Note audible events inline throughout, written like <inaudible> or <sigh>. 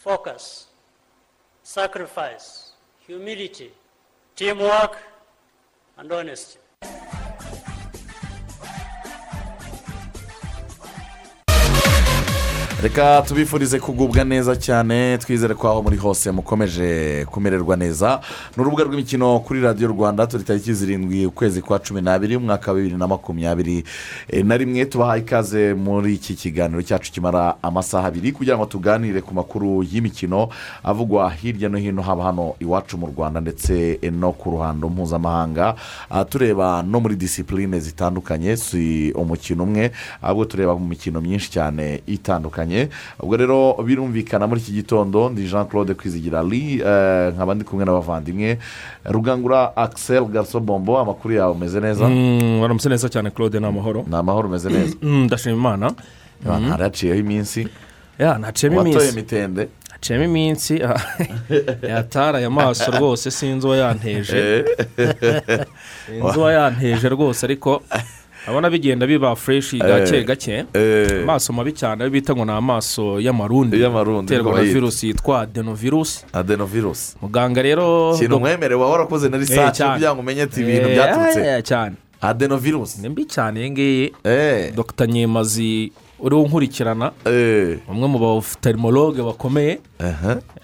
focus, sacrifice, humility, teamwork, and honesty. Reka tubifurize kugubwa neza cyane twizere ko aho muri hose mukomeje kumererwa neza. Ni urubuga rw'imikino kuri radiyo rwanda turi tariki zirindwi ukwezi kwa cumi n'abiri umwaka wa bibiri na makumyabiri eh, na rimwe. Tubahaye ikaze muri iki kiganiro cyacu kimara amasaha abiri kugira ngo tuganire ku makuru y'imikino avugwa hirya no hino haba hano iwacu mu rwanda ndetse no ku ruhando mpuzamahanga. Ah, tureba no muri disipurine zitandukanye si umukino umwe ahubwo tureba mu mikino myinshi cyane itandukanye. Ubwo rero birumvikana muri iki gitondo ndi jean claude kwizigira <laughs> eh, <laughs> nkaba ndi kumwe n'abavandimwe rugangura axel garso bombo amakuru yawe umeze neza Mm, waramutse neza cyane claude ni amahoro ni amahoro umeze neza Mm, ndashima imana haraciyeho iminsi naciyemo watoye iminsi mitende. Naciyemo iminsi ah, yataraye amaso rwose sinzi uwo yanteje sinzi uwo yanteje rwose ariko <laughs> abona bigenda biba fureshi gake gake. Eh, amaso mabi cyane ayo bita ngo ni amaso y'amarundi aterwa na virusi yitwa adenovirusi adenovirus. Muganga rero ikintu umwemerewe waba warakoze na Eh, risaci kugira ngo umenye ati ibintu Eh, byaturutse. eh, cyane. Adenovirus. Ni mbi cyane iyi ngiyi. Dr nyemazi uriho nkurikirana umwe mu bafuterimologe bakomeye.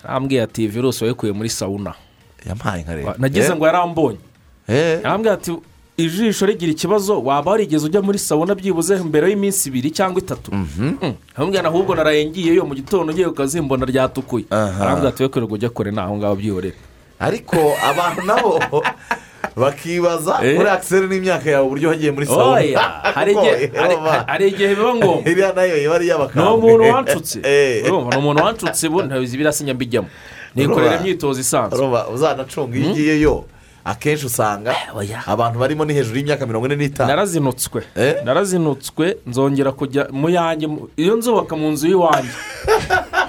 Yarambwiye ati virusi wayikuye muri sawuna yampaye nka rero nagize ngo yarambonye. Yarambwiye ati ijisho rigira ikibazo waba warigeze ujya muri sawuna byibuze mbere y'iminsi ibiri cyangwa itatu. Arambwira ahubwo naraye ngiyeyo mu gitondo ngiye ku kazi mbona ryatukuye. Arambwira ati we kwirirwa ujya kure naho ngaho byihorere. Ariko abantu nabo <laughs> bakibaza Eh. muri akiseri n'imyaka yawe uburyo wagiye muri oya <laughs> sawuna hari igihe biba ngombwa. <laughs> Iriya na yo iba ari ni iy'abakambwe umuntu wanshutse Eh. ni umuntu wanshutse bu ntabizi birasinya mbijyamo. Nikorera imyitozo isanzwe. Uzanacunga iyo ugiyeyo akenshi usanga oya. abantu barimo ni hejuru y'imyaka mirongo ine n'itanu. Narazinutswe. Eh? narazinutswe nzongera kujya mu yanjye mu- iyo nzubaka mu nzu y'iwanjye.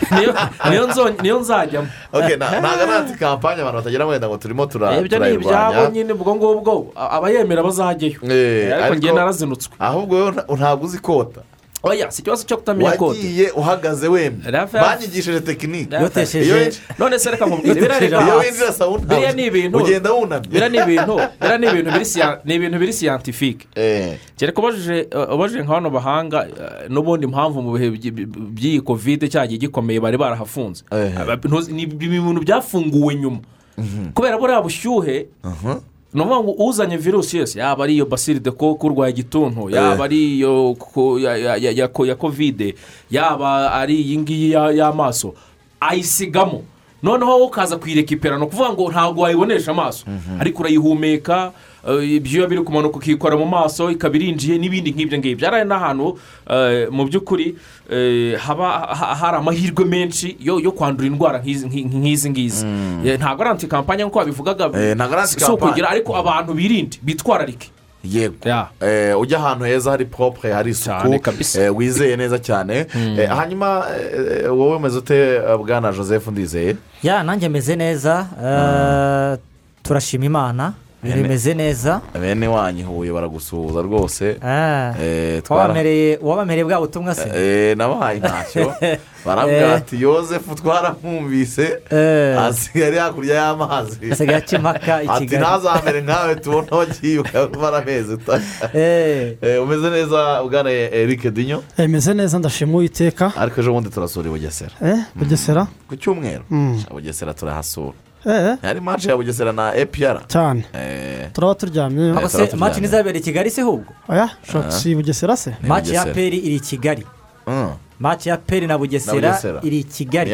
<laughs> Niyo nzajyamo. Ntabwo ari anti kampani abantu batagira wenda ngo turimo tura- ibyo ni ibyabo turayirwanya nyine ubwo ngubwo abayemera bazajyayo Eh, ariko ngewe narazinutswe. ahubwo ntabwo uzi kota. Oya si ikibazo cyo kutamenya kote wagiye uhagaze wemye banyigishije tekinike none se reka nkubwire biriya ni ibintu ugenda wunamye biriya ni ibintu biriya ni ibintu ni ibintu biri siyantifike Eh, kereka ubajije ubajije nka bano bahanga eh, n'ubundi impamvu mu bihe by- by- by'iyi kovide cyagiye gikomeye bari barahafunze ni ibintu byafunguwe nyuma kubera buriya bushyuhe aha. Ni ukuvuga ngo uzanye virusi yose yaba ari iyo basiri de koko urwaye igituntu yaba ari iyo ya- ya- ya- ya ko- ya kovide yaba ari iyi ngiyi ya- y'amaso. Ayisigamo. Noneho wowe ukaza kuyirekipera ni ukuvuga ngo ntabwo wayibonesha amaso. Ariko urayihumeka eh, ibyuya biri kumanuka ukikora mu maso ikaba irinjiye n'ibindi nk'ibyo ngibyo. Ari n'ahantu eh, mu by'ukuri eh, haba ha- hari amahirwe menshi yo yo kwandura indwara nk'izi nk'i- nk'izi ngizi. Eh, ntabwo ari anti kampani nk'uko babivugaga si ukugira ariko abantu birinde bitwararike. Yego. Eh, ujya ahantu heza hari poropure hari isuku. Eh, wizeye neza cyane. Eh, hanyuma wowe umeze ute bwana joseph ndizeye? Ya nanjye meze neza. Eh, turashima imana. Bene. bimeze neza. Bene wanyu huye baragusuhuza rwose. Eh, Eh, wabamereye bwa butumwa se? Eh, nabahaye ntacyo. <laughs> Barambwira ati yosefu twaramwumvise Eh. asigaye hakurya y'amazi. Asigaye akimaka i <laughs> ati kigali. Ntazamere nkawe tubona wagiye ukabara amezi Eh, Eh, umeze neza bwana eric dinyo. Imeze neza ndashima uwiteka. Ariko ejo bundi turasura i bugesera. Eh? Bugesera? Ku cyumweru. Mm. bugesera turahasura. eh hari manshi ya bugesera na epiyara cyane Eh, turaba turyamye maci ntizabera i kigali se ahubwo si bugesera se? Maci ya peri iri i kigali maci ya peri na bugesera iri i kigali.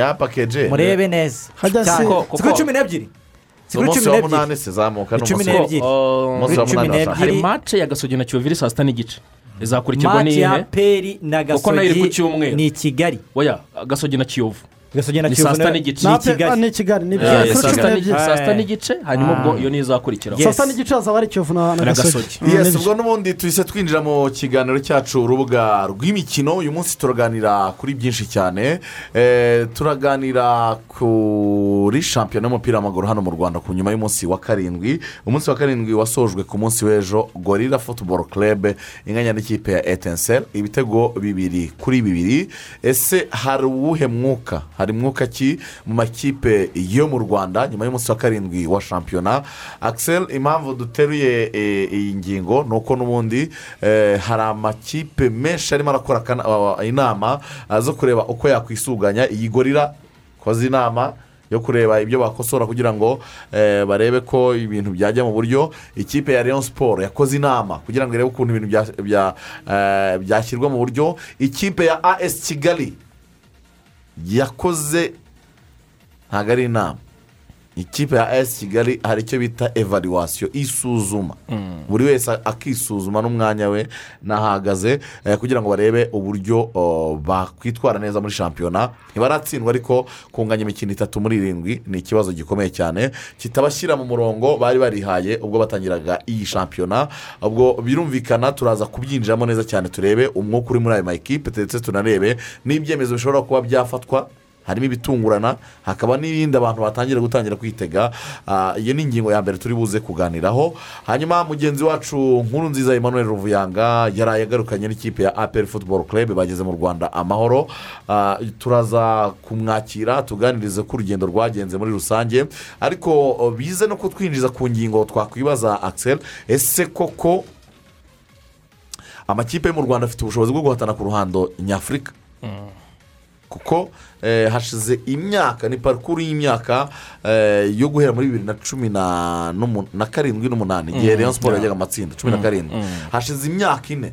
Murebe neza kuri cumi n'ebyiri umunsi cumi wa n'ebyiri munani se zamuka n'ebyiri umunsi wa munani cumi washaka. n'ebyiri. hari mace ya gasogi na kiyovu iri saa sita n'igice izakurikirwa n'iyihe peri na Kuko na yo iri ku gasogi cyumweru. ni i kigali. Oya gasogi na kiyovu Ni kiyovu na- kigali ni kigali ni kuri saa sita n'igice hanyuma ubwo iyo niyo izakurikiraho saa sita n'igice hazaba hari kiyovu na gasogi Gasogi. Yes n'igice. ubwo n'ubundi tuhise twinjira mu kiganiro cyacu urubuga rw'imikino uyu munsi turaganira kuri byinshi cyane turaganira ku kuri shampiyona y'umupira w'amaguru hano mu rwanda ku nyuma y'umunsi wa karindwi umunsi wa karindwi wasojwe ku munsi w'ejo gorira futuboro kerebe inganya n'ikipe ya etenseri ibitego bibiri kuri bibiri ese hari uwuhe mwuka hari mwuka ki mu makipe yo mu rwanda nyuma y'umunsi wa karindwi wa shampiyona. Akisel impamvu duteruye eh, iyi ngingo ni uko n'ubundi eh, hari amakipe menshi arimo arakora inama zo kureba uko yakwisuganya. Iyi gorira koze inama yo kureba ibyo bakosora kugira ngo eh, barebe ko ibintu byajya mu buryo. Ikipe ya leon siporo yakoze inama kugira ngo irebe ukuntu ibintu bya- bya- byashyirwa mu buryo. Ikipe ya as kigali yakoze ntabwo ari inama. Ikipe ya as kigali hari icyo bita evaluwasiyo isuzuma. Buri wese akisuzuma n'umwanya we n'ahagaze eh, kugira ngo barebe uburyo bakwitwara neza muri shampiyona. Ntibaratsindwa ariko kunganya imikino itatu muri irindwi ni ikibazo gikomeye cyane. Kitabashyira mu murongo bari barihaye ubwo batangiraga iyi shampiyona. Ubwo birumvikana turaza kubyinjiramo neza cyane turebe umwuka uri muri ayo makipe ndetse tunarebe n'ibyemezo bishobora kuba byafatwa. Harimo ibitungurana hakaba n'ibindi abantu batangira gutangira kwitega. Ah, iyo ni ingingo ya mbere turi buze kuganiraho. Hanyuma mugenzi wacu nkuru nziza emmanuel ruvuyanga yaraye agarukanye n'ikipe ya aperi futuboro kerebe bageze mu rwanda amahoro. Ah, turaza kumwakira tuganirize ko urugendo rwagenze muri rusange. Ariko bize no kutwinjiza ku ngingo twakwibaza akisel ese koko amakipe yo mu rwanda afite ubushobozi bwo guhatana ku ruhando nyafurika? Kuko eh, hashize imyaka ni parikuru y'imyaka eh, yo guhera muri bibiri na cumi na karindwi n'umunani. Igihe leon siporo yajyaga amatsinda cumi na karindwi. Hashize imyaka ine.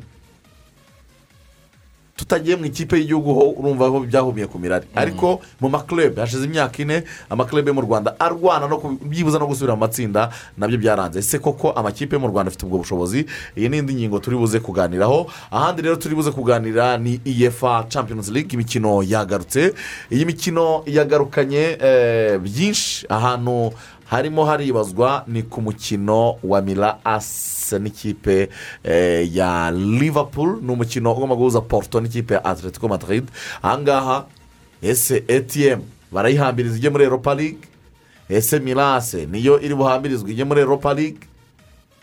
Tutagiye mu ikipe y'igihugu ho urumva ko byahumiye ku mirari. Ariko mu makurebe hashize imyaka ine amakurebe mu rwanda arwana no byibuze no gusubira mu matsinda na byo byaranze. Ese koko amakipe yo mu rwanda afite ubwo bushobozi? Iyi ni indi ngingo turi buze kuganiraho. Ahandi rero turi buze kuganira ni iyefa champions league imikino yagarutse. Iyi mikino yagarukanye eh, byinshi ahantu harimo haribazwa ni ku mukino wa mira asa n'ikipe eh, ya liverpool. Ni umukino ugomba guhuza porto n'ikipe ya atletico madrid. Ahangaha ese etm barayihambiriza ijye muri europa league? Ese mirase niyo iri buhambirizwe ijye muri europa league?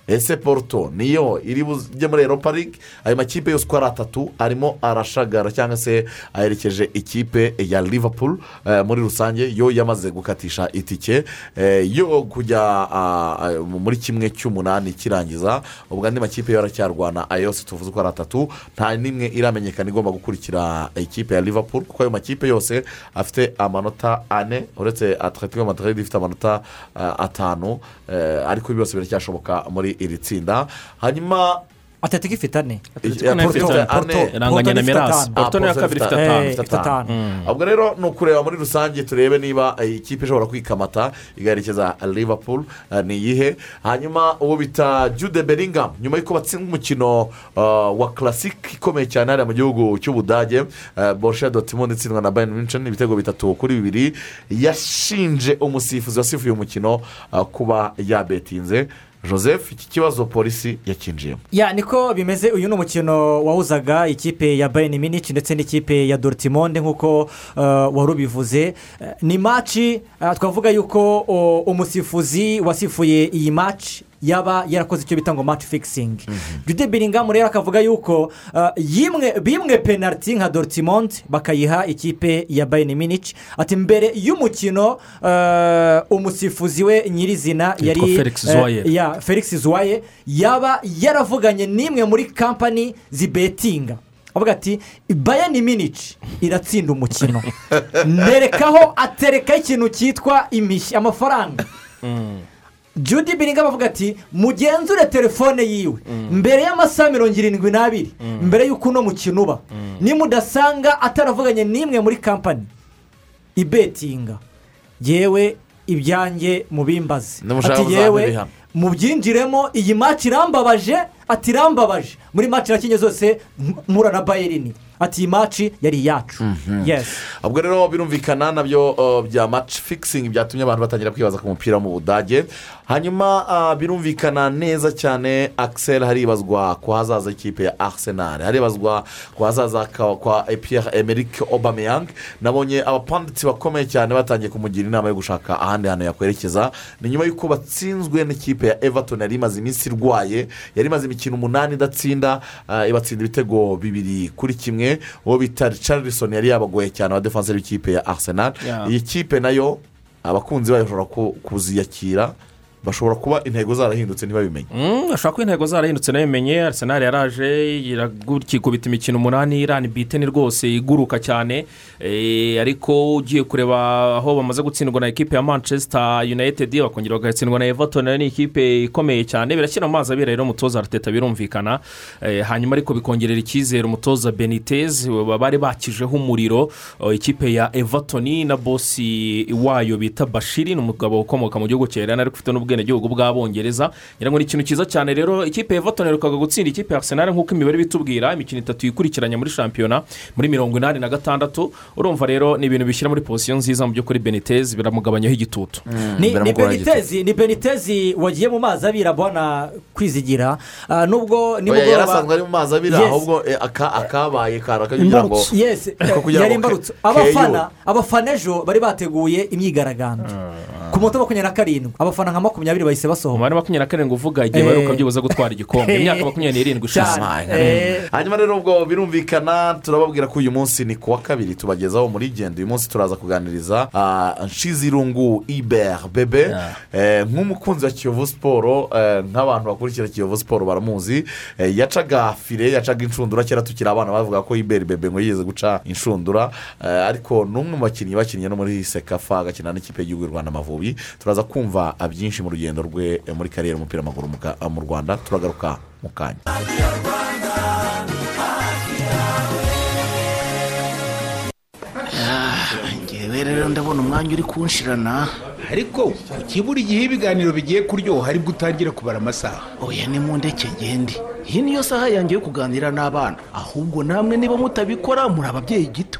Ese porto niyo iri bujye muri europa league. Ayo makipe yose uko ari atatu arimo arashagara cyangwa se aherekeje ikipe ya liverpool eh, muri rusange yo yamaze gukatisha itike eh, yo kujya ah, ah, muri kimwe cy'umunani kirangiza. Ubwo andi makipe yo aracyarwana ayo yose tuvuze uko ari atatu nta n'imwe iramenyekana igomba gukurikira ikipe ya liverpool kuko ayo makipe yose afite amanota ane uretse atletico madrid ifite amanota ah, atanu eh, ariko byose biracyashoboka muri iri tsinda hanyuma atatiko ifite ane Atletico ifite Porto- ane. iranganya na mirasi porto niyo kabiri ifite atanu Eh, ubwo rero ni ukureba muri rusange turebe niba eh, ikipe ishobora kwikamata igaherekeza liverpool eh, ni iyihe hanyuma uwo bita jude bellingham nyuma y'uko batsinda umukino uh, wa classic ikomeye cyane hariya mu gihugu cy'ubudage uh, borussia dortmund itsindwa na bayern munchen ibitego bitatu kuri bibiri yashinje umusifuzi wasifuye umukino kuba yabetinze joseph iki kibazo polisi yakinjiyemo ya niko bimeze uyu ni umukino wahuzaga ikipe ya bayern minich ndetse n'ikipe ya dortmund nk'uko uh, wari ubivuze. Eh, ni maci uh, twavuga yuko uh, umusifuzi wasifuye iyi maci yaba yarakoze icyo bita ngo maci fikisingi jude biringamu rero akavuga yuko uh, bimwe penaliti nka dortmund bakayiha ikipe ya bayern minich ati mbere y'umukino uh, umusifuzi we nyirizina yari Felix felix zuwaye yaba yaravuganye n'imwe muri kampani zibetinga. Avuga ati bayani minici iratsinda umukino. <laughs> Nerekaho aterekaho ikintu cyitwa imishyi amafaranga. Judy biringa bavuga ati mugenzure telefone yiwe. Mbere y'amasaha mirongo irindwi n'abiri mbere y'uko uno mukino uba nimudasanga ataravuganye n'imwe muri kampani ibetinga. Yewe ibyanjye mubimbaze. Ati yewe ibihano." mubyinjiremo iyi maci irambabaje? Ati irambabaje. Muri maci nakinye zose mpura na bayerini ati iyi maci yari iyacu. Yesi ubwo rero birumvikana na byo uh, bya maci fikisingi byatumye abantu batangira kwibaza ku mupira mu budage. Hanyuma ah, birumvikana neza cyane akiseri haribazwa ku hazaza ikipe ya arisenali haribazwa ku hazaza kwa epiyeri emerike obameyang nabonye abapanditsi bakomeye cyane batangiye kumugira inama yo gushaka ahandi hantu yakwerekeza. Ni nyuma y'uko batsinzwe n'ikipe ya everton yari imaze iminsi irwaye yari imaze imikino umunani idatsinda ah, ibatsinda ibitego bibiri kuri kimwe. Uwo bita richardson yari yabagoye cyane abadefanseri b'ikipe ya arisenali iyi kipe na yo abakunzi bayo bashobora ku- kuziyakira. Bashobora kuba intego zarahindutse ntibabimenye. Mm, ashobora kuba intego zarahindutse nabimenye arisenali yaraje ikikubita imikino umunani irani biteni rwose iguruka cyane. Eh, ariko ugiye kureba aho bamaze gutsindwa na ekipe ya manchester united bakongera bagatsindwa na everton na yo ni ikipe ikomeye cyane. Birashyira mu mazi abira rero umutoza arateta birumvikana. Eh, hanyuma ariko bikongerera icyizere umutoza benitez bari bakijeho umuriro eh, ikipe ya everton na bosi wayo bita bashiri ni umugabo ukomoka mu gihugu cya irani ariko ufite n'ubwenegihugu bw'abongereza. Ngira ngo ni ikintu cyiza cyane rero ikipe ya everton iherukaga gutsinda ikipe ya arsenal nk'uko imibare bitubwira. Imikino itatu yikurikiranya muri shampiyona muri mirongo inani na gatandatu. Urumva rero ni ibintu bishyira muri posiyo nziza mu by'ukuri benitez biramugabanyaho igitutu. Ni ni benitezi ni benitezi wagiye mu mazi abira abona kwizigira. Ah, nubwo nimugoroba yarasanzwe ari mu mazi abira ahubwo eh, aka- akabaye kara <laughs> kugira ngo yari imbarutso. Abafana abafana ejo bari bateguye imyigaragambyo. Ku munota wa makumyabiri na karindwi. Abafana nka makumyabiri bahise basohoka. Umubare makumyabiri na karindwi uvuga igihe Eh. baheruka byibuze gutwara igikombe. Imyaka makumyabiri n'irindwi ishize. Eh. hanyuma rero ubwo birumvikana turababwira ko uyu munsi ni ku wa kabiri tubagezaho muri genda. Uyu munsi turaza kuganiriza ah, nshizirungu iber bebe. Eh, nk'umukunzi wa kiyovu siporo eh, nk'abantu bakurikira kiyovu siporo baramuzi. Eh, yacaga fire yacaga inshundura. Kera tukiri abana bavuga ko iberi bebe ngo yigeze guca inshundura. Eh, ariko ni umwe mu bakinnyi bakinnye no muri sekafa agakina n'ikipe y'igihugu y'u rwanda amavubi. Turaza kumva byinshi mu rugendo rwe eh, muri kariyeri y'umupira w'amaguru mu ka- mu rwanda turagaruka mu kanya. Ngewe rero ndabona umwanya uri kunshirana. Ariko ukibura igihe ibiganiro bigiye kuryoha ari bwo utangira kubara amasaha. Oya ni mu ndeke ngende iyi niyo saha yanjye yo kuganira n'abana. Ahubwo namwe niba mutabikora muri ababyeyi gito.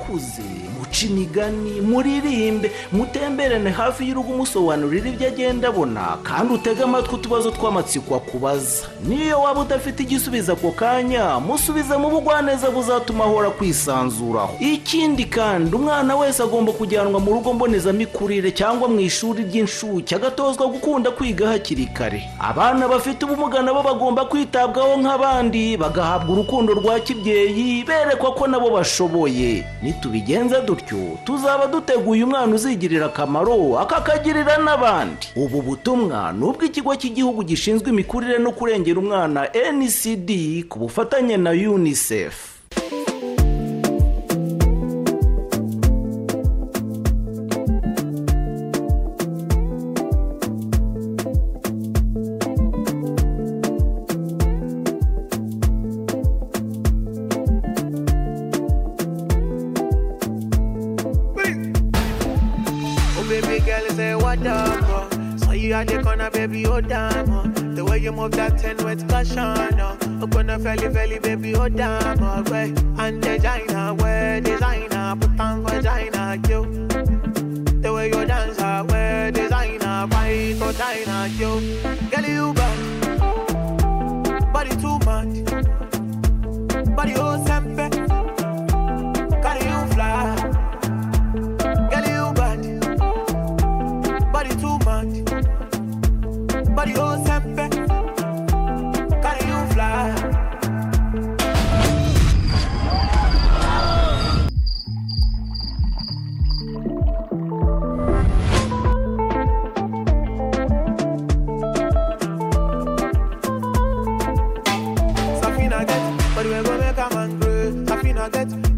musakuze muce imigani muririmbe mutemberane hafi y'urugo umusobanurira ibyo agenda abona kandi utege amatwi utubazo tw'amatsiko akubaza. Niyo waba udafite igisubizo ako kanya musubize mu bugwaneza buzatuma ahora kwisanzuraho ikindi kandi umwana wese agomba kujyanwa mu rugo mbonezamikurire cyangwa mu ishuri ry'inshuke agatozwa gukunda kwiga hakiri kare. Abana bafite ubumuga nabo bagomba kwitabwaho nk'abandi bagahabwa urukundo rwa kibyeyi berekwa ko nabo bashoboye. Nitubigenza dutyo tuzaba duteguye umwana uzigirira akamaro akakagirira n'abandi. Ubu butumwa ni ubw'ikigo cy'igihugu gishinzwe imikurire no kurengera umwana ncd ku bufatanye na unicef. Ten with caution. Uh. I'm gonna felly felly, baby, oh damn. Uh. Way and designer, way designer, put on vagina, you. The way you dance, uh, way designer, fight for China, you. Girl, you back, body too much, body oh sempe, carry you fly. You bad, body too much, body oh sempe,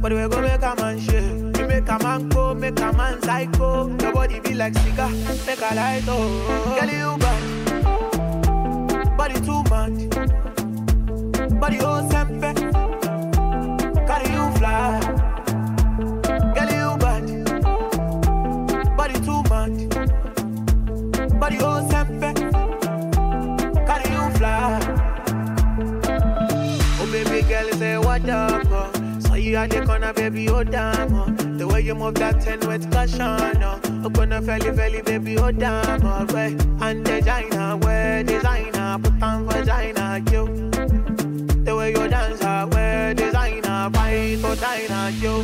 but we go make a man shake. You make a man go, make a man psycho. Your body be like cigar, make a light oh. Girl, you bad, body too much, body oh sempe, carry you fly. Girl, you bad, body too much, body oh sempe, carry you fly. Oh baby girl, say what up? You at the corner, baby, oh damn. Uh. The way you move that ten with caution. Up on a felly, felly, baby, oh damn. Uh. Way. And designer, where designer, put on vagina, you. The way you dance, uh, where designer, fight for diner, you.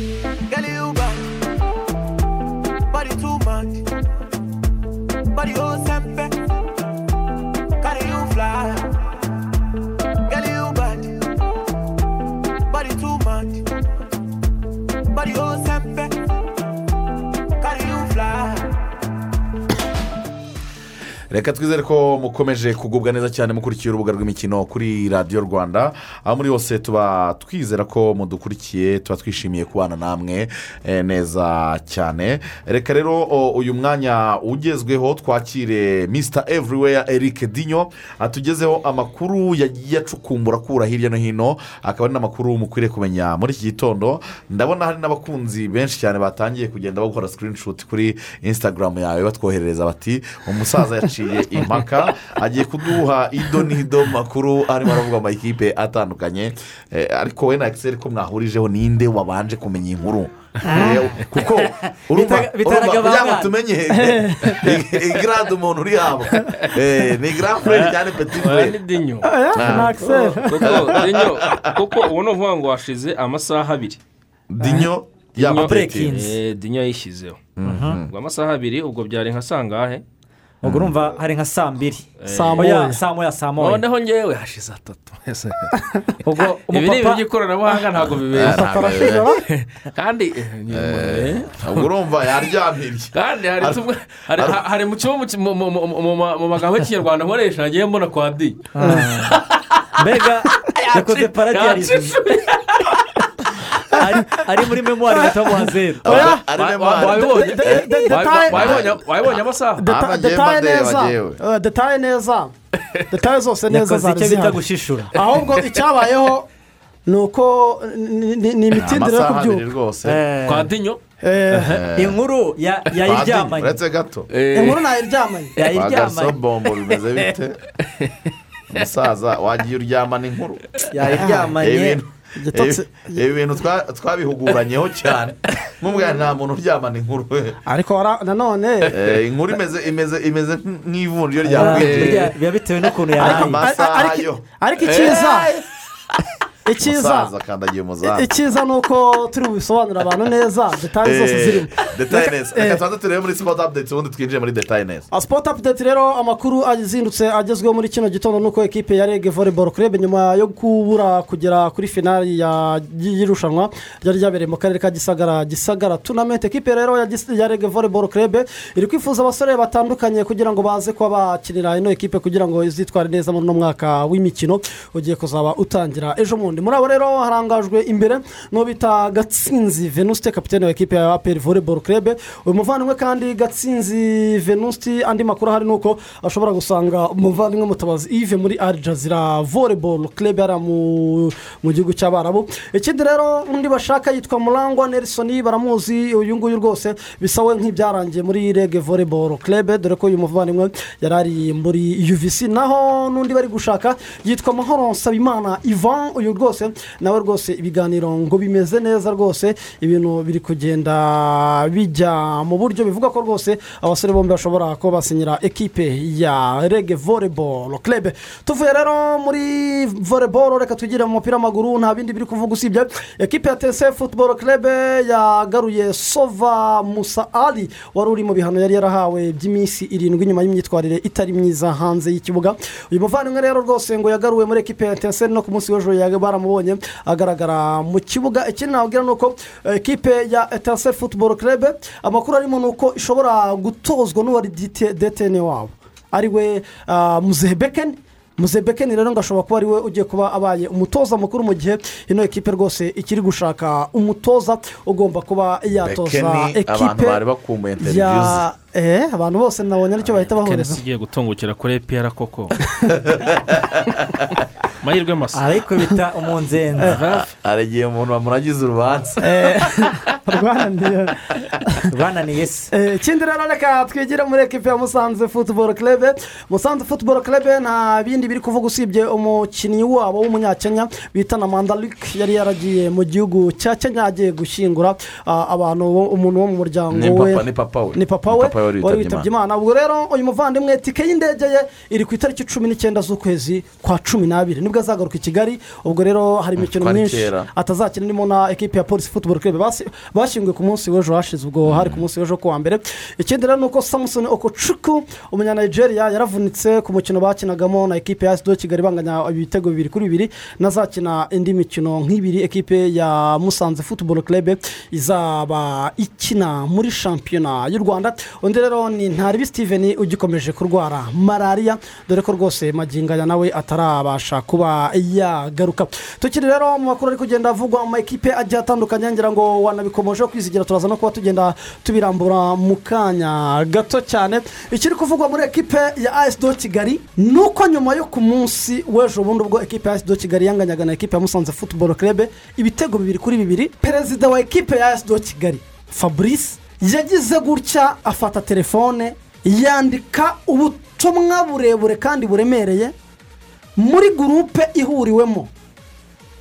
Girl, you bad, body too much, body oh sempe, body oh sempe, reka twizere ko mukomeje kugubwa neza cyane mukurikiye urubuga rw'imikino kuri radiyo rwanda. Aho muri hose tuba twizera ko mudukurikiye tuba twishimiye kubana namwe eh, neza cyane. Reka rero uyu mwanya ugezweho twakire misita evuriweya eric dinyo atugezeho amakuru yagiye acukumbura akura hirya no hino akaba ari n'amakuru mukwiriye kumenya muri iki gitondo. Ndabona hari n'abakunzi benshi cyane batangiye kugenda bakora sikirinishuti kuri insitagaramu yawe batwoherereza bati umusaza yaciye impaka agiye kuduha ido n'ido makuru arimo aravuga amakipe atandukanye. Eh, ariko we na ekiseri ko mwahurijeho ninde wabanje kumenya inkuru Eh, kuko urumva tumenye igarade umuntu uri habo. Eh, ni gara furere cyane peti akiseri kuko dinyo kuko ubu ni ukuvuga ngo hashize amasaha abiri. Dinyo Breakins. Eh, dinyo yishyizeho ubwo amasaha abiri ubwo byari nka sangahe ubwo urumva hari nka saa mbiri saa Oya, moya saa moya saa moya noneho ngewe hashize atatu ubwo ibi ni ibintu by'ikoranabuhanga ntabwo arashobora kandi ubwo urumva yaryamiriye kandi hari tumwe hari hari mu cyumba mu- mu- mu- mu- mu- mu magambo y'ikinyarwanda nkoresha nagiye mbona kwa di mbega yakoze paradiyarizi ari muri memuwari batamuha zeru oya ari Wa- wa- memari wabibonye amasaha detaye neza. Eh, detaye neza detaye zose neza zari bita zihari gushishura ahubwo icyabayeho ni uko ni- imitindire yo kubyuka Eh, kwa dinyo Eh, inkuru ya- yayiryamanye uretse gato inkuru nayiryamanye yayiryamanye bombo bimeze bite umusaza wagiye uryamana inkuru yayiryamanye ibi- bintu twa- twabihuguranyeho cyane. <laughs> Nk'ubwa nta muntu uryamana inkuru ariko wara- nanone Eh, inkuru imeze nk'ivunjiro burya ryakwinjiye biba bitewe n'ukuntu Ariko yaraye ama- amasaha ariko- yo. ariko icyiza icyiza icyiza ni uko turi bubisobanurire abantu neza detaye zose zirimo detaye neza eh, reka tubanze turebe muri sipoti apudeti ubundi twinjiye muri detaye neza sipoti apudeti rero amakuru azindutse agezweho muri kino gitondo ni uko ekipe ya rege voleboro kurebe nyuma yo kubura kugera kuri finali ya- y'irushanwa ryari ryabereye mu karere ka gisagara gisagara tunamenti ekipe rero ya rege voleboro kurebe iri kwifuza abasore batandukanye kugira ngo baze kuba bakinira ino ekipe kugira ngo izitware neza muri uno mwaka w'imikino ugiye kuzaba utangira ejo bundi muri abo rero harangajwe imbere n'uwo bita gatsinzi venuste kapitene wa ekipe ya aperi voleboro kurebe uyu muvandimwe kandi gatsinzi venuste andi makuru ahari ni uko ashobora gusanga umuvandimwe mutabazi ive muri arijazira voleboro kurebe hariya mu gihugu cy'abarabu ikindi rero undi bashaka yitwa murangwa nelson baramuzi uyu nguyu rwose bisa we nk'ibyarangiye muri rege voleboro kurebe dore ko uyu muvandimwe yari ari muri uvc naho n'undi bari gushaka yitwa mahoro nsabimana ivan uyu rwose nawe rwose ibiganiro ngo bimeze neza rwose ibintu biri kugenda bijya mu buryo bivuga ko rwose abasore bombi bashobora kuba basinyira ekipe ya rege voleboro kurebe tuvuye rero muri voleboro reka tugire mu mupira w'amaguru nta bindi biri kuvuga usibye. Ekipe ya tese futuboro kurebe yagaruye sova musa ali wari uri mu bihano yari yarahawe by'iminsi irindwi nyuma y'imyitwarire itari myiza hanze y'ikibuga. Uyu muvandimwe rero rwose ngo yagaruwe muri ekipe ya tese no ku munsi w'ejo yaga- baramubonye agaragara mu kibuga ikindi nababwira ni uko eh, ekipe ya tese futuboro kurebe amakuru arimo ni uko ishobora gutozwa n'uwari detene wabo. Ariwe ah, muzehe bekeni muzebekeni rero ngo ashobora kuba ari we ugiye kuba abaye umutoza mukuru mu gihe ino ekipe rwose ikiri gushaka umutoza ugomba kuba yatoza Bekeni, ekipe ya eh abantu bose nabonye ari cyo bahita bahuriza. Kenesi igiye gutungukira kuri epiyara koko. <laughs> Amahirwe masa. Ariko bita umunzenzi hari igihe umuntu bamuragiza urubanza. <laughs> Rwananiye. Rwananiye se. Eh, ikindi rero reka twigire muri ekipe ya musanze futuboro kerebe musanze futuboro kerebe nta bindi biri kuvuga usibye umukinnyi wabo w'umunyakenya bita na mandarik yari yaragiye mu gihugu cya kenya agiye gushyingura ah, abantu umuntu wo mu muryango ni we. papa ni papa we. Ni papa we wari witabye imana ubwo rero uyu muvandimwe tike y'indege ye iri ku itariki cumi n'icyenda z'ukwezi kwa cumi n'abiri. Nibwo azagaruka i kigali ubwo rero hari imikino myinshi kera. atazakina irimo na ekipi ya polisi futuboro kerebe bashyinguye ku munsi w'ejo hashize ubwo hari ku munsi w'ejo kuwa mbere. Ikindi rero ni uko samusoni okocuku umunyanigeria yaravunitse ku mukino bakinagamo na ekipe ya esido kigali banganya ibitego bibiri kuri bibiri n'azakina indi mikino nk'ibiri. Ekipe ya musanze futuboro kerebe izaba ikina muri shampiyona y'u rwanda. Undi rero ni ntaribi steven ugikomeje kurwara malariya dore ko rwose magingaya nawe atarabasha kuba yagaruka. Tukiri rero mu makuru ari kugenda avugwa mu ma ekipe agiye atandukanye ngira ngo wanabikomojeho kwizigira turaza no kuba tugenda tubirambura mu kanya gato cyane. Ikiri kuvugwa muri ekipe ya asido kigali ni uko nyuma yo ku munsi w'ejo bundi ubwo ekipe ya asido kigali yanganyaga na ekipe ya musanze futuboro kerebe ibitego bibiri kuri bibiri perezida wa ekipe ya asido kigali fabrice yagize gutya afata telefone yandika ubutumwa burebure kandi buremereye muri gurupe ihuriwemo.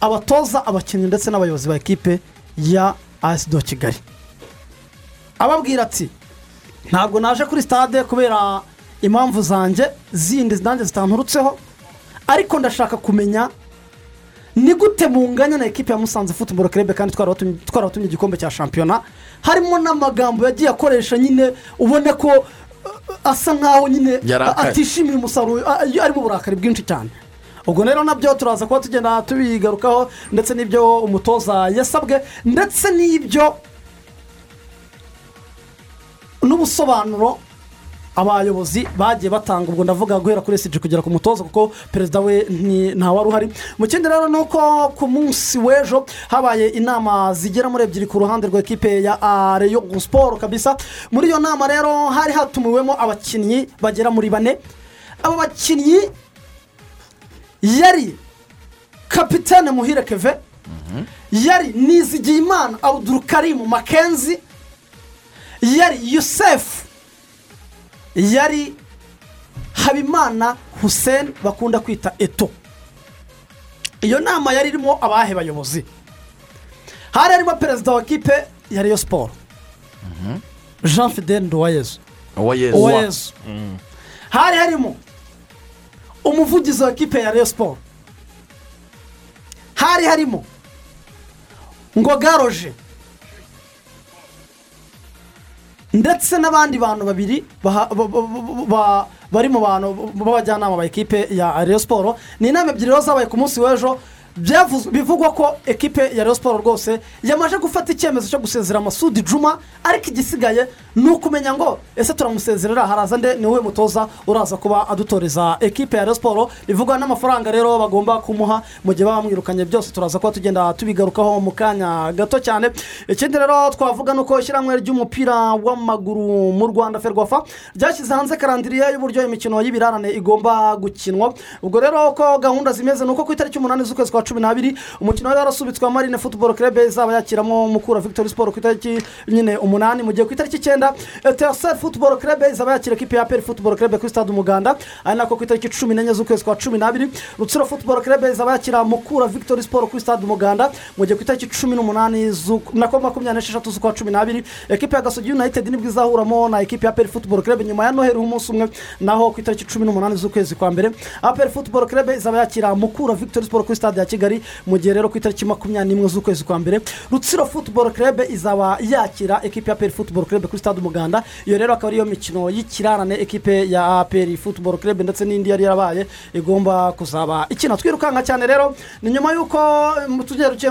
Abatoza abakinnyi ndetse n'abayobozi ba ekipe ya asido kigali. Ababwira ati ntabwo naje kuri stade kubera impamvu zanjye zindi nanjye zitanturutseho ariko ndashaka kumenya ni gute munganya na ekipe ya musanze futuboro kerebe kandi twarabatumye igikombe cya shampiyona. Harimo n'amagambo yagiye akoresha nyine ubona ko uh, asa nkaho nyine atishimiye umusaruro arimo uburakari bwinshi cyane. Ubwo rero na byo turaza kuba tugenda tubigarukaho ndetse n'ibyo umutoza yasabwe ndetse n'ibyo n'ubusobanuro abayobozi bagiye batanga ubwo ndavuga guhera kuri esiji kugera ku mutoza kuko perezida we ntawari uhari. Mu kindi rero ni uko ku munsi w'ejo habaye inama zigera muri ebyiri ku ruhande rwa ekipe ya areyo siporo kabisa. Muri iyo nama rero hari hatumiwemo abakinnyi bagera muri bane. Abo bakinnyi yari kapitene muhire keve yari nizigiyimana abudurukarimu makenzi yari yusefu yari habimana hussein bakunda kwita eto. Iyo nama yari irimo abahe bayobozi? Hari harimo perezida wa kipe ya riyo siporo jean fidel nduwayezu uwayezu hari harimo umuvugizi wa kipe ya riyo siporo hari harimo ngoga roje ndetse n'abandi bantu babiri bari mu bantu b'abajyanama ba ekipe ya riyo siporo ni inama ebyiri rero zabaye ku munsi w'ejo. Bivugwa ko ekipe ya siporo rwose yamaze gufata icyemezo cyo gusezera amasudi juma ariko igisigaye ni ukumenya ngo ese turamusezerera haraza nde? Ni wowe mutoza uraza kuba adutoreza? Ekipe ya siporo bivugwa n'amafaranga rero bagomba kumuha mu gihe baba bamwirukanye byose turaza kuba tugenda tubigarukaho mu kanya gato cyane. Ikindi rero twavuga ni uko ishyirahamwe ry'umupira w'amaguru mu rwanda ferwafa ryashyize hanze karandiriye y'uburyo imikino y'ibirarane igomba gukinwa. Ubwo rero uko gahunda zimeze ni uko ku itariki umunani z'ukwezi kwa cumi n'abiri umukino wari warasubitswe wa marine futuboro kerebe izaba yakiramo mukura victoire siporo ku itariki nyine umunani mu gihe ku itariki icyenda eteseri futuboro kerebe izaba yakira ekipi ya peri futuboro kerebe kuri stade umuganda. Ari nako ku itariki cumi n'enye z'ukwezi kwa cumi n'abiri. Rutsiro futuboro kerebe izaba yakira mukura victoire siporo kuri stade umuganda mu gihe ku itariki cumi n'umunani nako makumyabiri n'esheshatu z'ukwa cumi n'abiri. Ekipi ya gasogi united ni bwo izahuramo na ekipi ya peri futuboro kerebe nyuma ya noheri umunsi umwe naho ku itariki cumi n'umunani z'ukwezi kwa mbere. Aperi futuboro kerebe izaba yakira mukura victoire siporo kuri stade ya kigali. Kigali mu gihe rero ku itariki makumyabiri n'imwe z'ukwezi kwa mbere rutsiro futuboro kerebe izaba yakira ekipe ya peri futuboro kerebe kuri stade umuganda. Iyo rero akaba ariyo mikino y'ikirarane ekipe ya peri futuboro kerebe ndetse n'indi yari yarabaye igomba kuzaba ikina. Twirukanka cyane rero ni nyuma y'uko mm,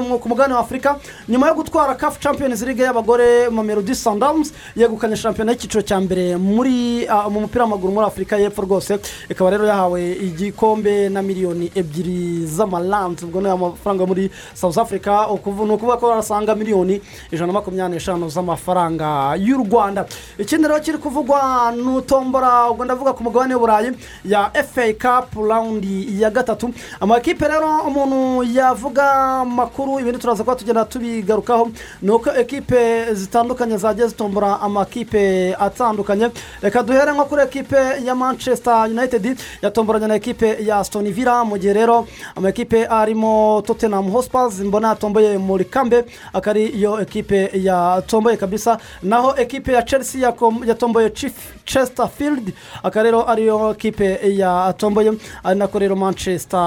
mu- ku mugabane wa afurika nyuma yo gutwara kafu champions league y'abagore mamelodi sundowns yegukanye shampiyona y'icyiciro cya mbere muri mu mupira w'amaguru muri afurika y'epfo rwose ikaba rero yahawe igikombe na miliyoni ebyiri z'amaranzi ubwo ni amafaranga muri south africa ni ukuvuga ko barasanga miliyoni ijana na makumyabiri n'eshanu z'amafaranga y'u rwanda. Ikindi rero kiri kuvugwa ni utombora ubwo ndavuga ku mugabane w'uburayi ya fa cup rawundi ya gatatu. Amakipe rero umuntu yavuga amakuru ibindi turaza kuba tugenda tubigarukaho ni uko ekipe zitandukanye zagiye zitombora amakipe atandukanye. Reka duhere nko kuri ekipe ya manchester united yatomboranye na ekipe ya stone villa. Mu gihe rero amakipe arimo tottenham hotspurs mbona yatomboye muri kambe akaba ari iyo ekipe yatomboye kabisa. Naho ekipe ya chelsea yatomboye chesterfield akaba rero ariyo ekipe yatomboye ari nako rero manchester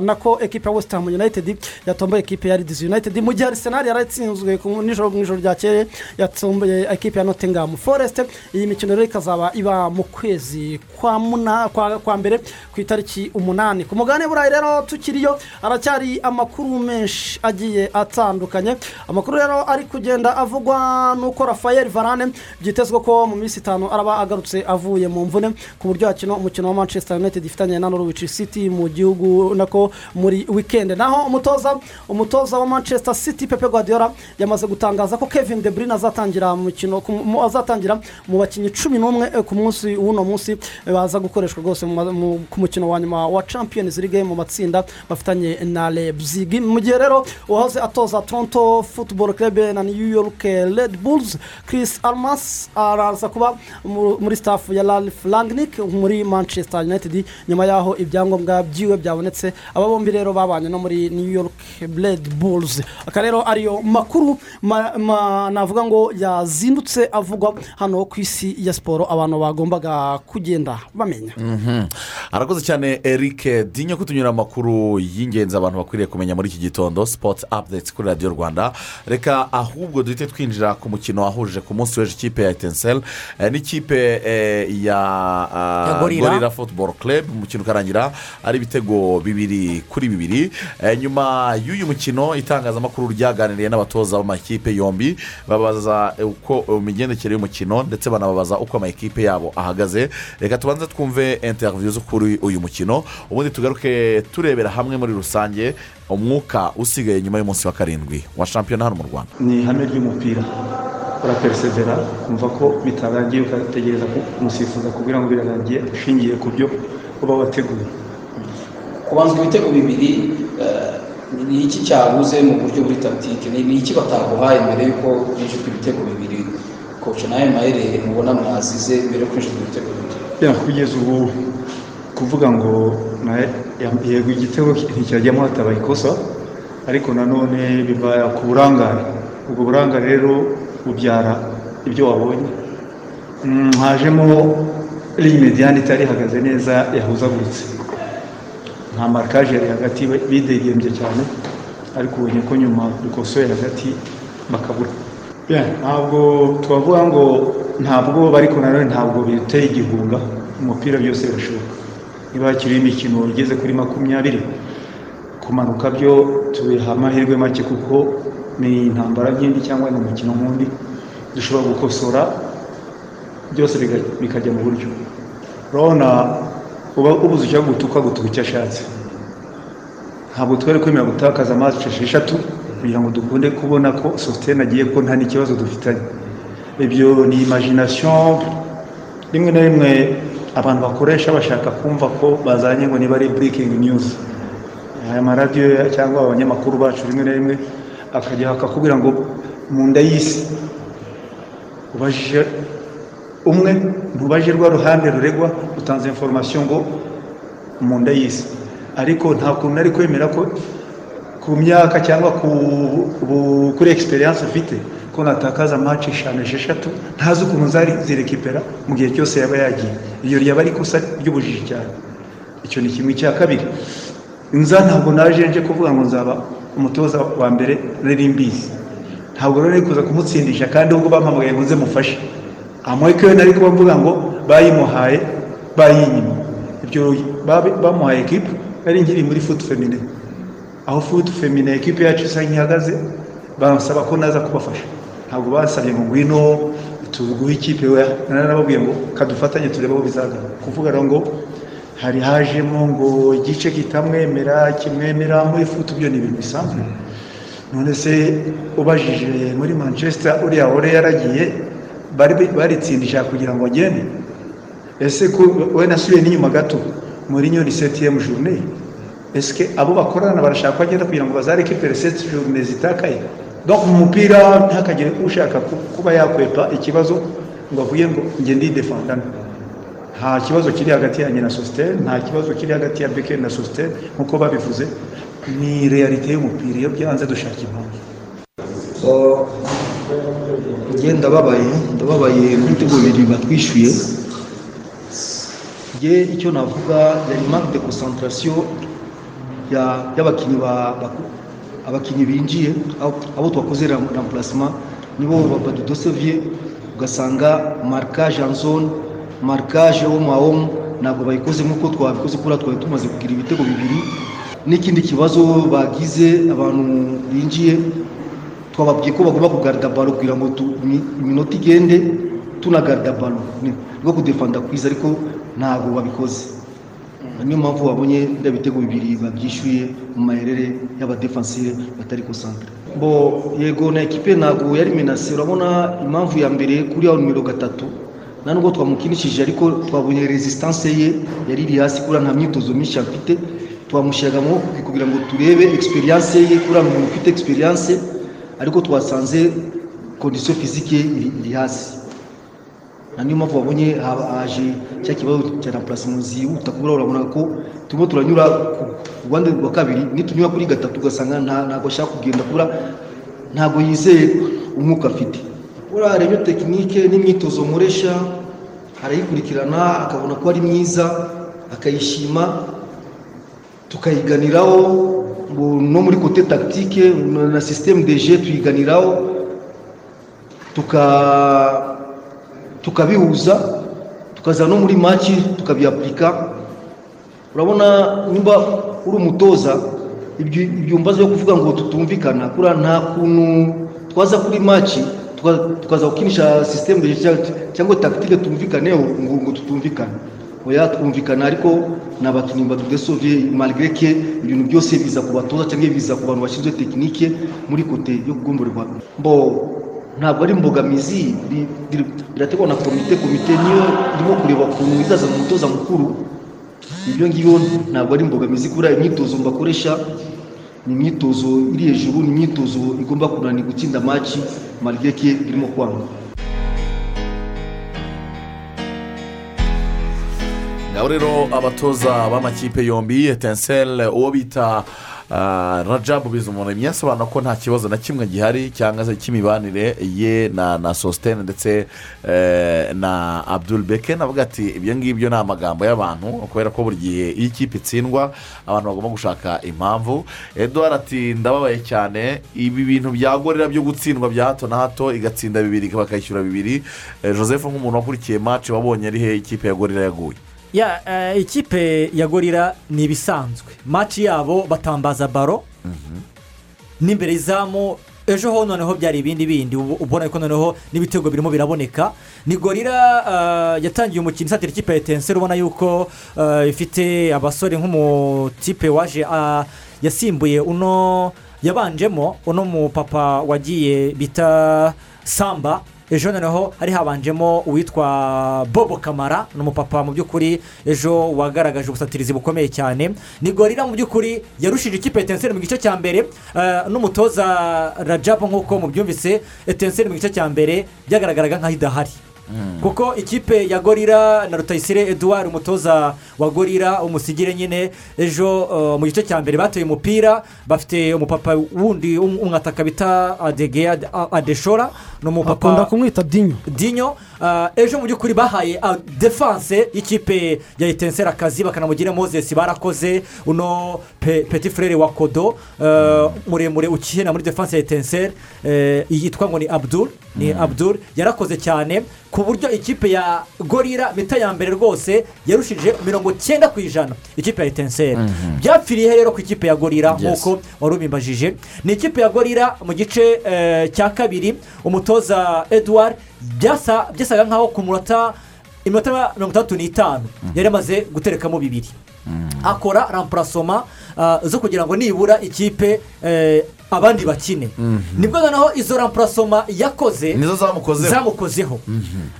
nako ekipe ya west ham united yatomboye ekipe ya leeds united. Mu gihe arsenal yaratsinzwe nijoro mu ijoro ryakeye yatomboye ekipe ya nottingham forest. Iyi mikino rero ikazaba iba mu kwezi kwa muna kwa, mbere ku itariki umunani. Ku mugabane burayi rero tukiriyo haracyari amakuru menshi agiye atandukanye. Amakuru rero ari kugenda avugwa nuko rafael varane byitezwe ko mu minsi itanu araba agarutse avuye mu mvune. Ku buryo hakina umukino wa manchester united ifitanye na norwich city mu gihugu nako muri weekend. Naho umutoza umutoza wa manchester city pepe guardiola yamaze gutangaza ko kevin de bruyne azatangira mu bakinnyi cumi n'umwe eh, ku munsi w'uno munsi eh, baza gukoreshwa rwose ku mukino wa nyuma wa champions league mu matsinda bafitanye na leipzig. Mu gihe rero uwahoze atoza toronto football club na new york red bulls chris armas araza kuba mu- muri staff ya ralph langnick muri manchester united. Nyuma y'aho ibyangombwa byiwe byabonetse aba bombi rero babanye no muri new york red bulls. Aka rero ariyo makuru ma- ma- navuga ngo yazindutse avugwa hano ku isi ya siporo abantu bagombaga kugenda bamenya. Mhm. arakoze cyane eric dinyo kutunyura amakuru y'ingenzi abantu bakwiriye kumenya muri iki gitondo sipoti apudeti kuri radiyo rwanda. Reka ahubwo duhite twinjira ku mukino wahuje ku munsi w'ejo ikipe ya etenseri n'ikipe eh, ya ah, gorira futuboro club. Umukino ukarangira ari ibitego bibiri kuri bibiri. Eh, nyuma y'uyu mukino itangazamakuru ryaganiriye n'abatoza b'amakipe yombi babaza eh, uko imigendekere y'umukino ndetse banababaza uko amakipe yabo ahagaze. Reka tubanze twumve interiviyu kuri uyu mukino. Ubundi tugaruke turebera hamwe muri rusange. Umwuka usigaye nyuma y'umunsi wa karindwi wa shampiyona hano mu rwanda. Ni ihame ry'umupira. Uraperesevera kumva ko bitarangiye ugategereza ko umusifuzi akubwira ngo birarangiye ushingiye ku byo uba wateguye. Kubanza ibitego bibiri eh, ni iki cyabuze mu buryo buri tagitike ni iki bataguhaye mbere y'uko binjizwa ibitego bibiri? Koca nawe maherere mubona mwazize mbere yo kwinjizwa ibitego bibiri. Kugeza ubu kuvuga ngo yego igitego nticyajyamo hatabaye ikosa ariko nanone biva ku burangare. Ubwo burangare rero bubyara ibyo wabonye. Mm, hajemo mediane itari ihagaze neza yahuzaguritse nta marikaje yari hagati bidegembye cyane ariko ubonye ko nyuma bikosoye hagati bakabura. Ntabwo twavuga ngo ntabwo ariko nanone ntabwo biteye igihunga umupira byose birashoboka. Niba hakiriho imikino igeze kuri makumyabiri. Kumanuka byo tubiha amahirwe make kuko ni intambara nk'indi cyangwa ni umukino nk'undi dushobora gukosora byose bikajya mu buryo. Urabona uba ubuze icyo gutuka gutuka icyo ashatse. Ntabwo twari kwemera gutakaza amazi esheshatu kugira ngo dukunde kubona ko sositene agiye ko nta n'ikibazo dufitanye. Ibyo ni imagination rimwe na rimwe abantu bakoresha bashaka kumva ko bazanye ngo niba ari breaking news aya maradiyo cyangwa abanyamakuru bacu rimwe na rimwe akajya akakubwira ngo mu nda y'isi ubajije umwe ntubaje rwa ruhande ruregwa utanze information ngo mu nda y'isi ariko nta kuntu ari kwemera ko ku myaka cyangwa kuri experience ufite ko natakaza match eshanu esheshatu ntazi ukuntu zari zirekipera mu gihe cyose yaba yagiye. Iyo ryaba ari ikosa ry'ubujiji cyane. Icyo ni kimwe. Cya kabiri nza ntabwo naje nje kuvuga ngo nzaba umutoza wa mbere nari mbizi. Ntabwo rero nari kuza kumutsindisha kandi ubwo bampamagaye ngo nze mufashe. Amweke we nari kuba mvuga ngo bayimuhaye bayinyima ibyo bamuhaye ekipe nari nkiri muri futu femine aho futu femine ekipe yacu isa nk'ihagaze bansaba ko naza kubafasha. Ntabwo basabye ngo ngwino tuguhe ikipe we narababwiye ngo kadufatanye turebe aho bizagaragara kuvuga ngo hari hajemo ngo igice kitamwemera kimwemera muri futu byo ni ibintu bisanzwe. None se ubajije muri manchester uriya ore yaragiye bari baritsindisha kugira ngo agende. Ese ko we nasubiye n'inyuma gato muri nyoni setiyemu journée. Ese abo bakorana barashaka ko agenda kugira ngo bazarekipere seti journée zitakaye? Mu mupira ntihakagire ushaka ku- kuba yakwepa ikibazo ngo avuge ngo njye ndidefandana nta kibazo kiri hagati yanjye na sositeri nta kibazo kiri hagati ya beke na sositeri nk'uko babivuze ni realite y'umupira iyo byanze dushaka impamvu. Njye ndababaye ndababaye n'ibitego bibiri batwishyuye. Njye icyo navuga yari manque de concentration ya- y'abakinnyi ba- abakinnyi binjiye abo- twakoze ram- remplacement nibo ba- badudosevye ugasanga marquage en zone marquage homme à homme ntabwo bayikoze nk'uko twabikoze kubera twari tumaze kugira ibitego bibiri. N'ikindi kibazo bagize abantu binjiye twababwiye ko bagomba kugarida balo kugira ngo iminota igende tunagarida balo ni rwo kudefanda kwiza ariko ntabwo babikoze. Niyo mpamvu wabonye biriya bitego bibiri babyishyuye mu maherere y'abadefansire batari konsantere bo yego na ekipe ntabwo yari menase urabona impamvu ya mbere kuri ya nimero gatatu. Nta nubwo twamukinishije ariko twabonye resistance ye yari iri hasi kuriya nta myitozo myinshi afite. Twamushyiragamo kugira ngo turebe experience ye kuriya muntu ufite experience. Ariko twasanze kondisiyo fizike iri hasi. Na niyo mpamvu wabonye haba- haje cya kibazo cya remplacement zihuta kubura urabona ko turimo turanyura ku ruhande rwa kabiri nitunyura kuri gatatu ugasanga nta- ntabwo ashaka kugenda kubura ntabwo yizeye umwuka afite. Buriya rero tekinike n'imyitozo nkoresha arayikurikirana akabona ko ari myiza akayishima tukayiganiraho no muri kote tactique na système de jeu tuyiganiraho tuka tukabihuza tukaza no muri match tukabiapurika urabona nimba uri umutoza ibyo mbazo yo kuvuga ngo tutumvikana. Kuriya nta kuntu twaza kuri tuka- tukaza gukinisha jeu cyangwa tactique tumvikaneho ngo tutumvikana oya twumvikana ariko ni abakinnyi badudesovye malgré que ibintu byose biza ku batoza cyangwa biza ku bantu bashinzwe tekinike muri kote yo kugomborerwa mbo ntabwo ari imbogamizi bi- bi- birategwa na komite komite niyo irimo kureba ukuntu izazana umutoza mukuru. Ibyo ngibyo ntabwo ari imbogamizi kubera imyitozo mbakoresha. Ni imyitozo iri hejuru ni imyitozo igomba kunani gutsinda maci malgré que irimo kwanga. Ngaho rero abatoza b'amakipe yombi etenseri uwo bita rajabu bizumuremyi asobanura ko nta kibazo na kimwe gihari cyangwa se cy'imibanire ye na na sositene ndetse eh, na abdul beke navuga ati ibyo ngibyo ni amagambo y'abantu kubera ko buri gihe iyo ikipe itsindwa abantu bagomba gushaka impamvu. Eduard ati ndababaye cyane. Ibi bintu bya gorira byo gutsindwa bya hato na hato igatsinda bibiri bakayishyura bibiri. Eh, joseph nk'umuntu wakurikiye match wabonye ari he ikipe ya gorira yaguye? Ya eh, ikipe ya gorira ni ibisanzwe maci yabo batambaza baro n'imbere y'izamu ejo ho noneho byari ibindi bindi. Ubona ko noneho n'ibitego birimo biraboneka. Ni gorira eh, yatangiye umukino isatira ikipe ya etenseri ubona yuko eh, ifite abasore nk'umutipe waje ah, yasimbuye uno yabanjemo uno mupapa wagiye bita samba. Ejo noneho hari habanjemo uwitwa bobo kamara ni umupapa mu by'ukuri ejo wagaragaje ubusatirizi bukomeye cyane. Ni gorira mu by'ukuri yarushije ikipe etenseri mu gice cya mbere eh, n'umutoza rajabu nk'uko mubyumvise etenseri mu gice cya mbere byagaragaraga nk'aho idahari. Kuko ikipe ya gorira na rutayisire eduard umutoza wa gorira umusigire nyine ejo uh, mu gice cya mbere batoye umupira bafite umupapa wundi um- umwataka bita adegeya adeshora ni umupapa bakunda kumwita dinyo dinyo ah, ejo mu by'ukuri bahaye ah, defanse y'ikipe ya etenseri akazi bakanamugira moses barakoze uno pe- peti frere wa kodo ah, muremure ukina muri defanse ya etenseri eh, yitwa ngo ni abdul ni abdul yarakoze cyane ku buryo ikipe ya gorira mita ya mbere rwose yarushije mirongo cyenda ku ijana. Ikipe ya etenseri byapfiriye he rero ku ikipe ya gorira nk'uko wari ubimbajije? Ni ikipe ya gorira mu gice cya kabiri umutoza edouard byasa byasaga nkaho ku munota iminota mirongo itandatu n'itanu. Yari amaze guterekamo bibiri. Akora rampurasoma ah, zo kugira ngo nibura ikipe eh, abandi bakine. Nibwo noneho izo rampurasoma yakoze nizo zamukozeho. zamukozeho.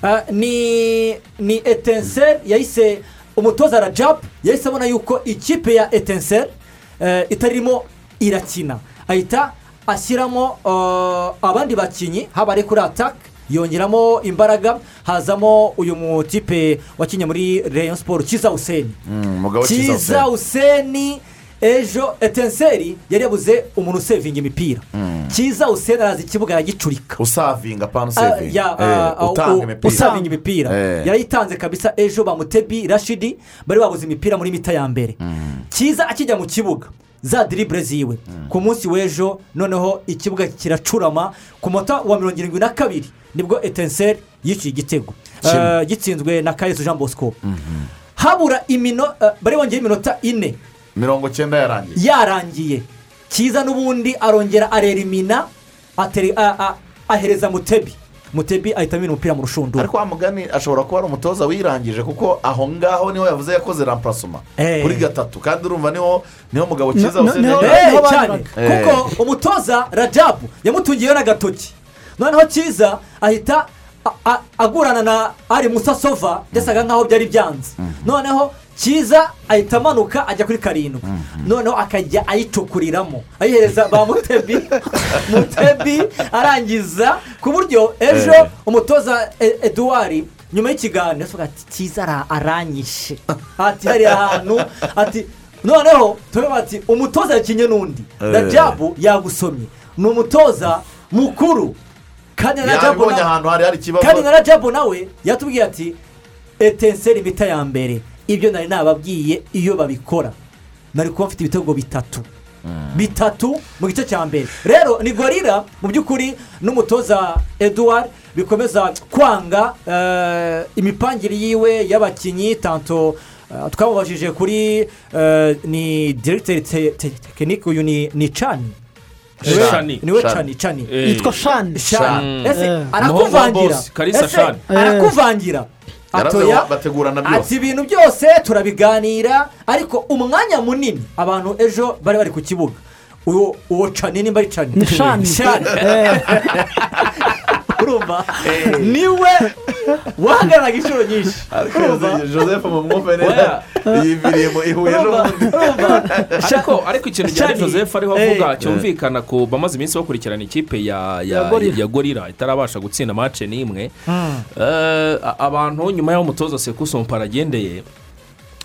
Ah, ni ni etenseri yahise umutoza rajabu yahise abona yuko ikipe ya etenseri itarimo irakina. Ahita ashyiramo ah, abandi bakinnyi haba ari kuri ataka yongeramo imbaraga hazamo uyu mutipe wakinnye muri reyo siporo kiza useni Mm, kiza useni ejo etenseri yari yabuze umuntu usevinga imipira. Kiza useni araza ikibuga aragicurika usavinga panu sevinga usavinga imipira. Eh. yarayitanze kabisa ejo bamutebi rashidi bari babuze imipira muri mita ya mbere. Kiza akijya mu kibuga. Za diribure ziwe. Ku munsi w'ejo noneho ikibuga kiracurama ku munota wa mirongo irindwi na kabiri ni bwo etenseri yiciye igitego. Eh, gitsinzwe na kayesu jean bosco. Habura imino eh, bari bongeye iminota ine. Mirongo cyenda yarangiye. Yarangiye. Kiza n'ubundi arongera arerimina ahereza mutebi. Mutebi ahita amena umupira mu rushundura. Ariko wa mugani ashobora kuba ari umutoza wirangije kuko aho ngaho ni ho yavuze yakoze rampurasoma Eh. kuri gatatu. Kandi urumva ni ho ni ho mugabo Ni- cyiza Eh, cyane. banyuraga. Eh. kuko umutoza rajabu yamutungiyeho n'agatoki noneho kiza ahita agurana na ari musasova byasaga nkaho byari byanze. Noneho kiza ahita amanuka ajya kuri karindwi. Noneho akajya ayicukuriramo ayihereza ba mutebi. <laughs> Mutebi arangiza ku buryo ejo Eh. umutoza E- eduwari nyuma y'ikiganiro avuga ati ara- aranyishe. Ati hariya hantu ati noneho turavuga ati umutoza yakinye n'undi. Eh. rajabu yagusomye. Ni umutoza mukuru. Kandi na na- ahantu hari hari na rajabu nawe yatubwiye ati etenseri imita ya mbere. Ibyo nari nababwiye iyo babikora. Nari kuba mfite ibitego bitatu. Bitatu mu gice cya mbere. Rero ni gorira mu by'ukuri n'umutoza eduwari bikomeza kwanga eh, imipangire yiwe y'abakinnyi tanto eh, twamubajije kuri eh, ni diregiteri te- te- tekinike uyu ni ni cani ni we cani cani yitwa shani shani ese arakuvangira. Arakuvangira. Atoya bategurana byose ati ibintu byose turabiganira ariko umwanya munini abantu ejo bari bari ku kibuga uwo uwo cani nimba ari cani Ni Shani. shani. <laughs> <laughs> urumva ni we wahagararaga inshuro nyinshi urumva joseph mu mwumve neza iyi mirimo ihuye ejo urumva bundi urumva ariko ariko ikintu gihari joseph ariho Eh. avuga cyumvikana ku bamaze iminsi bakurikirana ikipe ya gorira itarabasha gutsinda mace n'imwe Eh, abantu nyuma y'aho umutoza sekuso mpara agendeye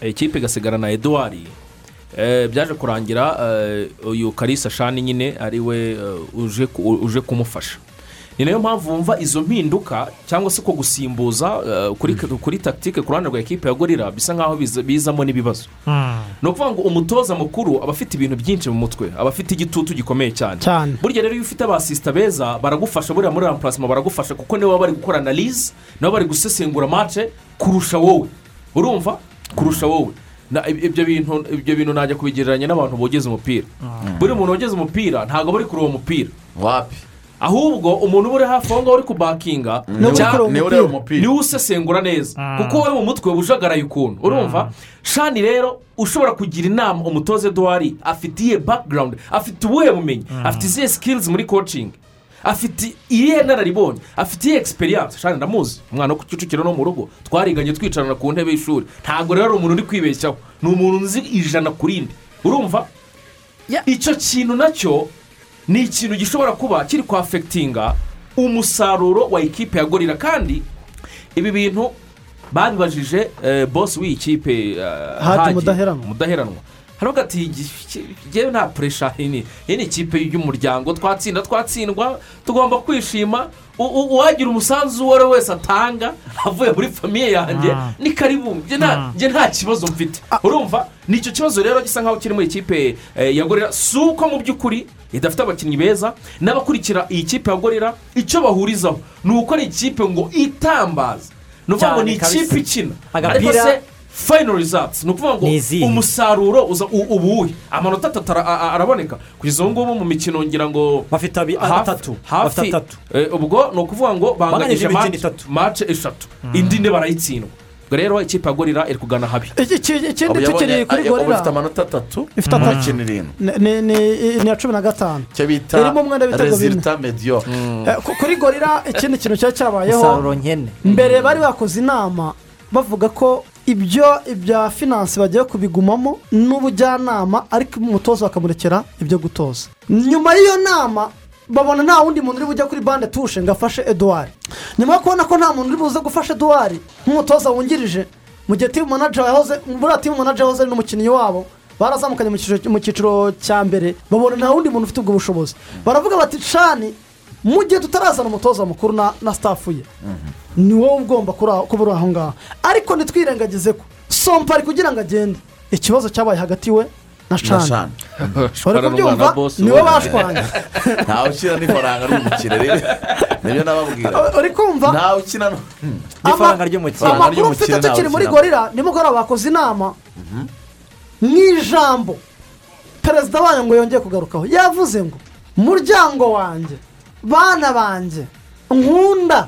eh, ikipe igasigara na eduwari eh, byaje kurangira eh, uyu karisa shani nyine eh, uje ku- uje kumufasha ni na yo mpamvu wumva izo mpinduka cyangwa se ko gusimbuza eh, kuri kuri tagitike ku ruhande rwa ekipe ya gorira bisa nkaho biza- bizamo n'ibibazo. Ni ukuvuga ngo umutoza mukuru aba afite ibintu byinshi mu mutwe aba afite igitutu gikomeye cyane. Cyane. burya rero iyo ufite abasisita beza baragufasha buriya muri rampurasima baragufasha kuko nibo baba bari gukora analize nabo bari gusesengura mace kurusha wowe. Urumva? Kurusha wowe. Ibyo bintu ibyo bintu najya kubigereranya n'abantu bogeza umupira. Buri muntu wogeza umupira ntabwo aba ari kuri uwo mupira wapi? Ahubwo umuntu uba uri hafi aho ngaho uri kubakinga Niwe kureba ni we ureba umupira. ni we usesengura neza kuko wowe mu mutwe ujagaraye ukuntu. Urumva? Shani rero ushobora kugira inama umutoza eduwari afitiye background afite ubuhe bumenyi afite izihe sikilizi muri coaching afite iyihe nararibonye afite iyihe egisperiyanse shani ndamuzi. Umwana wo ku kicukiro no mu rugo twariganye twicarana ku ntebe y'ishuri. Ntabwo rero ari umuntu uri kwibeshyaho. Ni umuntu nzi ijana ku rindi. Urumva? Icyo kintu na cyo ni ikintu gishobora kuba kiri kwafegitinga umusaruro wa ekipe ya gorira kandi ibi bintu babibajije eh, bosi w'iyi kipe eh, Hadi Mudaheranwa. Haravuga ati ngewe nta puresha iyi ni ikipe y'umuryango twatsinda twatsindwa tugomba kwishima uwagira umusanzu uwo ari we wese atanga avuye muri famiye yanjye Ah. ni karibu njye nta- kibazo mfite urumva ni icyo kibazo rero gisa nkaho kiri mu ikipe eh, ya gorira si uko mu by'ukuri idafite abakinnyi beza n'abakurikira iyi kipe ya gorira icyo bahurizaho ni uko ari ikipe ngo itambaza ni ukuvuga ngo ni ikipe ikina ariko se fayino rizatsi ni ukuvuga ngo umusaruro uza u- ubuhe? Amanota atatu araboneka. Kugeza ubu ngubu mu mikino ngira ngo bafite atatu hafi bafite atatu. eh, ubwo ni ukuvuga ngo Banganyije mace eshatu. Indi ne barayitsindwa? Ubwo rero ikipe ya gorira iri kugana habi. Iki- iki- ikindi yabonye kuri ubu ifite gorira amanota atatu. Ifite atatu. irindwi. Ni- iya cumi na gatanu. Icyo bita rezilita mediyo Eh, ku- kuri gorira ikindi kintu cyari cyabayeho mbere bari bakoze inama bavuga ko ibyo ibya finanse bagiye kubigumamo n'ubujyanama ariko umutoza bakamurekera ibyo gutoza. Nyuma y'iyo nama babona nta wundi muntu uri bujya kuri bande tushe ngo afashe eduwari nyuma yo kubona ko nta muntu uri buze gufasha eduwari nk'umutoza wungirije mu gihe timu manager yahoze buriya timu manager yahoze n'umukinnyi wabo barazamukanye mu cyiciro- cya mbere babona nta wundi muntu ufite ubwo bushobozi. Baravuga bati cani mu gihe tutarazana umutoza mukuru na sitafu ye. Ni wowe ugomba kuba uri aho ngaho ariko ntitwirengagize ko. Sompari kugira ngo agende. Ikibazo cyabaye hagati we na na shani. Shani bari kubyumva? ni we bashwanye. <laughs> Ntawe ukina n'ifaranga ry'umukire rero. Nibyo nababwira uri kumva? Ntawe ukina no- n'ifaranga ry'umukire Ama- amakuru ry'umukire mfite tukiri muri gorira nimugoroba bakoze inama. Mu ijambo perezida wanyu ngo yongeye kugarukaho yavuze ngo muryango wanjye bana banjye nkunda.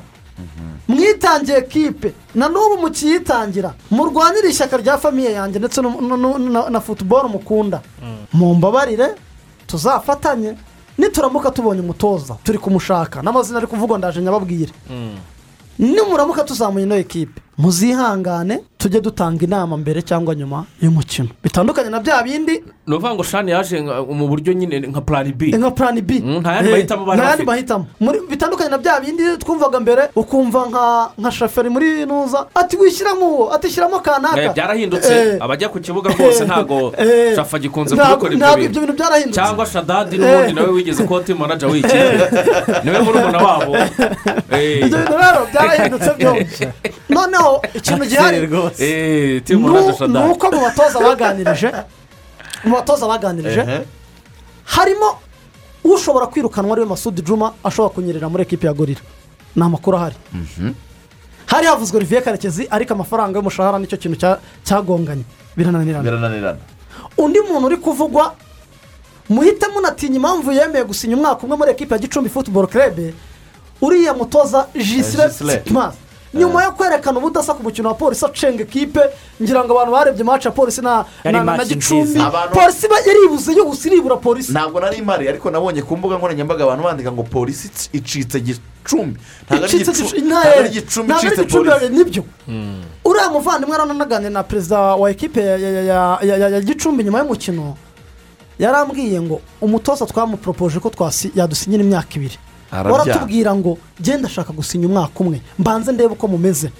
Mwitangiye kipe na n'ubu mukiyitangira murwanire ishyaka rya famiye yanjye ndetse na- na futuboro mukunda. Mumbabarire tuzafatanye nituramuka tubonye umutoza turi kumushaka. N'amazina ari kuvugwa ndaje nyababwire. Nimuramuka tuzamuye ino ekipe. Muzihangane tujye dutanga inama mbere cyangwa nyuma y'umukino. Bitandukanye na bya bindi. Ni ukuvuga ngo shani yaje mu buryo nyine nka purani bi nka purani bi nta yandi Eh, mahitamo bari nta yandi bafite. mahitamo Muri- bitandukanye na bya bindi twumvaga mbere ukumva nka nka shoferi muri nuza ati wishyiramo uwo? Ati shyiramo kanaka? Eh, byarahindutse. Eh, abajya ku kibuga rwose ntabwo <laughs> eh, shafa gikunze ntabwo- kubikora ibyo bintu. byarahindutse. Cyangwa shadadi n'ubundi nawe wigeze <laughs> timu manager w'ikipe ni we murumuna wabo. <laughs> Eh, ibyo bintu rero byarahindutse byose noneho ikintu gihari eh, ni uko mu batoza baganirije mu batoza baganirije harimo ushobora kwirukanwa ari we masudi juma ashobora kunyerera muri ekipi ya gorira ni amakuru ahari hari havuzwe olivier karekezi ariko amafaranga y'umushahara ni cyo kintu cya- cyagonganye birananirana undi muntu uri kuvugwa muhite munatinya impamvu yemeye gusinya umwaka umwe muri ekipi ya gicumbi futuboro kerebe uriya mutoza jisire Gisle. Nyuma yo kwerekana ubudasa ku mukino wa polisi acenga ekipe ngira ngo abantu barebye match ya polisi na gicumbi. polisi iba yaribuze yose iribura polisi. Ntabwo nari mpari ariko nabonye ku mbuga nkoranyambaga abantu bandika ngo polisi ic- icitse gicumbi. Ntabwo ari gicumbi. Icitse polisi. ni byo. Uriya muvandimwe arananaganira na perezida wa ekipe ya- gicumbi nyuma y'umukino yarambwiye ngo umutoza twamuporopoje ko twasi- yadusinyira imyaka ibiri. Arabyanga. waratubwira ngo genda ashaka gusinya umwaka umwe. Mbanze ndebe uko mumeze.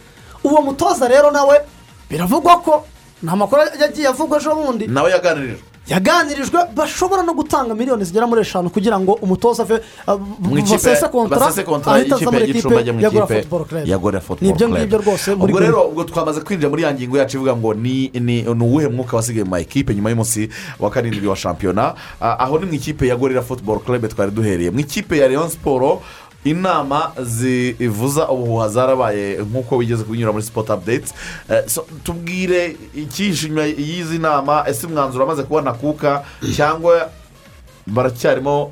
Uwo mutoza rero nawe biravugwa ko nta makuru yagiye avugwa ejo bundi. Nawe yaganirijwe yaganirijwe bashobora no gutanga miliyoni zigera muri eshanu kugira ngo umutoza ave uh, basese kontara ahita aza muri mu ya gora futuboro ni ibyo ngibyo rwose muri ubwo rero ubwo twamaze kwinjira muri ya ngingo yacu ivuga ngo ni uwuhe mwuka wasigaye mu ma ekipe nyuma y'umunsi wa karindwi wa shampiyona? Ah, aho ni mu ikipe ya gorira futuboro kerebe twari duhereye. Mu ikipe ya leon siporo inama zivuza ubuhuha zarabaye nk'uko wigeze kunyura muri sipoti apudeti tubwire ikihishe inyuma y'izi nama ese umwanzuro amaze kubona kuka cyangwa baracyarimo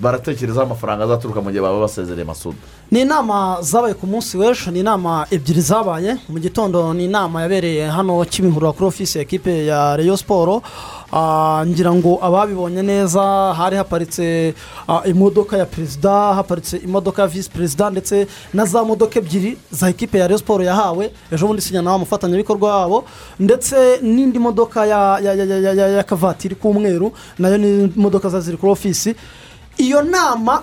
baratekerezaho amafaranga azaturuka mu gihe baba basezereye masudu ni inama zabaye ku munsi w'ejo ni inama ebyiri zabaye. Mu gitondo ni inama yabereye hano kimihurura kuri ofisi ekipe ya reyo siporo Ah, ngira ngo ababibonye neza hari haparitse ah, imodoka ya perezida haparitse imodoka ya visi perezida ndetse na za modoka ebyiri za ekipe ya reyo siporo yahawe. Ejo bundi sinya nawe umufatanyabikorwa wabo. Ndetse n'indi modoka ya y'akavatiri k'umweru na yo ni imodoka ziri kuri ofisi. Iyo nama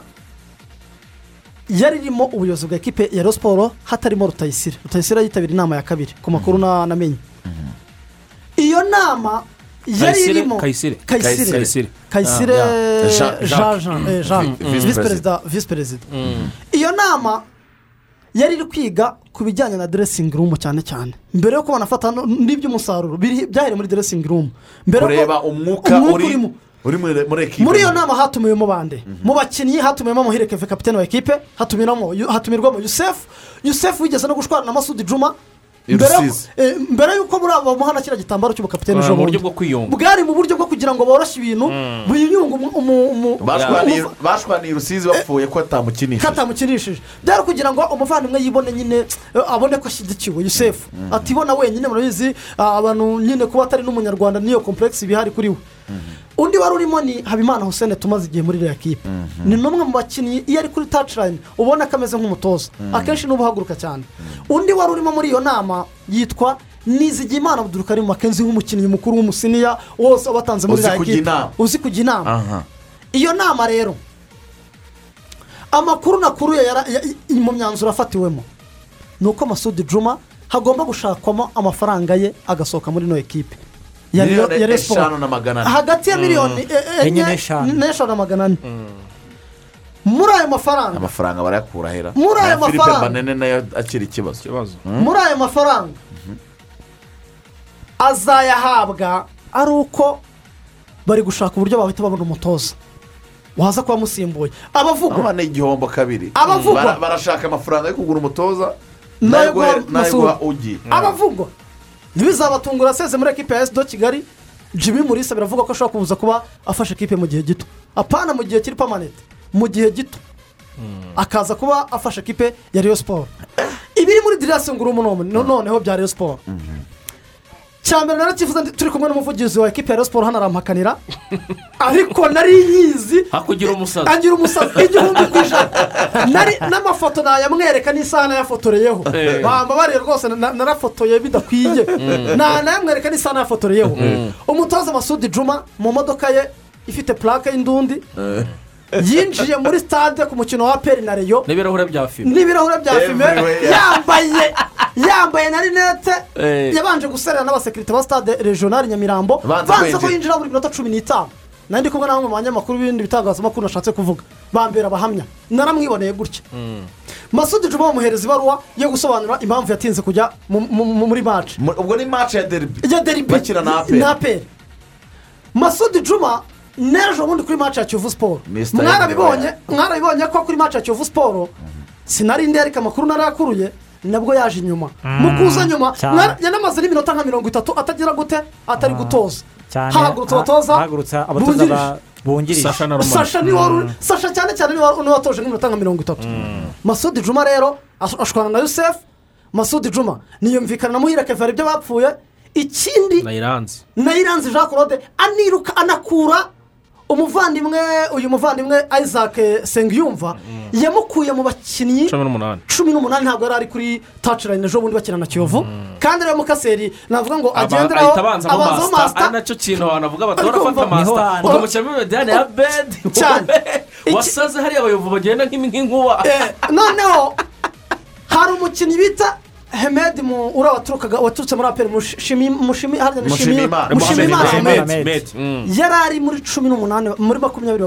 yari irimo ubuyobozi bwa ekipe ya siporo hatarimo rutayisire. Rutayisire yitabira inama ya kabiri ku makuru na- namenye iyo nama yari irimo Kayisire. kayisire. Kayisire. Ah, jean. Visi perezida visi perezida iyo nama yari iri kwiga ku bijyanye na deresingi rumu cyane cyane. Mbere yo kubona afata no- n'iby'umusaruro byahereye muri deresingi rumu ko- kureba umwuka uri urimo. Uri muri muri ekipa muri iyo nama hatumiwemo bande? Mu bakinnyi hatumiwemo muhire keve kapitene wa ekipe hatumirwamo yusefu yusefu wigeze no gushwana na masudi juma. Mbere eh, mbere y'uko muri abo bamuha na kiriya gitambaro cy'ubukapitene ejo bundi bwari mu buryo bwo kugira ngo boroshye ibintu umu- umu- bashwaniye rusizi bapfuye ko atamukinisha katamukinishije. Byari kugira ngo umuvandimwe yibone nyine eh, abone ko ashyigikiwe yusefu atibona wenyine murabizi ah, abantu nyine kuba atari n'umunyarwanda niyo kompuregisi iba ihari kuri we. Undi wari urimo ni habimana hussein tumaze igihe muri iriya kipe. Ni n'umwe mu bakinnyi iyo ari kuri tacirayini ubona ko ameze nk'umutoza. Akenshi n'uba uhaguruka cyane. Undi wari urimo muri iyo nama yitwa nizigiyimana abudurukarimu makenzi nk'umukinnyi mukuru w'umusiniya wose wabatanze muri iriya kipe. uzi kujya inama? Iyo nama rero amakuru i- mu myanzuro afatiwemo ni uko masudi juma hagomba gushakwamo amafaranga ye agasohoka muri ino ekipe. Miliyoni eshanu na magana ane hagati ya miliyoni e- e- Enye enye n'eshanu. na magana ane muri ayo mafaranga amafaranga barayakura hera Muri ayo mafaranga. banene na yo akiri ikibazo ikibazo muri ayo mafaranga azayahabwa ari uko bari gushaka uburyo bahita babona umutoza. Waza kuba amusimbuye abavugwa aba ni igihombo kabiri. Abavugwa. Bara- barashaka amafaranga yo kugura umutoza. Nayo guha ugi. Abavugwa ntibizabatungura aseze muri ekipe ya esi do kigali. Jimmy murisa biravuga ko ashobora kuza kuba afashe ekipe mu gihe gito. Apana mu gihe kiri pamanete mu gihe gito. Akaza kuba afashe ekipe ya riyo siporo <coughs> ibiri muri dirasi ngurumu noneho bya riyo siporo cyambere narakivuze ndi- turi kumwe n'umuvugizi wa ekipe ya riyo siporo hano arampakanira ariko nari nyizi hakugira umusazi agira umusazi igihumbi ku ijana. N'amafoto nayamwereka n'isaha nayafotoreyeho Eh. bambabariye rwose na- narafotoye bidakwiye. Na- nayamwereka n'isaha nayafotoreyeho umutoza masudi juma mu modoka ye ifite purake y'indundi. Yinjiye muri stade ku mukino wa peri na reyo n'ibirahure bya fime. N'ibirahure bya fime. Yambaye yambaye na rinete. Eh. yabanje guserera n'abasekirite ba stade regionali nyamirambo. Banze banze ko yinjira buri minota cumi n'itanu. Nari ndi kumwe na bamwe mu banyamakuru b'ibindi bitangazamakuru nashatse kuvuga. Bambera abahamya. Naramwiboneye gutya. Masudi juma bamuhereza ibaruwa yo gusobanura impamvu yatinze kujya mu- mu- mu- muri maci Mu- ubwo ni match ya deribi ya deribi na aperi masudi juma n'ejo bundi kuri maci ya kiyovu siporo mwarabibonye mwarabibonye ko kuri maci ya kiyovu siporo sinari ndi ariko amakuru narayakuruye nabwo yaje inyuma. Mu kuza nyuma yanamaze n'iminota nka mirongo itatu atagira gute? Atari gutoza. cyane. Hahagurutse abatoza hahagurutse abatoza bungirije. ba- bungirije. Sasha cyane cyane ni we watoje nk'iminota nka mirongo itatu. Masudi juma rero ash- ashwana na yusefu masudi juma niyumvikana na muhire kevara ibyo bapfuye. Ikindi nayiranze nayiranze jean claude aniruka anakura umuvandimwe uyu muvandimwe isaac sengiyumva yamukuye mu bakinnyi cumi n'umunani. cumi n'umunani ntabwo yari ari kuri tacirayini ejo bundi bakina na kiyovu. Kandi rero mukaseri navuga ngo agenderaho abanzaho masita ari na cyo kintu abantu bavuga bati ni ho masita ukamushyiramo imidani ya bedi Cyane. Wasaze hariya abayobozi bagenda nk'inkuba. Eh, noneho hari umukinnyi bita hemedi uriya waturukaga waturutse muri aperi mushimi mushimi harya ni Shimi- Mushimiyimana. mushimiyimana Mushimiyimana. Ahmed. Ahmed. Mm. yari ari muri cumi n'umunani muri makumyabiri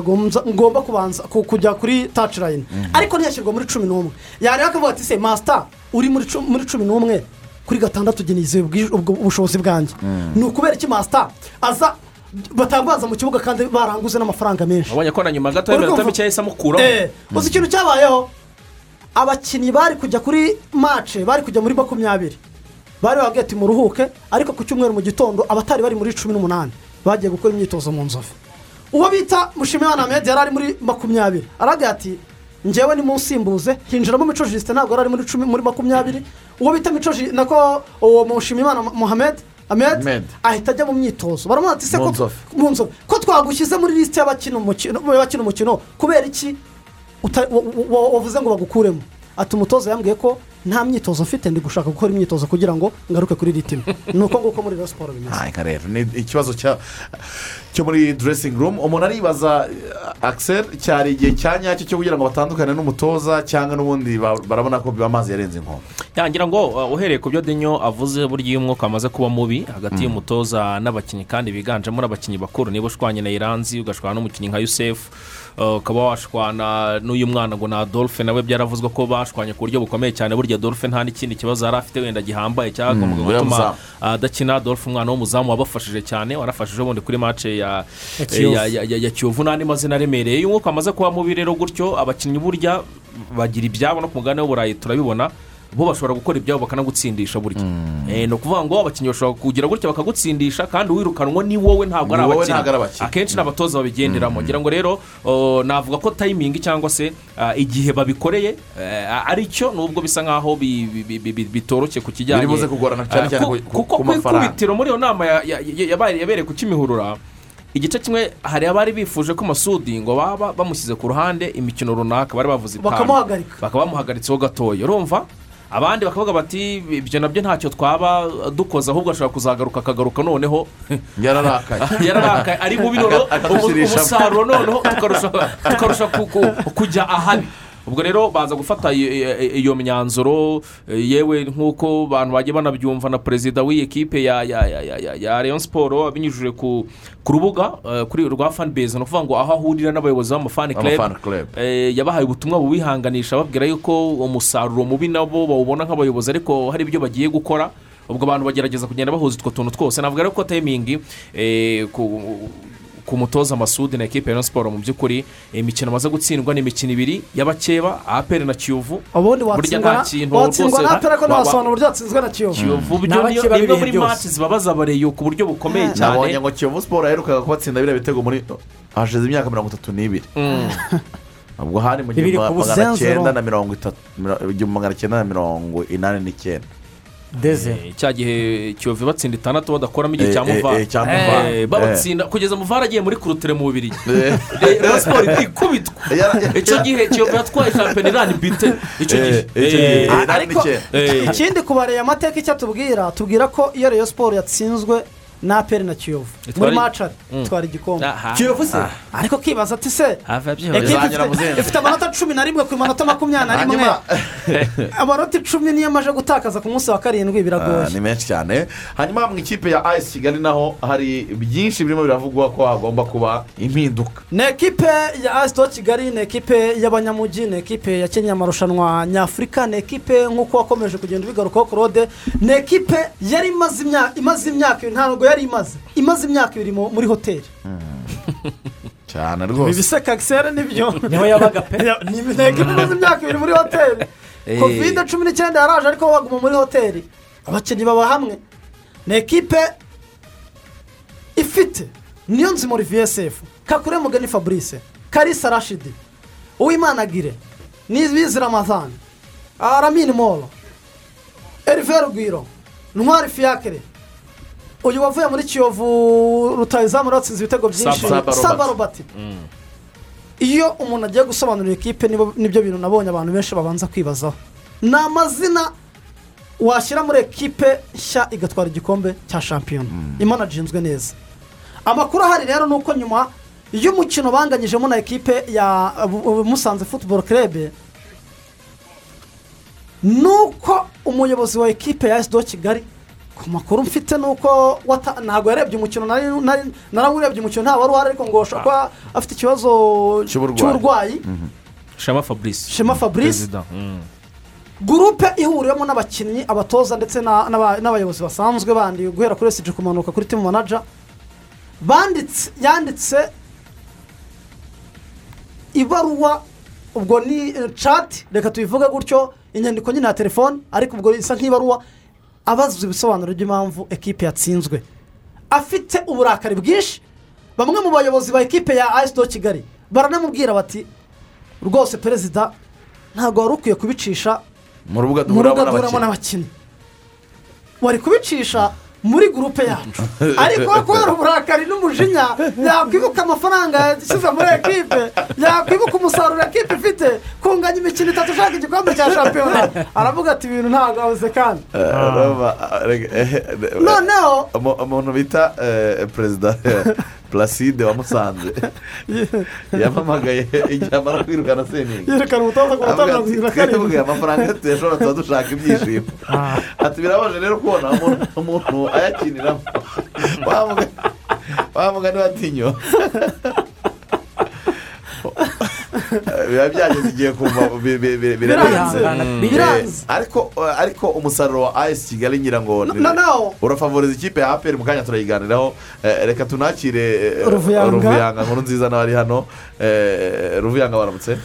ngomba kubanza ku- kujya kuri tacirayini ariko ntiyashyirwa muri cumi n'umwe. Yareba akavuga ati se masita uri muri cu- muri cumi n'umwe kuri gatandatu ubwo ubushobozi bwanjye. Ni ukubera iki masita aza batambaza mu kibuga kandi baranguze n'amafaranga menshi. Wabonye ko na nyuma gato y'iminota mike yahise amukuramo Eh, uzi ikintu cyabayeho? Abakinnyi bari kujya kuri mace bari kujya muri makumyabiri. Bari bababwiye ati muruhuke. Ariko ku cyumweru mu gitondo abatari bari muri cumi n'umunani. Bagiye gukora imyitozo mu nzovu. Uwo bita mushimiyana ahmed yari ari muri makumyabiri. Aragira ati ngewe ni munsimbuze hinjiramo mico jisite ntabwo yari ari muri cumi muri makumyabiri. Uwo bita mico nako uwo mushimiyimana muhamed ahmed Ahmed. ahita ajya mu myitozo. Baramuha ati se Mu ko nzovu. mu nzovu. Ko twagushyize muri lisite y'abakina umukino? Kubera iki? Wavuze ngo bagukuremo. Ati umutoza yambwiye ko nta myitozo mfite ndi gushaka gukora imyitozo kugira ngo ngaruke kuri ritime <laughs> ni uko nguko muri Rayon siporo bimeze. Nka rero ni ikibazo cyo muri dressing room. Umuntu aribaza akiseri cyari igihe cya nyacyo cyo kugira ngo batandukane n'umutoza cyangwa n'ubundi ba- barabona ko biba amazi yarenze inkombe. Yangira ngo uh, uhereye ku byo denyo avuze burya iyo umwuka amaze kuba mubi hagati y'umutoza n'abakinnyi kandi biganjemo abakinnyi bakuru. Niba ushwanye na iranzi ugashwana n'umukinnyi nka yusefu ukaba washwana n'uyu mwana ngo ni adolphe nawe byaravuzwe ko bashwanye ku buryo bukomeye cyane burya adolphe nta n'ikindi kibazo yari afite wenda gihambaye cyagombaga uriya gutuma uh, adakina. Adolphe umwana w'umuzamu wabafashije cyane warafashije ubundi kuri mace ya kiyovu. n'andi mazina aremereye. Iyo umwuka amaze kuba mubi rero gutyo abakinnyi burya bagira ibyabo no ku mugabane w'uburayi turabibona. Bo bashobora gukora ibyabo bakanagutsindisha burya. Eh, ni ukuvuga ngo abakinnyi bashobora kugira gutya bakagutsindisha kandi uwirukanwa ni wowe ntabwo ari abakinnyi. akenshi ni abatoza babigenderamo. Ngira ngo rero navuga ko tayimingi cyangwa se ah, igihe babikoreye eh, ari cyo nubwo bisa nkaho bi- bi- bi- bi- bitoroshye ku kijyanye. Biri buze kugorana cyane cyane ku- kuko mafaranga. ikubitiro muri iyo nama yabereye ku kimihurura igice kimwe hari abari bifuje ko masudi ngo baba bamushyize ku ruhande imikino runaka bari bavuze itanu. Bakaba bamuhagaritseho gatoya. Urumva? Abandi bakavuga bati ibyo na byo ntacyo twaba dukoze ahubwo ashobora kuzagaruka akagaruka noneho. <laughs> Yararakaye. <laughs> Yararakaye. Ari mubi noneho umusaruro noneho tukarusha tukarusha ku- ku- kujya ahabi ubwo rero baza gufata iyo- myanzuro yewe nk'uko abantu bagiye banabyumva na perezida w'iyi ekipe ya ya ya ya ya ya Rayon siporo abinyujije ku rubuga eh, kuri rwa fanbase ni ukuvuga ngo aho ahurira n'abayobozi b'amafani club. eh, yabahaye ubutumwa bubihanganisha babwira yuko umusaruro mubi nabo bawubona nk'abayobozi ariko hari ibyo bagiye gukora ubwo abantu bagerageza kugenda bahuza utwo tuntu twose navuga rero ko tayimingi eh, ku mutoza masudi na ekipe ya siporo mu by'ukuri imikino amaze gutsindwa ni imikino ibiri y'abakeba aperi na kiyovu. Ubundi burya watsindwa nta kintu watsindwa na apera ko wa- wa- ntawasobanura uburyo watsinzwe na kiyovu. Kiyovu. Byo N'abakeba niyo b'ibihe niyo muri mati zibabaza abareyo ku buryo bukomeye cyane. nabonye ngo kiyovu siporo yaherukaga kubatsinda biriya bitego muri hashize imyaka mirongo itatu n'ibiri. <laughs> Mm. ubwo hari mu gihumbi magana cyenda na mirongo itatu igihumbi magana cyenda na mirongo inani n'icyenda. Deze Eh, cya gihe kiyovu batsinda itandatu badakoramo igihe Eh, cya eh, muvara. cya Muvara. Babatsinda kugeza muvara agiye muri kurutire mu bubiri. Rayon siporo ikubitwa. Icyo gihe kiyovu yatwaye shampiyona irani bite? Icyo gihe. ariko ikindi kubareba amateka icyo atubwira tubwira ko iyo reyo siporo yatsinzwe na aperi na kiyovu muri macari Mm. itwara igikombe kiyovu se ariko kibaza ati se ifite- amanota cumi na rimwe ku manota makumyabiri na rimwe amanota icumi niyo amaze gutakaza ku munsi wa karindwi biragoye ni menshi cyane hanyuma mu ikipe ya ayisi kigali naho hari byinshi birimo biravugwa ko hagomba kuba impinduka ni ekipe ya asito kigali ni ekipe y'abanyamujyi ni ekipe yakinnye amarushanwa nyafurika ni ekipe nk'uko wakomeje kugenda ubigarukaho claude ni ekipe yari imaze imyaka imaze imyaka ibiri ntabwo yari imaze imaze imyaka ibiri mu- muri hoteli <laughs> cyane ibi rwose. biseka gisere ni byo <laughs> ni ho yabaga pe. Ekipe imaze imyaka ibiri muri hoteli Eh. kovide cumi n'icyenda yaraje ariko baguma muri hoteli abakinnyi baba hamwe. Ni ekipe ifite niyo nzi muri vsf kakure mugani fabrice karisa rashidi uwimana gire nibizi ramazani aramini moro erive rugwiro ntwari fiyakire uyu wavuye muri kiyovu rutayizamu ratsinze ibitego byinshi. Saba Robert. saba robati iyo umuntu agiye gusobanurira ikipe ni byo bintu nabonye abantu benshi babanza kwibazaho ni amazina washyira muri ekipe nshya igatwara igikombe cya shampiyona. Imanajinzwe neza. Amakuru ahari rero ni uko nyuma y'umukino banganyijemo na ekipe ya musanze futuboro kerebe ni uko umuyobozi wa ekipe ya esido kigali ku makuru mfite ni uko wata- ntabwo yarebye umukino narawurebye umukino nta wari uhari ariko ngo ashobora kuba afite ikibazo Cy'uburwayi. cy'uburwayi shema fabrice Shema Fabrice. Mm. gurupe ihuriwemo n'abakinnyi abatoza ndetse na- n'aba- n'abayobozi basanzwe bandi guhera kuri esiji kumanuka kuri timu manaja banditse yanditse ibaruwa ubwo ni cati reka tubivuge gutyo inyandiko nyine ya telefone ariko ubwo isa nk'ibaruwa abaza ibisobanuro by'impamvu ekipe yatsinzwe. Afite uburakari bwinshi. Bamwe mu bayobozi ba ekipe ya ayisido kigali baranamubwira bati rwose perezida ntabwo wari ukwiye kubicisha mu rubuga duhuramo n'abakinnyi. Wari kubicisha muri gurupe yacu <laughs> ariko kubera uburakari n'umujinya yakwibuka amafaranga yashyize muri ekipe yakwibuka umusaruro ekipe ifite kunganya imikino itatu ushaka igikombe cya shampiyona. Aravuga ati ibintu ntabwo abuze kandi. Noneho- Umu- umuntu bita eh, perezida. <laughs> placide wa musanze yamamagaye igihe amara kwirukana seningi yerekana umutoza ku ati, mirongo irindwi na karindwi amafaranga tuyashobora tuba dushaka ibyishimo ati birabaje rero kubona umuntu- ayakiniramo wamuga- wamuga niwatinyo biba byageze igihe kumva bi- bi- bi- birarenze ariko ariko umusaruro wa ayesi kigali ngira ngo urafavoriza ikipe ya aperi mu kanya turayiganiraho reka tunakire Ruvuyanga. nkuru nziza n'abari hano Eh, ruvuyanga waramutse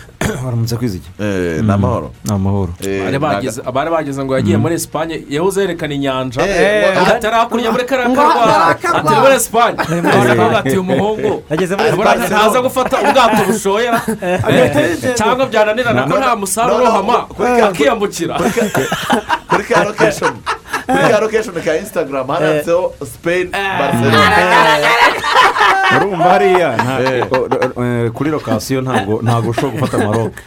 baramutse kwizigi Eh, ni amahoro ni amahoro Eh, Bari bageze- abari bageze ngo yagiye muri esipanye yahoze yerekana inyanja. Eh, Eh, atari hakurya muri kariya Ngo- karwa ngo- ati ni muri esipanye baravuga ati uyu muhungu. <laughs> Yageze muri Urabona Espagne. ntaza gufata ubwato bushoyera. Eh, cyangwa byananirana ko nta musaruro ka- akiyambukira kuri ka lokesheni <laughs> kuri ka lokesheni ka insitagaramu handitseho sipeyini bariserona urumva hariya eh, kuri lokasiyo ntabwo ushobora gufata maroke.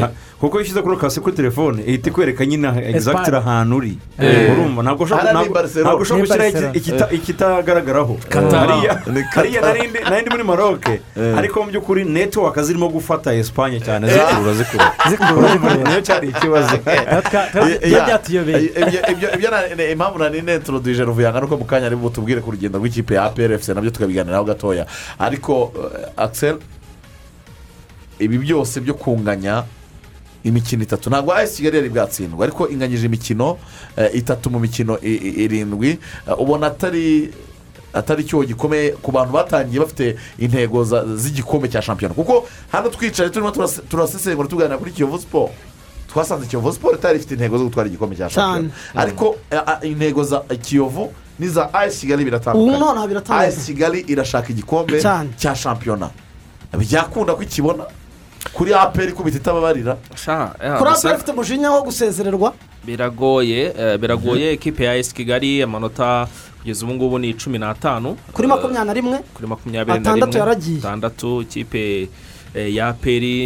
Ha- kuko iyo ushyize kuri lokasiyo kuri telefone ihita ikwereka nyine egizagitire ahantu uri. Eh. urumva. Ntabwo ushobora gushyiraho ikita- ikitagaragaraho. Hariya <laughs> Ni hariya Qatar. nari ndi- nari ndi muri maroke ariko mu by'ukuri netiwaka zirimo gufata esipanye cyane. Zikurura zikurura niyo cyari ikibazo. Iyo byatuyobeye Ibyo- ibyo- ibyo na- ni impamvu nari netroduje ruvuyanga nuko mu kanya ari butubwire ku rugendo rw'ikipe ya APRFC na byo tukabiganiraho gatoya. Ariko eh, Axel ibi byose byo kunganya imikino itatu. Ntabwo AS kigali yari bwatsindwa ariko inganyije imikino eh, itatu mu mikino irindwi. Eh, ubona atari atari icyoho gikomeye ku bantu batangiye bafite intego z'igikombe cya shampiyona. Kuko hano twicaye turimo turase- turasesengura tuganira kuri kiyovu siporo twasanze kiyovu siporo itari ifite intego zo gutwara igikombe cya shampiyona. Ariko eh, ah, intego za kiyovu n'iza ayesi kigali biratandukanye ayesi kigali irashaka igikombe cya shampiyona. Byakunda ko ikibona kuri aperi ikubita itababarira. Sha, kuri aperi ifite umujinya wo gusezererwa? Biragoye eh, biragoye. Ekipe ya esi kigali amanota kugeza ubu ngubu ni cumi n'atanu. Kuri makumyabiri na rimwe? Kuri makumyabiri na Atandatu rimwe. yaragiye. atandatu ikipe ya peri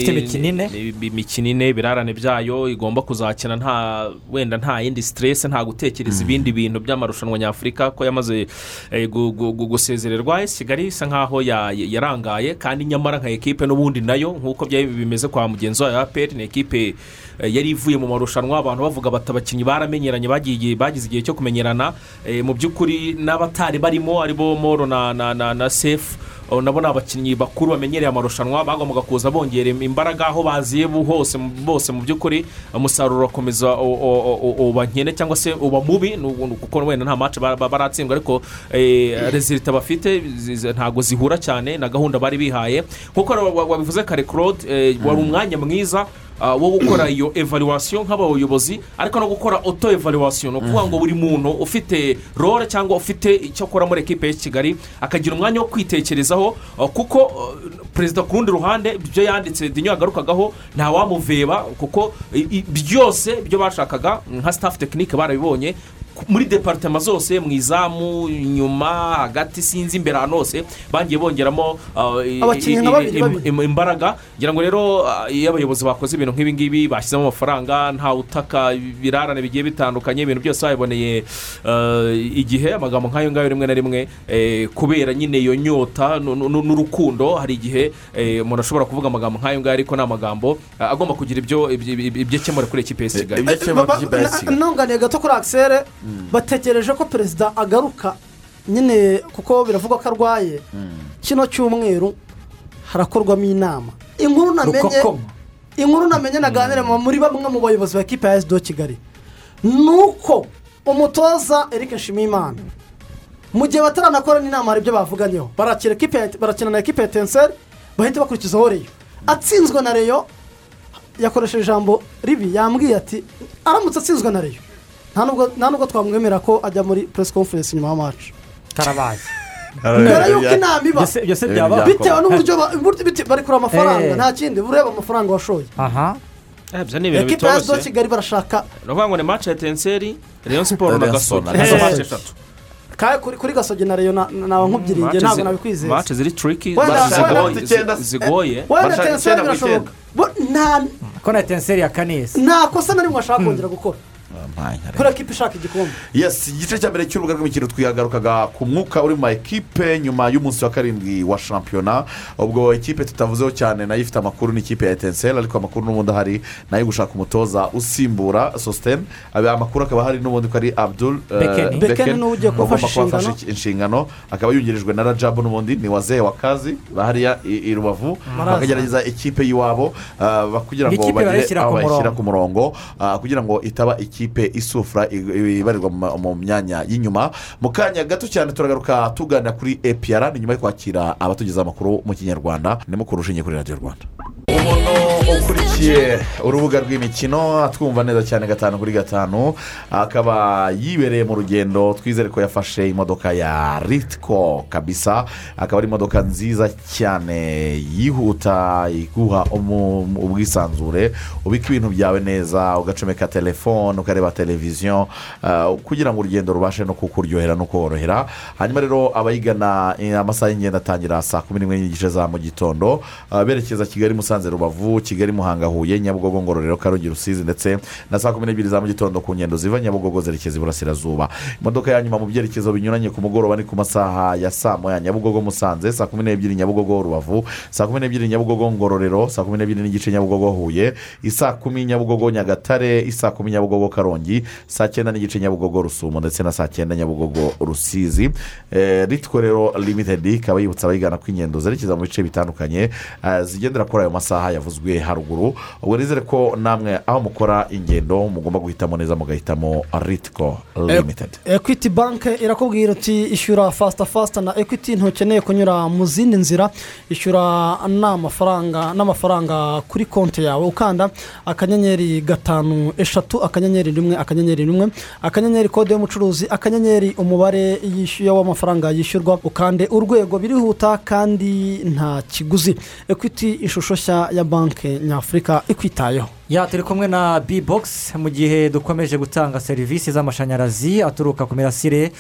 imikino ine. ibirarane byayo igomba kuzakina nta wenda nta yindi siteresi nta gutekereza ibindi bintu by'amarushanwa nyafurika ko yamaze eh, gu- gu- gu- gusezererwa. Esi kigali isa nkaho ya- yarangaye kandi nyamara nka ekipe n'ubundi na yo nk'uko bimeze kwa mugenzi wayo ya peri ni ekipe eh, yari ivuye mu marushanwa. Abantu bavuga bati abakinnyi baramenyeranye bagiye bagize igihe cyo kumenyerana. Eh, mu by'ukuri n'abatari barimo ari bo moro na na na na sefu Nabo ni abakinnyi bakuru bamenyereye amarushanwa bagombaga kuza bongera imbaraga aho baziye hose bose mu by'ukuri umusaruro urakomeza uba nkene cyangwa se uba mubi kuko wenda nta mace ba- ba- baratsindwa ariko eh, rezilita bafite ntabwo zihura cyane na gahunda bari bihaye. Nk'uko wa- wa- wabivuze kare claude eh, wari umwanya mwiza wo gukora iyo evaluwasiyo nk'abayobozi ariko no gukora oto evaluwasiyo ni ukuvuga ngo buri muntu ufite role cyangwa ufite icyo akora muri ekipe ya kigali akagira umwanya wo kwitekerezaho ah, kuko ah, perezida ku rundi ruhande ibyo yanditse dinyo yagarukagaho ntawamuveba kuko byose ibyo bashakaga nka staff tekinike barabibonye muri deparitema zose mu izamu inyuma hagati sinzi imbere ahantu hose bagiye bongeramo ah, imbaraga ngira ngo rero ah, iyo abayobozi bakoze ibintu nk'ibi ngibi bashyizemo amafaranga nta utaka ibirarane bigiye bitandukanye ibintu byose babiboneye eh, igihe amagambo nk'ayo ngayo rimwe na rimwe eh, kubera nyine iyo nyota nu- nu- nu- n'urukundo hari igihe eh, umuntu ashobora kuvuga amagambo nk'ayo ngayo ariko ni amagambo ah, agomba kugira ibyo akemura kuri ekipe ya Kigali. ntunganiye gato kuri akisere bategereje ko perezida agaruka. Nyine kuko biravugwa ko arwaye. Kino cyumweru harakorwamo inama. Inkuru namenye inkuru namenye naganire mu- muri bamwe mu bayobozi ba ekipa ya esido kigali. Ni uko umutoza eric nshimiyimana mu gihe bataranakora n'inama hari ibyo bavuganyeho. Barakina na ekipe ya tenseri bahita bakurikizaho reyo atsinzwe na reyo yakoresheje ijambo ribi yambwiye ati aramutse atsinzwe na reyo. Nta nubwo- twamwemera ko ajya muri press conference nyuma y'amacu karabaye mbere y'uko inama iba. Bitewe n'uburyo <laughs> bari kureba amafaranga. Eh. nta kindi ureba amafaranga washoye. Eh, ibyo ni ibintu ekipa ya bitoroshye. Kigali barashaka ni ukuvuga ngo ni mace ya tenseri rayon siporo na gasogi nizo mace eshatu. Kuri gasogi na reyo na- naba nkubyiringiye ntabwo nabikwizeza match ziri Wenda- zigoye- wenda- tenseri? birashoboka. Bo- nta ko na tenseri ya kanesi nta kosa na rimwe ashaka kongera gukora. Kuri ekipa ishaka igikombe? Yes igice cya mbere cy'urubuga rw'imikino twihagarukaga ku mwuka uri mu ma ekipe nyuma y'umunsi wa karindwi wa shampiyona. Ubwo ekipe tutavuzeho cyane na yo ifite amakuru ni ikipe ya etenseri ariko amakuru n'ubundi ahari na yo gushaka umutoza usimbura sositeni amakuru akaba hari n'ubundi ko ari abdul eh, Bekeni. Niwe ugiye kuba ugomba afashe kuba afashe inshingano. inshingano. Akaba yungirijwe na rajabu n'ubundi ni wazeye wakazi bahariya i rubavu. Bakagerageza ikipe y'iwabo ba- kugira ngo bagire aho bayishyira ku murongo ah, kugira ngo itaba ikipe isufura i- ibarirwa mu myanya y'inyuma. Mu kanya gato cyane turagaruka tuganira kuri epr ni nyuma yo kwakira abatugezaho amakuru mu kinyarwanda. Ndimo kurushinge kuri radiyo rwanda. Ukurikiye urubuga rw'imikino atwumva neza cyane gatanu kuri gatanu. Akaba yibereye mu rugendo twizere ko yafashe imodoka ya ritiko kabisa. Akaba ari imodoka nziza cyane yihuta iguha ubwisanzure ubika ibintu byawe neza ugacomeka telefone ukareba televiziyo ah, kugira ngo urugendo rubashe no kukuryohera no korohera hanyuma rero abayigana eh, amasaha y'ingendo atangira saa kumi n'imwe n'igice za mu gitondo ah, berekeza kigali musanze rubavu kigali muhanga huye nyabugogo ngororero karongi rusizi ndetse na saa kumi n'ebyiri za mu gitondo ku ngendo ziva nyabugogo zerekeza iburasirazuba. Imodoka ya nyuma mu byerekezo binyuranye ku mugoroba ni ku masaha ya saa moya. Nyabugogo musanze saa kumi n'ebyiri nyabugogo rubavu saa kumi n'ebyiri nyabugogo ngororero saa kumi n'ebyiri n'igice nyabugogo huye isaa kumi nyabugogo nyagatare isaa kumi nyabugogo karongi saa cyenda n'igice nyabugogo rusumo ndetse na saa cyenda nyabugogo rusizi. Eh, ritiko rero limitedi ikaba yibutsa abayigana ko ingendo zerekeza mu bice bitandukanye eh, zigendera kuri ayo masaha yavuzwe haruguru. Ubwo nizere ko namwe aho mukora ingendo mugomba guhitamo neza mugahitamo ritiko limitedi ekwiti banke irakubwira uti ishyura fasita fasita na ekwiti ntukeneye kunyura mu zindi nzira. Ishyura n'amafaranga kuri konti yawe. Ukanda akanyenyeri gatanu eshatu akanyenyeri rimwe akanyenyeri rimwe akanyenyeri kode y'umucuruzi akanyenyeri umubare yishyuye w'amafaranga yishyurwa. Ukande urwego birihuta kandi nta kiguzi. Ekwiti ishusho nshya ya banki. Nyafurika ikwitayeho ya turi kumwe na bibogisi mu gihe dukomeje gutanga serivisi z'amashanyarazi aturuka ku mirasire.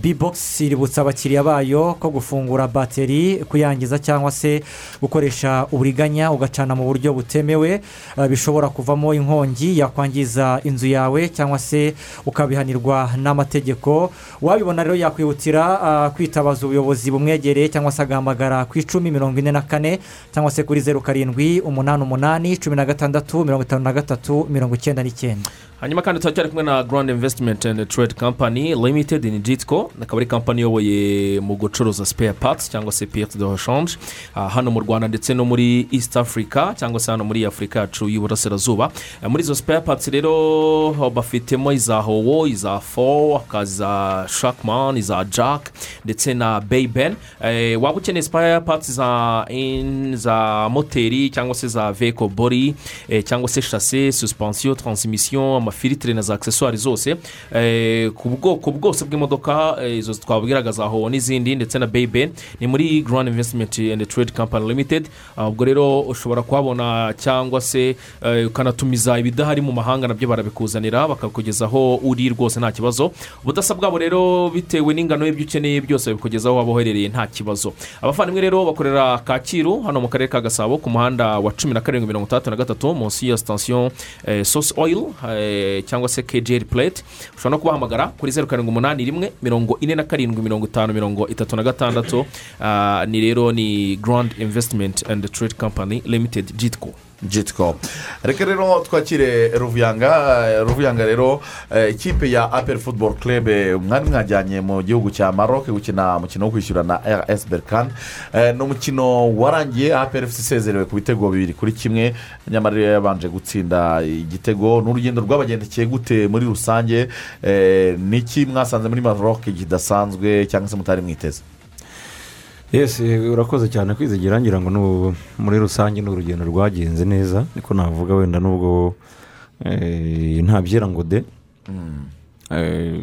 Bibogisi iributsa abakiriya bayo ko gufungura bateri kuyangiza cyangwa se gukoresha uburiganya ugacana mu buryo butemewe. Ah, bishobora kuvamo inkongi yakwangiza inzu yawe cyangwa se ukabihanirwa n'amategeko. Wabibona rero yakwihutira ah, kwitabaza ubuyobozi bumwegereye cyangwa se agahamagara ku icumi mirongo ine na kane cyangwa se kuri zeru karindwi umunani umunani cumi na gatandatu mirongo itanu na gatatu mirongo icyenda n'icyenda. Hanyuma kandi turacyari kumwe na grand investment and trade company limited in jitco akaba ari kampani iyoboye mu gucuruza spare parts cyangwa se piyete de hoshanje hano mu rwanda ndetse no muri east africa cyangwa se hano muri afurika yacu y'uburasirazuba Ah, muri izo spare parts rero bafitemo iza howo iza fo hakaza iza shakman iza jack ndetse na beyben Eh, waba ukeneye spare parts za za moteri cyangwa se za vehicle body eh, cyangwa se shase suspension transmission amafilitire na za akiseswari zose eh, ku bwoko bwose bw'imodoka eh, izo twabwiraga za howo n'izindi ndetse na beyben ni muri grand investment and trade company limited. Ah, ubwo rero ushobora kuhabona cyangwa se eh, ukanatumiza ibidahari mu mahanga na byo barabikuzanira bakakugezaho uri rwose nta kibazo. Ubudasa bwabo rero bitewe n'ingano y'ibyo ukeneye byose babikugezaho waba uherereye nta kibazo. Abavandimwe rero bakorera kacyiru hano mu karere ka gasabo ku muhanda wa cumi na karindwi mirongo itandatu na gatatu munsi ya sitasiyo sosi eh, cyangwa se kejeri purete ushobora no kubahamagara kuri zeru karindwi umunani rimwe mirongo ine na karindwi mirongo itanu mirongo itatu na gatandatu. Ah, ni rero ni grand investment and trade company limited jitco. Jitiko reka rero twakire ruvuyanga ruvuyanga rero eh, ikipe ya aperi futuboro kerebe mwari mwajyanye mu gihugu cya maroc gukina umukino wo kwishyura na rs berikani ni umukino warangiye aperi isezerewe ku bitego bibiri kuri kimwe nyamara rero yabanje gutsinda igitego. Ni urugendo rwabagendekeye gute muri rusange? Eh, ni iki mwasanze muri maroc kidasanzwe cyangwa se mutari mwiteze? Yesi urakoze cyane kwizigira ngira ngo muri rusange ni urugendo rwagenze neza niko navuga wenda n'ubwo eh, nta byera ngo de. Eh,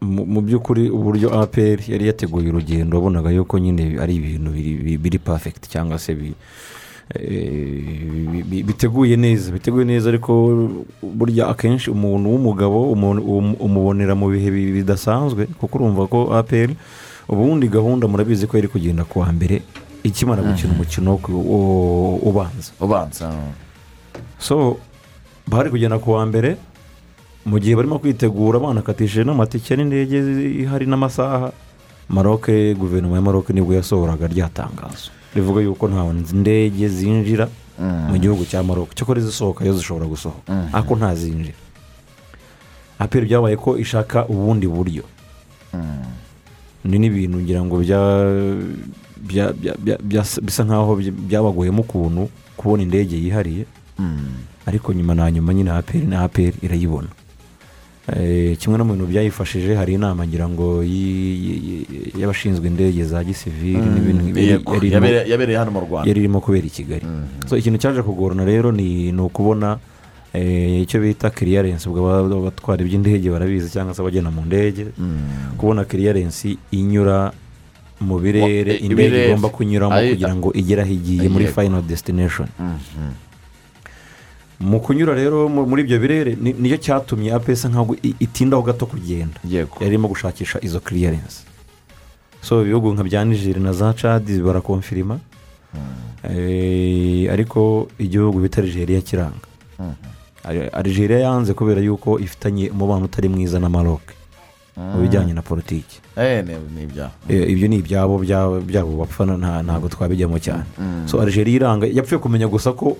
mu by'ukuri uburyo apr yari yateguye urugendo wabonaga yuko nyine ari ibintu biri- pafegiti cyangwa se eh, bi- bi- biteguye neza biteguye neza ariko burya akenshi umuntu w'umugabo um- umubonera mu bihe bi- bidasanzwe kuko urumva ko aperi ubundi gahunda murabizi ko iri kugenda ku wa mbere ikimara gukina umukino ubanza. Ubanza. So bari kugenda ku wa mbere mu gihe barimo kwitegura banakatishije n'amatike n'indege ihari n'amasaha maroke guverinoma ya maroke ni bwo yasohoraga rya tangazo. Rivuga yuko nta ndege zinjira mu gihugu cya maroke cyakora izisohoka yo zishobora gusohoka. Ariko ntazinjira aperi byabaye ko ishaka ubundi buryo. Ni n'ibintu ngira ngo bisa nkaho bya- byabaguyemo ukuntu kubona indege yihariye. Ariko nyuma na nyuma nyine aperi na aperi irayibona. Eh, kimwe no mu bintu byayifashije hari inama ngira ngo y'abashinzwe indege za gisivili Mm, n'ibintu yabereye- hano mu Rwanda. yari irimo kubera i kigali. So ikintu cyaje kugorana rero ni ukubona icyo bita kiriyarensi ubwo aba- abatwara iby'indege barabizi cyangwa se abagenda mu ndege. Kubona kiriyarensi inyura mu birere indege igomba kunyuramo kugira ngo igere aho igiye muri fayino desitineshoni mu kunyura rero mu- muri ibyo birere ni- ni cyo cyatumye apesa nkaho i- itindaho gato kugenda. Yari irimo gushakisha izo kiriyarensi so ibihugu nka bya nigeri na za cadi barakomfirima Eh, ariko igihugu bita Algeria kiranga. Algeria yanze kubera yuko ifitanye umubano utari mwiza na maroc mu bijyanye na politiki. Eh, Eh, ibyo ni ibyabo byabo byabo bapfa nta- ntabwo twabijyamo cyane. Mm. so Algeria iranga yapfuye kumenya gusa ko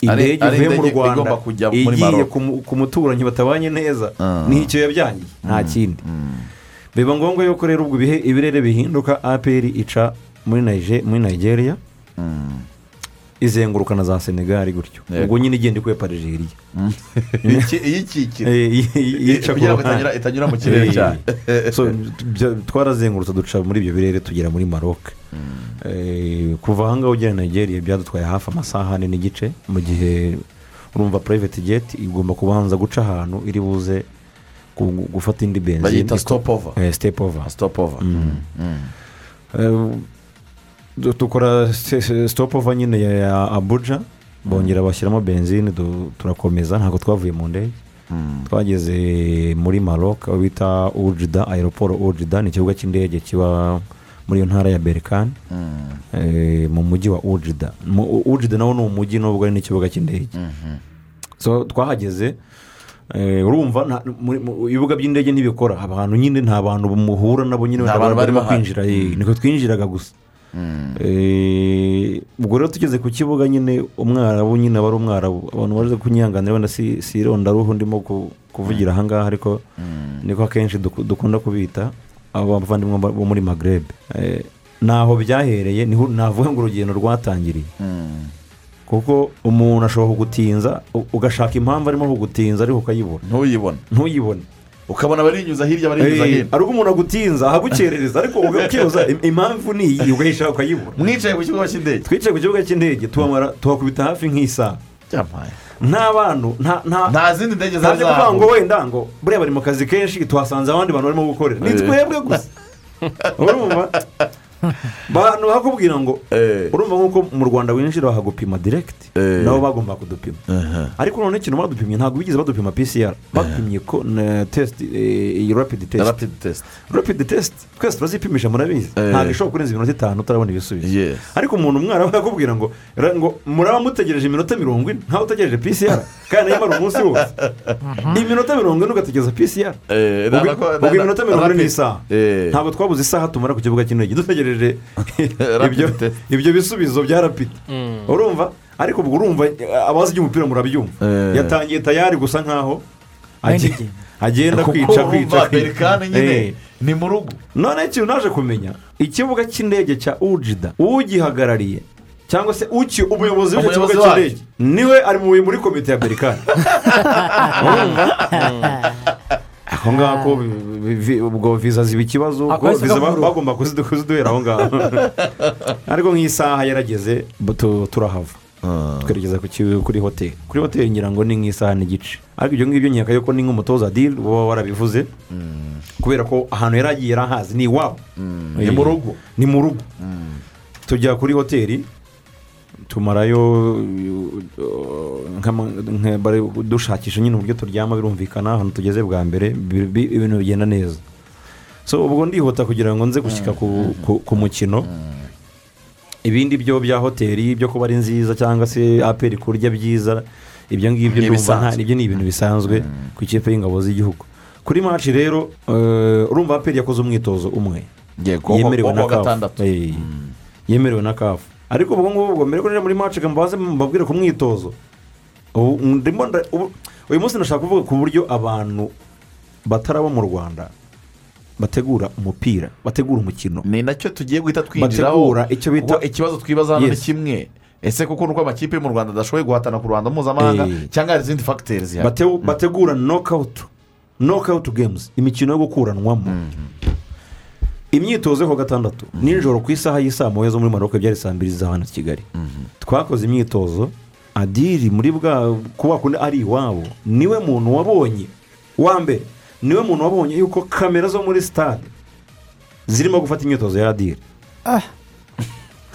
indege ivuye mu rwanda igiye ku mu- ku muturanyi batabanye neza ni cyo yabyangiye nta kindi. biba ngombwa yuko rero ubwo ibihe ibirere bihinduka aperi ica muri nigeria. Izenguruka na za senegali gutyo. Ubwo nyine igenda ikwepa Algeria <laughs> Iki- iyikikira. Eh, i- i- yica ku ruhande. itanyura- mu kirere Eh, cyane. twarazengurutse duca muri ibyo birere tugera muri maroc. Eh, kuva ahangaha ugera nigeria byadutwaye hafi amasaha ane n'igice mu gihe urumva private jet igomba kubanza guca ahantu iri buze gufata indi benzine. Bayita iko- stop over. Eh, dukora over nyine ya abuja bongera bashyiramo benzine du- turakomeza ntabwo twavuye mu ndege. Twageze muri maroc aho bita ujida aeroport. Ujida ni ikibuga cy'indege kiba muri iyo ntara ya berikani eh, mu mujyi wa ujida ujida nawo ni umujyi nubwo ari n'ikibuga cy'indege. So twahageze eh, urumva ibibuga by'indege ntibikora. Abantu nyine nta bantu muhura nabo nyine barimo kwinjira. Eh, niko twinjiraga gusa. Ubwo rero tugeze ku kibuga nyine umwarabu nyine aba ari umwarabu. Abantu baje kunyihanganira wenda si irondaruhu ndimo ku- kuvugira ahangaha ariko niko akenshi duku- dukunda kubita abo bavandimwe bo muri magreb Eh, naho byahereye navuga ngo urugendo rwatangiriye. Kuko umuntu ashobora kugutinza ugashaka impamvu arimo kugutinza ariko ukayibona. Ntuyibone. Ntuyibone. Ukabona barinyuza hirya barinyuza Eh, hino. ari umuntu agutinza ahagukerereza ariko ukibaza im- impamvu ni iyi ugahishaka ukayibona mwicaye ku kibuga cy'indege. Twicaye ku kibuga cy'indege tuhamara tuhakubita hafi nk'isaha nta bantu nta zindi ndege nta zari byo kuvuga ngo wenda ngo buriya bari mu kazi kenshi tuhasanze abandi bantu barimo gukorera. Ni Eh. twebwe gusa. <laughs> Urumva? Bantu bakubwira ngo urumva nk'uko mu rwanda winjira bahagupima diregiti nabo bagomba kudupima. Ariko noneho ikintu badupimye ntabwo bigeze badupima pcr bapimye ko na tesiti iyi rapidi test. rapidi tesiti twese turazipimisha murabizi. Eh. ntabwo ishobora kurenza iminota itanu utarabona ibisubizo. Ariko umuntu umwarabu yakubwira ngo ra- ngo muraba mutegereje iminota mirongo ine? Ntawe utegereje pcr kandi na yo imara umunsi wose. Iminota mirongo ine ugategereza pcr Eh, ubwo iminota mirongo ine ni isaha. Eh. ntabwo twabuze isaha tumara ku kibuga cy'indege. Dutegereje <laughs> Rapid. Ibyo bisubizo bya rapidi Mm. urumva? Ariko ubwo urumva abazi iby'umupira murabyumva Eh. yatangiye tayari gusa nkaho agenda kwica kwica kwica. Berkane nyine Eh. ni mu rugo. Noneho ikintu naje kumenya ikibuga cy'indege cya ujida ugihagarariye cyangwa se uki umuyobozi w'icyo kibuga cy'indege? ni we ari mu muri komite ya berikani <laughs> aho ngaho ubwo viza ziba ikibazo bagomba kuzidu- kuziduhera aho ngaho. Ariko nk'isaha yarageze tu- turahava. Twerekeza ku ki- kuri hoteli kuri hoteli ngira ngo ni nk'isaha n'igice ariko ibyo ngibyo nkeka yuko ni nk'umutoza diri uba warabivuze. Kubera ko ahantu yari agiye yari ahazi ni iwabo. Ni mu rugo. ni mu rugo. Tujya kuri hoteli tumarayo dushakisha nyine uburyo turyama birumvikana ahantu tugeze bwa mbere bi- bi- ibintu bigenda neza. So ubwo ndihuta kugira ngo nze gushyika ku- mukino. Ibindi byo bya hoteli byo kuba ari nziza cyangwa se aperi kurya byiza ibyo ngibyo ndumva ibyo ni ibintu bisanzwe ku ikipe y'ingabo z'igihugu. Kuri maci rero eh, urumva aperi yakoze umwitozo umwe. Yego, yemerewe na kafu. yemerewe na kafu. Ariko ubwo ngubwo mbere ko rero muri maci mbaze mbabwire ku mwitozo. Uyu munsi ndashaka kuvuga ku buryo abantu bataraba mu rwanda bategura umupira bategura umukino. Ni na cyo tugiye guhita twinjiraho. Ikibazo twibaza hano ni kimwe. Ese kuko nuko amakipe yo mu rwanda adashoboye guhatana ku ruhando mpuzamahanga Eh. cyangwa hari izindi fagiteri zihari? Bate- bategura nokawuti nokawuti gemuzi imikino yo gukuranwamo. Imyitozo yo ku gatandatu. Nijoro ku isaha y'isaa moya zo muri maroc byari saa mbiri za hano kigali. Twakoze imyitozo adiri muri bwa kuba ari iwabo. Niwe muntu wabonye wa mbere ni we muntu wabonye yuko kamera zo muri sitade zirimo gufata imyitozo ya adiri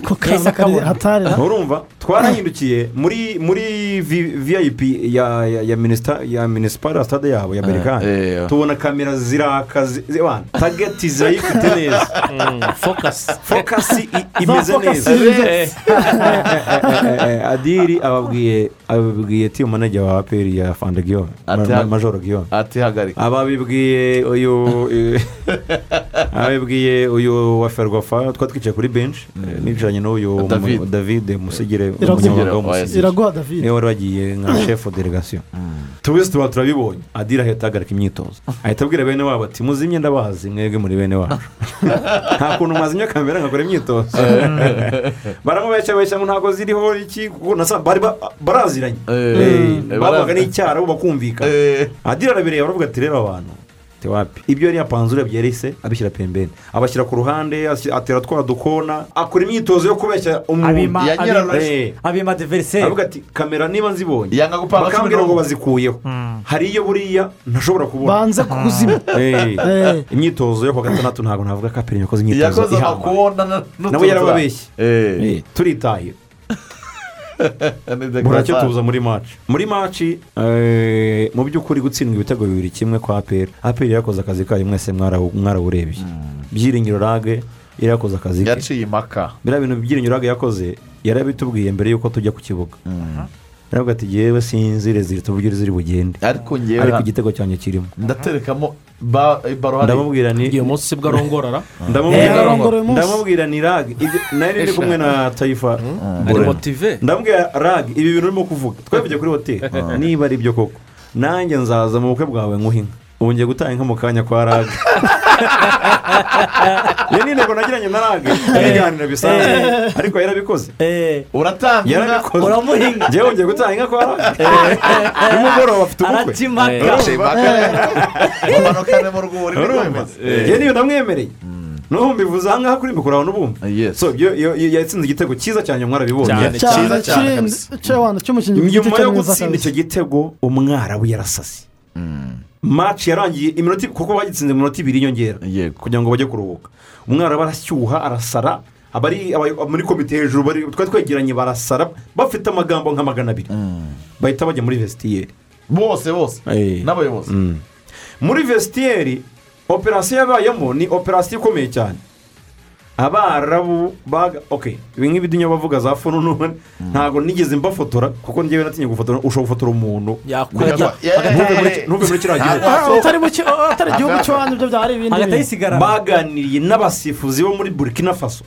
ko kana kari hatari urumva twarahindukiye muri muri vi- vip ya minisita ya minisipari stade yabo ya amerikani tubona kamera ziraka zi- zi- wana, tageti zirayifite neza fokasi imeze neza adiri ababwiye ababwiye timu manager wa aperi ya fanda giyome majoro giyome ati hagarika ababibwiye uyu <laughs> ababibwiye uyu wa ferwafa twari twicaye kuri benshi nicaranye n'uyu David. mu- david musigire Iraguha. umunyamabanga w'umusigire iraguha david ni we wari wagiye nka shefu delegasiyo tuwese tuba turabibonye adira ahita ahagarika imyitozo ahita abwira bene wabo ati muzimye ndabazi mwebwe muri bene wacu nta kuntu mwazimya kamera nkakora imyitozo baramubeshyabeshya ngo ntabwo ziriho iki baraziranye bara- n'icyaro bakumvikana adira arabireba baravuga ati rero abantu ati wapi? Ibyo yari yapanze urebye yarese abishyira pembeni. Abashyira ku ruhande atera twa dukona akora imyitozo yo kubeshya umuntu. Abima. Eh. diveriseri aravuga ati kamera niba nzibonye. Yanga gupanga bakambwira ngo bazikuyeho. Hari iyo buriya ntashobora kubona. Banze kuzima Eh, <laughs> Eh. imyitozo yo ku wa gatandatu ntabwo navuga ko aperi yakoze imyitozo ihambaye nawe yarababeshye. Turitahira <laughs> <laughs> buracyo tuza muri maci muri maci eh, mu by'ukuri gutsindwa ibitego bibiri kimwe kwa aperi aperi yakoze akazi kayo mwese mwarawu- mwarawurebye byiringiro rage yari yakoze akazi ke. Yaciye impaka. Biriya bintu byiringiro rage yakoze yarabitubwiye mbere y'uko tujya ku kibuga. Yaravuga ati yewe sinzi rezilita uburyo ziri bugende. Ariko ngewe ariko igitego cyanjye kirimo. Ndaterekamo ba- baro hari ndamubwira ni iyo munsi sibwo arongorara <laughs> ndamubwira ni rag. Nari ndi kumwe na tayifa ari Borena. motive? Ndamubwira rag. Ibi bintu urimo kuvuga. Twavuye kuri hoteli niba ari byo koko. Nanjye nzaza mu bukwe bwawe nkuha inka. Ubu ngiye gutanga inka mu kanya kwa rag iyo ni intego nagiranye na rag ibiganiro bisanzwe ariko yarabikoze uratanga inka uramuhinga ngewe ngiye gutanga inka kwa rag nimugoroba afite impaka umanukane mu rwuri bimeze njye niyo ndamwemereye n'ubu mbivuze aha ngaha kuri mikoro n'ubumva Yes. so yatsinze igitego cyiza cyane Cyane. cyane cyiza cyane nyuma yo gutsinda icyo gitego umwarabu yarasase maci yarangiye iminota kuko bagitsinze mu minota ibiri y'inyongera kugira ngo bajye kuruhuka. Umwarabu arashyuha arasara abari aba- muri komite hejuru bari twari twegeranye barasara bafite amagambo nka magana abiri. Bahita bajya muri vesitiyeri bose bose? Eh. n'abayobozi? Mm. muri vesitiyeri operasiyo yabayemo ni operasiyo ikomeye cyane. Abarabu baga oke ibi ngibi dunya bavuga za fununu ntabwo nigeze mbafotora kuko ngewe natinye gufotora ushobora gufotora umuntu. Ntuve muri- kiriya gihugu. Ah, ki- atari igihugu cy'iwanyu ibyo byari ibindi. Hagati bintu baganiriye n'abasifuzi bo muri burkina faso.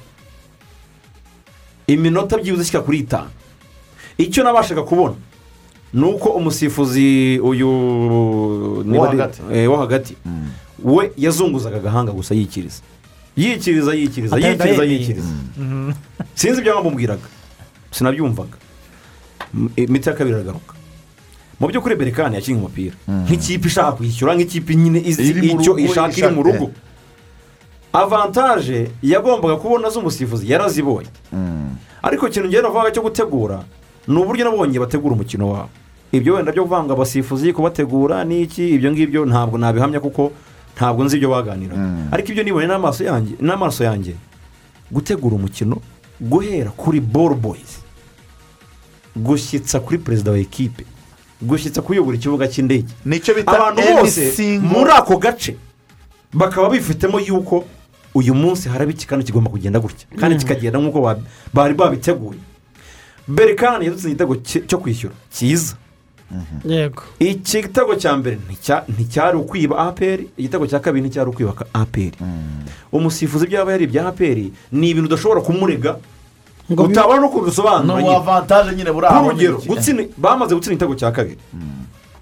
Iminota byibuze ishyika kuri itanu. Icyo nabashaga kubona ni uko umusifuzi uyu ari- hagati. eh, wo hagati we yazunguzaga agahanga gusa yikiriza. Yikiriza yikiriza yikiriza yikiriza sinzi ibyo bamubwiraga sinabyumvaga imiti ya kabiri aragaruka mu by'ukuri berekani yakinnye umupira nk'ikipe ishaka kwishyura nk'ikipe nyine izi icyo ishaka iri mu rugo avantaje yagombaga kubona z'umusifuzi yarazibonye ariko ikintu ngenda navuga cyo gutegura ni uburyo nabonye bategura umukino wabo ibyo wenda byo kuvanga abasifuzi kubategura n'iki ibyo ngibyo ntabwo nabihamya kuko ntabwo nzi ibyo baganiraga ariko ibyo nibonye n'amaso yanjye n'amaso yanjye. Gutegura umukino guhera kuri ball boys. Gushyitsa kuri perezida wa ekipe gushyitsa kuyobora ikibuga cy'indege. Nicyo bita abantu bose muri ako gace bakaba bifitemo yuko uyu munsi haraba iki kandi kigomba kugenda gutya. Kandi Mm. kikagenda nk'uko ba- bari babiteguye. Berikani yadutse igitego cyo kwishyura. Cyiza. Yego. Iki gitego cya mbere nticya- nticyari ukwiba aperi igitego cya kabiri nticyari ukwiba aperi umusifuzi ibyo yaba yari ibya aperi ni ibintu udashobora kumurega utabona no kubisobanura ni nyine. avantaje nyine buri aho nk'urugero bamaze gutsinda igitego cya kabiri.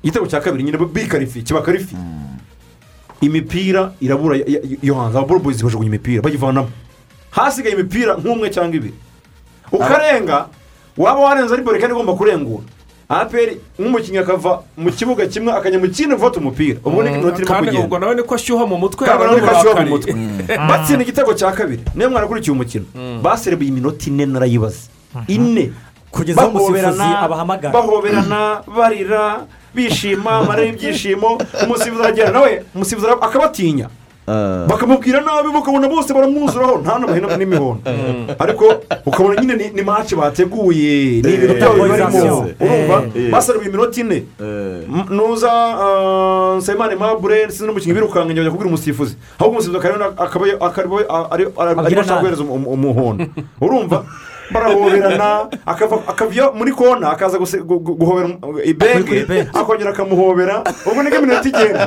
Igitego cya kabiri nyine bikarifi kiba karifi. Imipira irabura yo hanze. Ababorobozi bajugunya imipira bayivanamo. Hasigaye imipira nk'umwe cyangwa ibiri. Ukarenga waba warenze ari borikani igomba kurengura. Aperi nk'umukinnyi akava mu kibuga kimwe akajya mu kindi gufata umupira. Ubu ni inota irimo kandi kugenda. ubwo nawe niko ashyuha mu mutwe kandi yaba urabona ko ashyuha mu mutwe. Batsinda igitego cya kabiri. Niyo mwarakurikiye umukino baserebuye iminota ine narayibaze. Ine. Kugeza aho umusifuzi abahamagara. bahoberana barira bishima amarira y'ibyishimo umusifuzi aragenda. Nawe umusifuzi akabatinya. Bakamubwira nabi bakabona bose baramwuzuraho nta n'amahina n'imihondo ariko ukabona nyine ni- maci bateguye. Ni ibintu byabo bibarimo urumva? Eh. baserebuye iminota ine M- nuza ah, nsabimana aimable sinzi n'umukinnyi birukanka njya kubwira umusifuzi. Ahubwo umusifuzi akaba akaba akaba ari- ari- arimo ashaka guhereza umu- umuhondo urumva? Barahoberana akava muri kona akaza guhobera um- ibenge akongera akamuhobera. Ubwo ni bwo iminota igenda.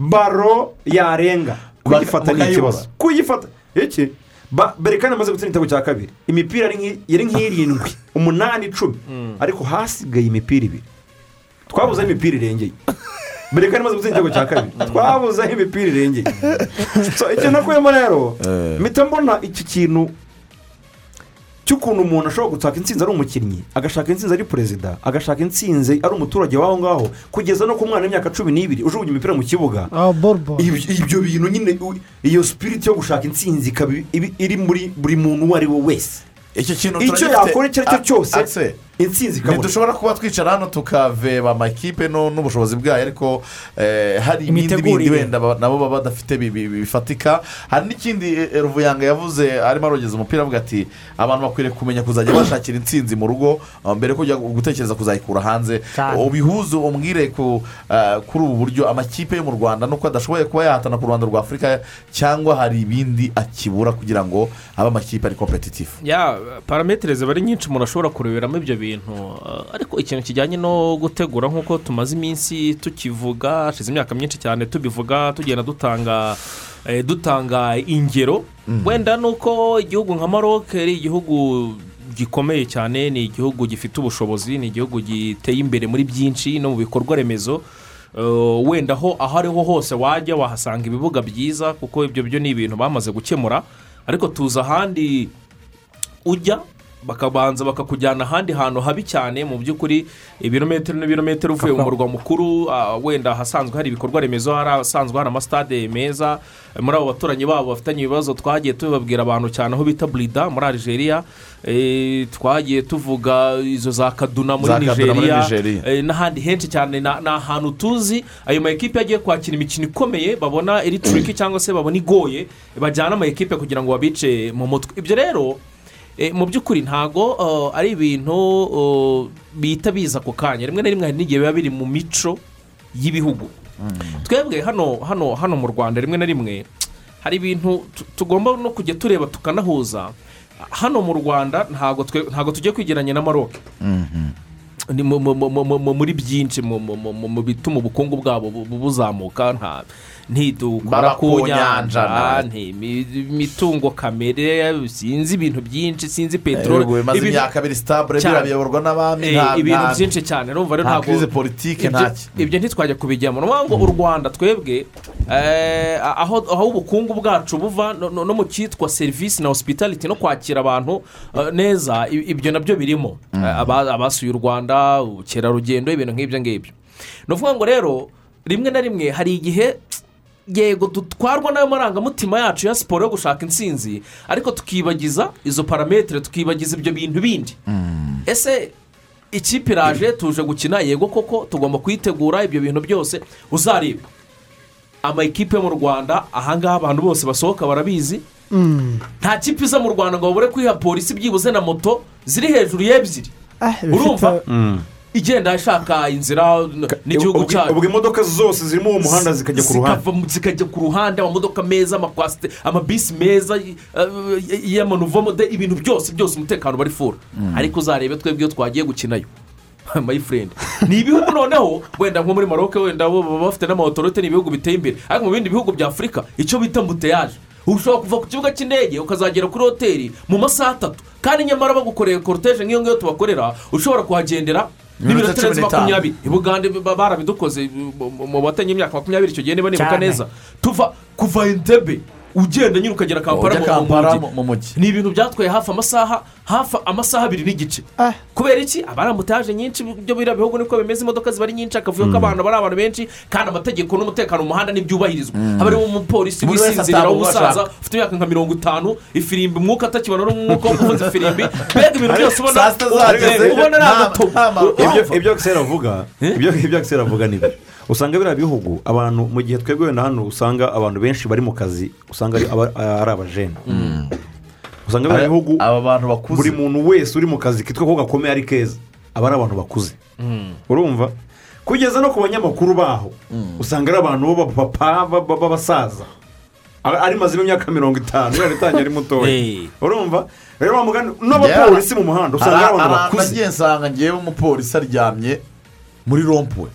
Baro yarenga kuyifata ni ikibazo kuyifata iki Ba- berekana amaze gutsinda igitego cya kabiri. Imipira yari nk'irindwi umunani icumi. Ariko hasigaye imipira ibiri. Twabuze imipira irengeye berekana amaze gutsinda igitego cya kabiri. <laughs> Twabuze imipira irengeye So, icyo <laughs> nakuyemo rero mpita mbona iki kintu cy'ukuntu umuntu ashobora gushaka insinzi ari umukinnyi agashaka insinzi ari perezida agashaka insinzi ari umuturage w'aho ngaho kugeza no ku mwana w'imyaka cumi n'ibiri ujugunya imipira mu kibuga. Ah Ibyo- bintu nyine iyo sipiriti yo gushaka insinzi ikaba iri muri buri muntu uwo ari we wese. Icyo kintu icyo turagifite- yakora icyo ari cyo cyose Axel, insinzi ikabona ntidushobora kuba twicara hano tukaveba amakipe no- n'ubushobozi bwayo ariko eh, hari ibindi bindi wenda nabo baba badafite bi- bi- bifatika. Hari n'ikindi eh, ruvuyanga yavuze arimo arogeza umupira avuga ati abantu bakwiriye kumenya kuzajya bashakira intsinzi mu rugo uh, mbere yo gutekereza kuzayikura hanze. Ubihuze umbwire ku, kuri ubu buryo amakipe yo mu rwanda nuko adashoboye kuba yahatana ku ruhando rwa afurika cyangwa hari ibindi akibura kugira ngo abe amakipe ari kompetitifu ya parametero ziba ari nyinshi umuntu ashobora kureberamo ibyo bintu. Uh, ariko ikintu kijyanye no gutegura nk'uko tumaze iminsi tukivuga hashize imyaka myinshi cyane tubivuga tugenda dutanga eh, dutanga ingero. Wenda ni uko igihugu nka maroc ari igihugu gikomeye cyane ni igihugu gifite ubushobozi ni igihugu giteye imbere muri byinshi no mu bikorwa remezo. Uh, wenda aho aho ariho hose wajya wahasanga ibibuga byiza kuko ibyo byo ni ibintu bamaze gukemura. Ariko tuzi ahandi ujya bakabanza bakakujyana ahandi hantu habi cyane mu by'ukuri ibirometero n'ibirometero uvuye mu murwa mukuru ah, wenda ahasanzwe hari ibikorwa remezo hari ahasanzwe hari amasitade meza. Muri abo baturanyi babo bafitanye ibibazo twagiye tubibabwira abantu cyane aho bita burida muri Algeria. Eh, twagiye tuvuga izo za kaduna muri nigeria. Eh, n'ahandi henshi cyane. Ni ahantu tuzi ayo ma ekipe yagiye kwakira imikino ikomeye babona iri turiki cyangwa se babona igoye bajyana ama ekipe kugira ngo babice mu mutwe. Ibyo rero mu by'ukuri ntago uh, ari ibintu uh, bihita biza ako kanya. Rimwe na rimwe hari n'igihe biba biri mu mico y'ibihugu. Twebwe hano hano hano mu rwanda rimwe na rimwe hari ibintu tu- tugomba no kujya tureba tukanahuza. Hano mu rwanda ntago twe- ntago tugiye kwigeranya na maroc. Mu- muri byinshi mu- bituma ubukungu bwabo bu- bu- buzamuka nta ntidukora ku nyanja, imitungo kamere sinzi ibintu byinshi sinzi peteroli bimaze ibintu- imyaka abiri sitabure cyane. birayoborwa n'abami Eh, nta- ibintu nta- byinshi cyane urumva rero nta ntabwo politike ibyo- ntaki ibyo ntitwajya kubijyamo. Ni ukuvuga ngo u rwanda twebwe eh, aho ubukungu bwacu buva no- mu cyitwa serivisi na hospitality no kwakira abantu eh, neza ibyo na byo birimo. Eh, aba- abasuye u rwanda ubukerarugendo ibintu nk'ibyo ngibyo. Ni ukuvuga ngo rero rimwe na rimwe hari igihe yego dutwarwa n'ayo marangamutima yacu ya siporo yo gushaka intsinzi. Ariko tukibagiza izo parametere tukibagiza ibyo bintu bindi. Ese ikipe iraje tuje gukina? Yego koko tugomba kuyitegura ibyo bintu byose. Uzareba ama ekipe yo mu rwanda ahangaha abantu bose basohoka barabizi. Nta kipe iza mu rwanda ngo babure kwiha polisi byibuze na moto ziri hejuru y'ebyiri. Urumva? Igenda ishaka inzira n'igihugu cyayo ubwo imodoka zose zirimo uwo muhanda zikajya ku ruhande. Zikajya ku ruhande amamodoka meza amakwasite amabisi meza y- eh, y'amanuvomo de ibintu byose byose umutekano bari fura ariko uzarebe twebwe iyo twagiye gukinayo. <laughs> My friend. Ni ibihugu noneho wenda nko muri maroc wenda baba bafite n'amawotorote ni ibihugu biteye imbere. Ariko mu bindi bihugu bya afurika icyo bita mbuteyaje ushobora kuva ku kibuga cy'indege ukazagera kuri hoteli mu masaha atatu. Kandi nyamara bagukoreye koroteje nk'iyo ngiyo tubakorera ushobora kuhagendera Cumi n'itanu. makumyabiri. Bugande ba- barabidukoze mu- batangiye imyaka makumyabiri icyo gihe niba nibuka neza. Tuva kuva entebe ugenda nyine ukagera kampala ujya mu- mujyi. Ni ibintu byatwaye hafi amasaha hafi amasaha abiri n'igice. Kubera iki? Aba ari amutaje nyinshi ibyo biriya bihugu niko bimeze imodoka ziba ari nyinshi akavuyo k'abantu aba ari abantu benshi kandi amategeko n'umutekano mu muhanda ntibyubahirizwa haba harimo umupolisi wisinzirira w'umusaza ufite imyaka nka mirongo itanu ifirimbi umwuka atakibona n'umwuka wo kuvuza ifirimbi. <laughs> Mbega ibintu byose ubona ari agatobo ibyo akiseri avuga ibyo ibyo akiseri avuga ni byo. Usanga biriya bihugu abantu mu gihe twebwe wenda hano usanga abantu benshi bari mu kazi usanga ari aba- ari abajene. Usanga biriya bihugu buri muntu wese uri mu kazi kitwa ko gakomeye ari keza aba ari abantu bakuze. Urumva? Kugeza no ku banyamakuru baho usanga ari abantu b'abapapa b'aba- b'abasaza Aba- ari mazima imyaka mirongo itanu yari itangiye ari mutoya. Urumva? Rero wa mugani n'abapolisi mu muhanda usanga ari abantu bakuze. ngewe umupolisi aryamye muri rompuwe.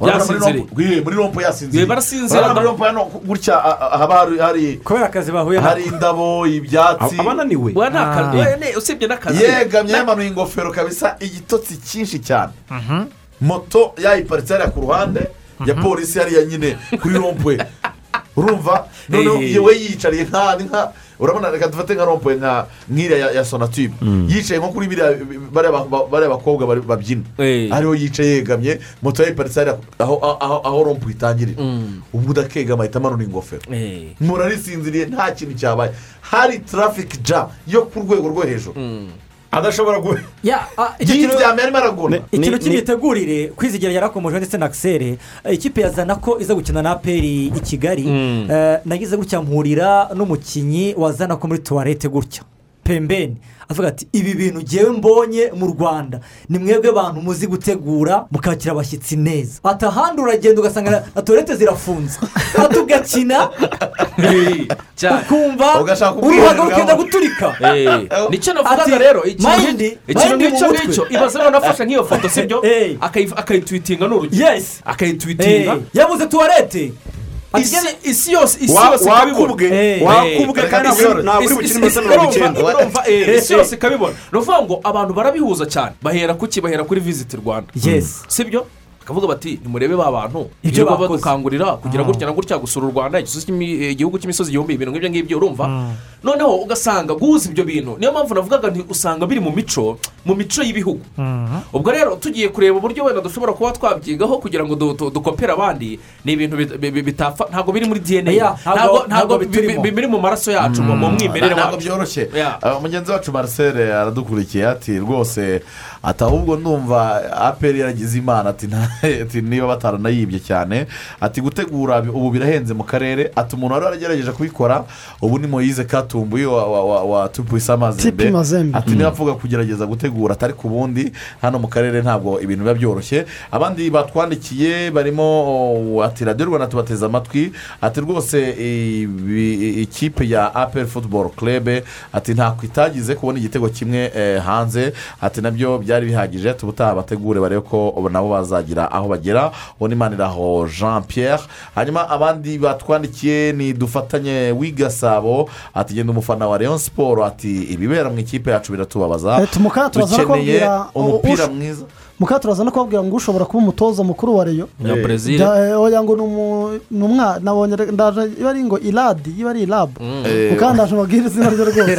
Yasinziriye. muri rompuwe yasinziriye Ye, barasinzira. Muri rompuwe hano gutya haba hari- hari kubera akazi bahuye hari indabo ibyatsi. Aba ananiwe we. Ni akazi Ah. usibye n'akazi yegamye yamanuye ingofero kabisa igitotsi cyinshi cyane. Moto yayiparitse hariya ku ruhande ya polisi hariya nyine kuri rompuwe urumva? Noneho Eh. iyo we yiyicariye nka urabona reka dufate nka rompuwe nka nk'iriya ya- sonatube yicaye nko kuri bariya ba- ba- bariya bakobwa babyina. Ariho yicaye yegamye moto yayiparitse hariya aho aho aho rompuwe itangirira ubu udakegama ahita amanura ingofero. Murarisinziriye nta kintu cyabaye. Hari tarafiki ja yo ku rwego rwo hejuru. Adashobora kuba Ya, ah, <laughs> icyo kintu- yiryamye arimo aragona ikintu cy'imitegurire kwizigira yarakomeje ndetse na akiseri ikipe yazana ko iza gukina na aperi i kigali. Eh, nagize gutya mpurira n'umukinnyi wazana ko muri tuwarete gutya. Pembeni. Avuga ati ibi bintu ngewe mbonye mu rwanda. Ni mwebwe bantu muzi gutegura mukakira abashyitsi neza. Ati ahandi uragenda ugasanga na- tuwarete zirafunze. <laughs> Ati ugakina ukumva uruhago rukenda guturika. Nicyo navugaga rero? Ikintu nk'icyo ngicyo ibaze noneho afashe nk'iyo foto sibyo Eh. Akayi- akayitwitinga ni urugero akayitwitinga. Yabuze tuwarete isi yose isi yose ikabibona wakubwe Eh. wakubwe Eh. kandi ntabwo uri bukine iminota mirongo icyenda eh, isi yose ikabibona ni ukuvuga ngo abantu barabihuza cyane bahera kuki bahera kuri visiti rwanda. Yes. sibyo bakavuga bati nimurebe ba bantu Ibyo badukangurira kugira gutya na gutya gusura u rwanda eh, igihugu cy'imisozi igihumbi ibintu nk'ibyo ngibyo urumva? Noneho ugasanga guhuza ibyo bintu. Niyo mpamvu navugaga nti usanga biri mu mico mu mico y'ibihugu. Ubwo rero tugiye kureba uburyo wenda dushobora kuba twabyigaho kugira ngo du- du- dukopere abandi ni ibintu bit- bi- bi- bitapfa ntabwo biri muri dna ntabwo- biri mu maraso yacu mu mu mwimerere ntabwo byoroshye. Uh, mugenzi wacu marcel aradukurikiye ati rwose ati ahubwo ndumva aperi yaragize imana ati niba bataranayibye cyane. Ati gutegura ubu birahenze mu karere. Ati umuntu wari waragerageje kubikora ubu ni moyize katumbuye wa wa mazembe. Tipi Mazembe. ati niba avuga kugerageza gutegura atari ku bundi hano mu karere ntabwo ibintu biba byoroshye. Abandi batwandikiye barimo oh, ati radiyo rwanda tubateze amatwi ati rwose ikipe ya aperi futuboro kerebe ati ntako itagize kubona igitego kimwe eh, hanze. Ati na byo byari bihagije tubutaha bategure barebe ko nabo bazagira aho bagera. Uwo ni maniraho jean pierre hanyuma abandi batwandikiye ni dufatanye w'igasabo ati genda umufana wa leon siporo ati ibibera mu ikipe yacu biratubabaza dukeneye umupira mwiza mukaba turaza no kubabwira ngo ushobora kuba umutoza mukuru wa reyo ya brezil eh, oya ngo ni umwana nabonye iba ari ngo iradi <laughs> iba ari <laughs> irabu mukandaje mubwire izina rye rwose.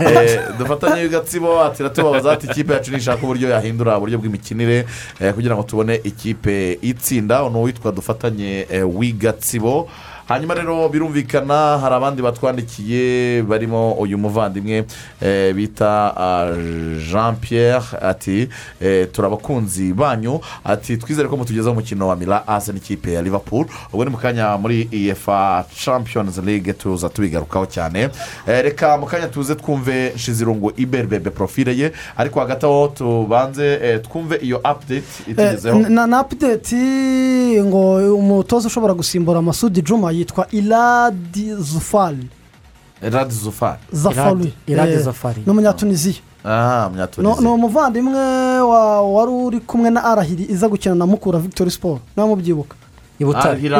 Eh, dufatanye gatsibo ati iratubabaza ati ikipe yacu nishaka uburyo yahindura uburyo bw'imikinire eh, kugira ngo tubone ikipe itsinda ni uwitwa dufatanye w'igatsibo hanyuma rero birumvikana hari abandi batwandikiye barimo uyu muvandimwe eh, bita ah, jean pierre ati eh, turi abakunzi banyu ati twizere ko mutugezaho umukino wa mira ase n'ikipe ya liverpool. Ubwo ni mu kanya muri efa champions league tuza tubigarukaho cyane. Eh, reka mu kanya tuze twumve shizirungu iberbebe profile ye. Ariko hagati aho tubanze twumve iyo update itugezeho. Eh, na apudeti ngo umutoza ushobora gusimbura masudi juma yitwa iradi zufari radi zufari zafari Iradi Eh, Zafari. ni umunyatuniziya ni umuvandimwe wa- wari uri kumwe na arahiri iza gukina na mukura victoire sport nawe mubyibuka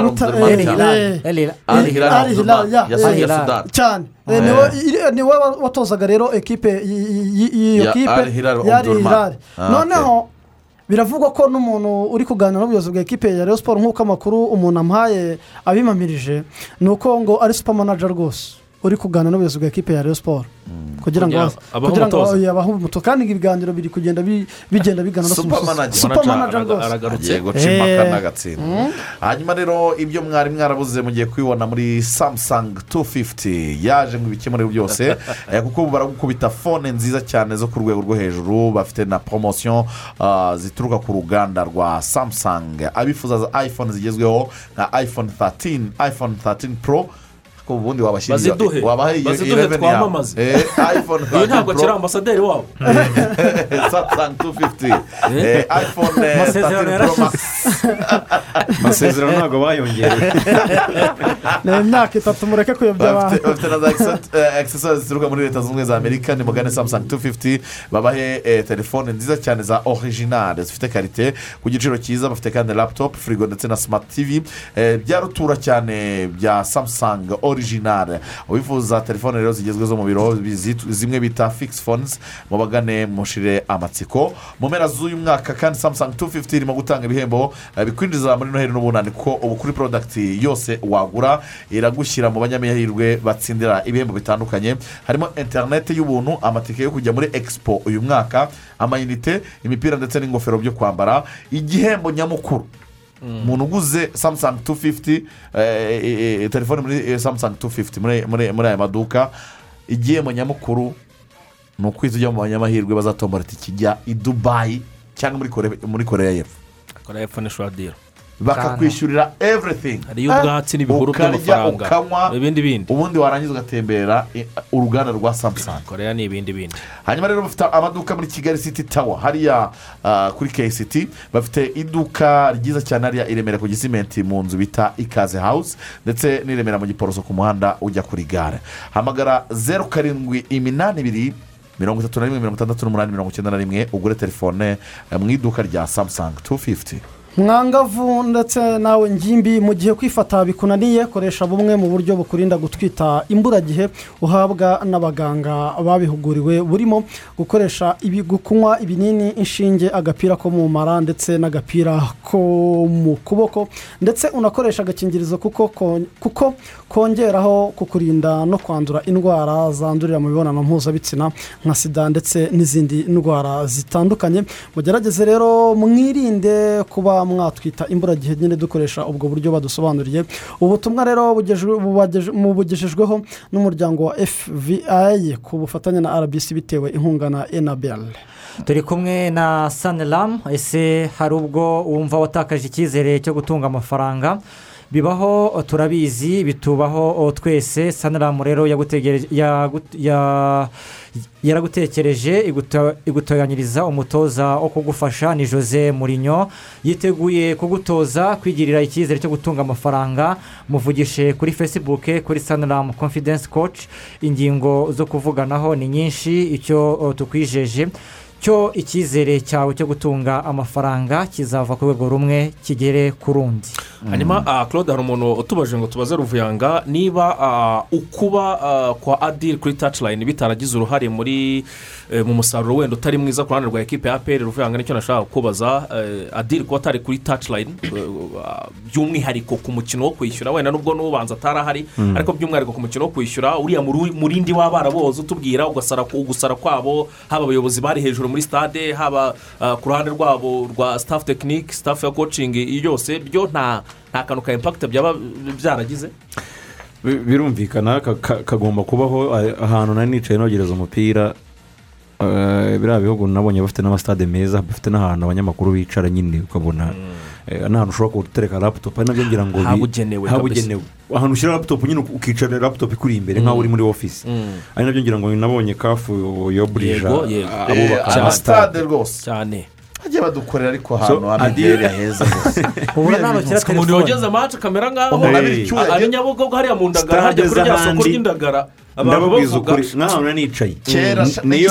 Omdurman eh, cyane. eh, Eh, eh, Eh, ni we watozaga rero ekipe y'iyo kipe Al Hilal ya Al Omdurman. Hilal. Ah, noneho biravugwa ko n'umuntu uri kuganira n'ubuyobozi bwa ekipe ya siporo nk'uko amakuru umuntu amuhaye abimamirije ni uko ngo ari supamanaja rwose. Uri kuganira n'ubuyobozi bwa ekipe ya Rayon siporo kugira ngo Kugira abahe ngo umutoza. abahe umutoza kandi ibiganiro biri kugenda bi- bigenda bigana no ku musozi. Supermanager. supamanaja Manager rwose. aragarutse. Guca impaka Eh. n'agatsindwa. Hanyuma rero ibyo mwari mwarabuze mugiye kubibona muri samusang 250 yaje ngo ibikemure byose. <laughs> Eh, kuko ubu baragukubita fone nziza cyane zo ku rwego rwo hejuru bafite na poromosiyo ah, zituruka ku ruganda rwa samusang abifuza za iphone zigezweho nka iphone 13 iphone 13 pro ko ubundi wabashyiriye Baziduhe. wabaha 11 yawe. uyu 13 ntabwo akiri ambasaderi wabo samusang 250 eh, iphone eh, Amasezerano 13 pro max amasezerano ntabwo bayongereye ni imyaka itatu mureke kuyobya abantu bafite na za egisesorizi zituruka muri leta zunze ubumwe za amerika ni mugane samusangi tu fifuti babahe telefone nziza cyane za orijinale zifite karite ku giciro cyiza bafite kandi laputopu firigo ndetse na simati tivi bya rutura cyane bya samusangi orijinale uwifuza telefone rero zigezweho mu biro zimwe bita fikisi fonizi mubagane mushire amatsiko mu mpera z'uyu mwaka kandi samusangi tu fifuti irimo gutanga ibihembo eh, bikwinjiza muri noheli n'ubunani kuko ubu kuri porodagiti yose wagura iragushyira mu banyamahirwe batsindira ibihembo bitandukanye harimo interineti y'ubuntu amatike yo kujya muri expo uyu mwaka amayinite imipira ndetse n'ingofero byo kwambara igihembo nyamukuru. Umuntu uguze samusangi tu fifuti telefone muri samusangi tu fifuti muri aya maduka igihembo nyamukuru ni ukwita ujya mu banyamahirwe bazatombora itike ijya i dubayi cyangwa muri Kore- muri koreya y'epfo. Kora epfo ni shuwadiro bakakwishyurira everything. Hariyo ubwatsi n'ibihuru by'amafaranga. ukanywa ibindi bindi. ubundi warangiza ugatembera uruganda rwa samusangi koreya ni ibindi bindi. Hanyuma rero bafite amaduka muri kigali city tower. Hariya ah, kuri kct bafite iduka ryiza cyane hariya i remera ku gisimenti mu nzu bita ikaze house ndetse n'i remera mu giporoso ku muhanda ujya kuri gare. Hamagara zeru karindwi iminani ibiri mirongo itatu na rimwe mirongo itandatu n'umunani mirongo icyenda na rimwe ugure telefone eh, mu iduka rya samusangi tu fifuti mwangavu ndetse nawe ngimbi mu gihe kwifata bikunaniye koresha bumwe mu buryo bukurinda gutwita imburagihe uhabwa n'abaganga babihuguriwe. Burimo gukoresha kunywa ibinini inshinge agapira ko mu mara ndetse n'agapira ko mu kuboko ndetse unakoresha agakingirizo kuko ko- kuko kongeraho kukurinda no kwandura indwara zandurira mu mibonano mpuzabitsina nka sida ndetse n'izindi ndwara zitandukanye. Mugerageze rero mwirinde kuba mwatwita imburagihe nyine dukoresha ubwo buryo badusobanuriye. Ubutumwa rero bugejejweho n'umuryango wa fvi ku bufatanye na rbc bitewe inkunga na enabel turi kumwe na saniramu ese hari ubwo wumva watakaje icyizere cyo gutunga amafaranga? Bibaho turabizi bitubaho twese. Saniramu rero yaragutekereje iguto- igutoranyiriza umutoza wo kugufasha ni jose murinyo yiteguye kugutoza kwigirira icyizere cyo gutunga amafaranga. Muvugishe kuri facebook kuri saniramu confidence coach. Ingingo zo kuvuganaho ni nyinshi icyo tukwijeje. Cyo icyizere cyawe cyo gutunga amafaranga kizava ku rwego rumwe kigere ku rundi. Hanyuma ah, claude hari umuntu utubaje ngo tubaze ruvuyanga. Niba ah, ukuba ah, kwa adiri kuri tacilayini bitaragize uruhare muri eh, mu musaruro wenda utari mwiza ku ruhande rwa ekipe ya aperi ruvuyanga ni cyo nashaka kubaza eh, adiri kuba atari kuri tacilayini by'umwihariko ku mukino wo kwishyura wenda nubwo n'ubanza atari ahari Mm. ariko by'umwihariko ku mukino wo kwishyura uriya muri- murindi w'abarabozi utubwira ugasara ugusara kwabo haba abayobozi bari hejuru muri stade haba ah, ku ruhande rwabo rwa staff tekinike staff ya kocingi yose byo nta nta kantu ka impakita byaba byaragize? Bi- birumvikana ka- ka- kagomba kubaho ah, ahantu nari nicaye nogereza umupira eh, biriya bihugu nabonye bafite n'amasitade meza bafite n'ahantu abanyamakuru bicara nyine ukabona eh, n'ahantu ushobora gutereka laputopu ari na byo ngira ngo Habugenewe habugenewe. Ahantu ushyira laputopu nyine ukicara laputopu ikuri imbere nk'aho uri muri ofisi ari na byo ngira ngo nabonye kafu yoburija abubaka. Eh, amasitade rwose cyane. Bajya badukorera ariko ahantu Adil- heza rwose ubu nanokera umuntu yogeze amacu kamera nk'aho icyuya ari nyabugogo hariya mu ndagara hajya kuri rya soko ry'indagara. Ndababwiza ukuri. Nk'ahantu nari nicaye Kera, Mm. niyo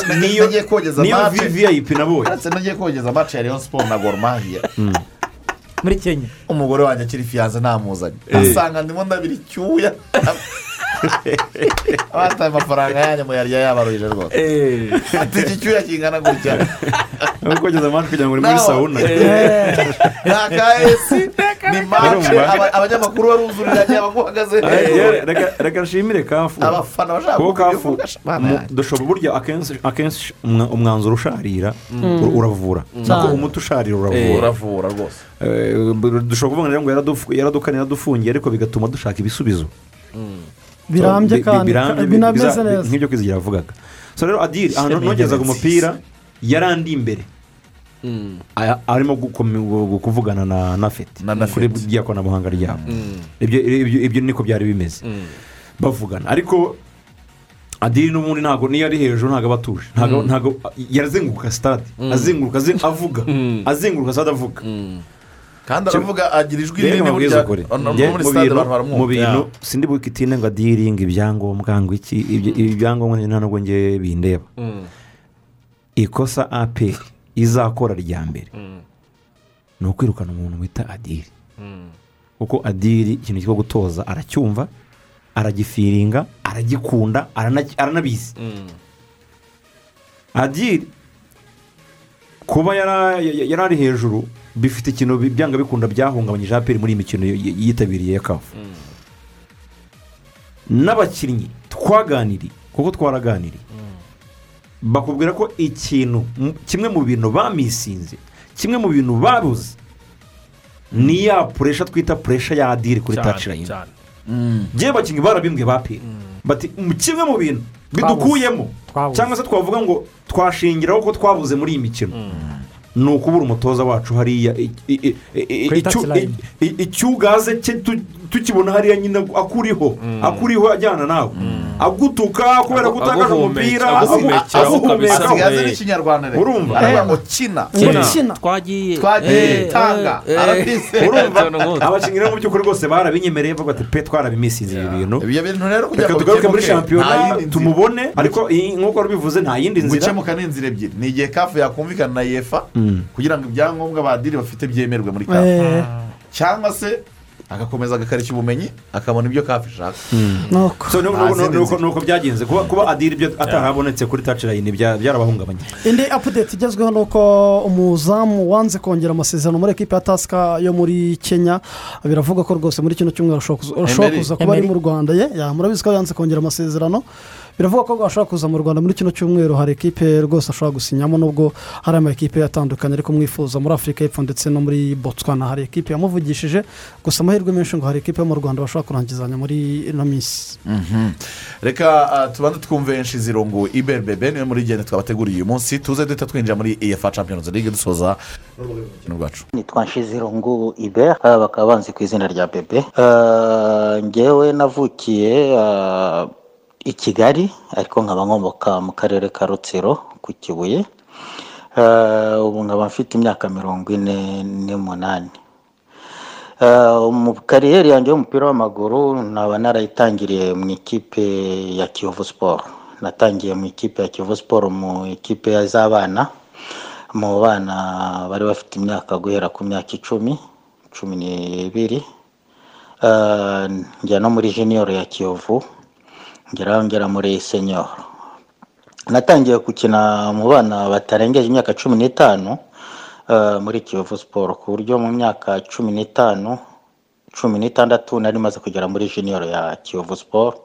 <laughs> viviyayipi nabonye nagiye kogeza amacu ya leon siporo na goromahiya muri kenya. Umugore wanjye akiri fiyanse namuzanye asanga ndimo ndabira icyuya. Abataye amafaranga yanyu muyarya yabaruhije rwose ati iki cyuya kingana gutya ni kogeza amacu kugira ngo uri muri sawuna ni aka esi ni mace abanyamakuru baruzuriranye abaguhagaze Eh, reka- nshimire kafu. Abafana bashaka kuko kuvuga kafu? mu- dushobora burya akenshi akenshi umwa- umwanzuro usharira ur- uravura umuti usharira uravura uravura rwose Eh, dushobora kuvuga ngo yaradukanye yaradufungiye ariko bigatuma dushaka ibisubizo birambye Bi- bi- kandi. binameze neza nk'ibyo kwizigira yavugaga. So rero adiri ahantu intebe umupira yarandi imbere. Aya- arimo kuvugana na na feti Na- na kuri rya koranabuhanga ryabo ibyo ibyo- ibyo niko byari bimeze. Bavugana. Ariko adiri n'ubundi ntabwo niyo ari hejuru ntabwo aba atuje ntabwo ntabwo yarazenguruka sitade azenguruka aze- avuga. Azenguruka sitade avuga. Kandi aravuga agira ijwi rinini Njye muri mu bintu- abantu mu baramwumva bintu sindi bukitine ngo adiringa ibyangombwa ngo iki ibyo- ibi byangombwa nta nubwo njye bindeba. Ikosa aperi izakora rya mbere. Ni ukwirukana umuntu wita adiri kuko adiri ikintu cyo gutoza aracyumva aragifiringa aragikunda arana- aranabizi. Adiri kuba yari ari hejuru bifite ikintu byanga bikunda byahungabanyije aperi muri iyi mikino yitabiriye ya kafu n'abakinnyi twaganiriye kuko twaraganiriye. Bakubwira ko ikintu kimwe mu bintu bamisinze kimwe mu bintu babuze ni ya puresha twita puresha ya adiri kuri tacirayini ngewe abakinnyi barabimbwe ba peri bati "Mu kimwe mu bintu bidukuyemo. Cyangwa se twavuga ngo twashingiraho ko twabuze muri iyi mikino. Ni ukubura umutoza wacu hariya icyugaze cye tukibona hariya nyine akuriho akuriho ajyana nawe. Agutuka kubera aguhumeka- umupira rero Urumva? aravuga ngo kina ngo kina twagiye. Twagiye tanga. Urumva? Abakinnyi rero mu by'ukuri rwose barabinyemereye bavuga ati pe twarabimisize ibi bintu. Ibyo bintu rero kugira reka ngo tugaruke muri shampiyona tumubone. Ariko nk'uko wabivuze nta yindi nzira. Gukemuka ni inzira ebyiri. Ni igihe kafu yakumvikana na yefa kugira ngo ibyangombwa badiri bafite byemerwe muri kafu. Eh, cyangwa se agakomeza agakarishya ubumenyi akabona ibyo kafu ishaka nuko byagenze kuba adiri ibyo atarabonetse kuri tacirayini byarabahungabanye. Indi apudeti igezweho ni uko umuzamu wanze kongera amasezerano muri ekipa ya tasika yo muri kenya. Biravuga ko rwose muri kino cyumweru ashobora kuza- kuba ari mu rwanda ye. Ya, murabizi ko yanze kongera amasezerano. Biravuga ko ashobora kuza mu rwanda muri kino cyumweru hari ekipe rwose ashobora gusinyamo nubwo hari ama ekipe atandukanye ariko mwifuza muri afurika y'epfo ndetse no muri botswana. Hari ekipe yamuvugishije gusa amahirwe menshi ngo hari ekipe yo mu rwanda bashobora kurangizanya muri ino minsi. Reka ah, tubanze twumve nshizirungu iberbebe ni we muri genda twabateguriye uyu munsi. Tuze duhita twinjira muri efa champions league dusoza urukino rwacu? Nitwa nshizirungu iber aba bakaba banzi ku izina rya bebe. Ah, ngewe navukiye ah, i kigali ariko nkaba nkomoka mu karere ka rutsiro ku kibuye. Ah, ubu nkaba mfite imyaka mirongo ine n'umunani. Ah, mu kariyeri yanjye y'umupira w'amaguru nkaba narayitangiriye mu ikipe ya kiyovu siporo natangiye mu ikipe ya kiyovu siporo mu ikipe z'abana. Mu bana bari bafite imyaka guhera ku myaka icumi cumi n'ibiri. Ah, njya no muri jiniyoro ya kiyovu. Ngeraho ngera muri senyoro natangiye gukina mu bana batarengeje imyaka cumi n'itanu ah, muri kiyovu siporo ku buryo mu myaka cumi n'itanu cumi n'itandatu nari maze kugera muri jiniyoro ya kiyovu siporo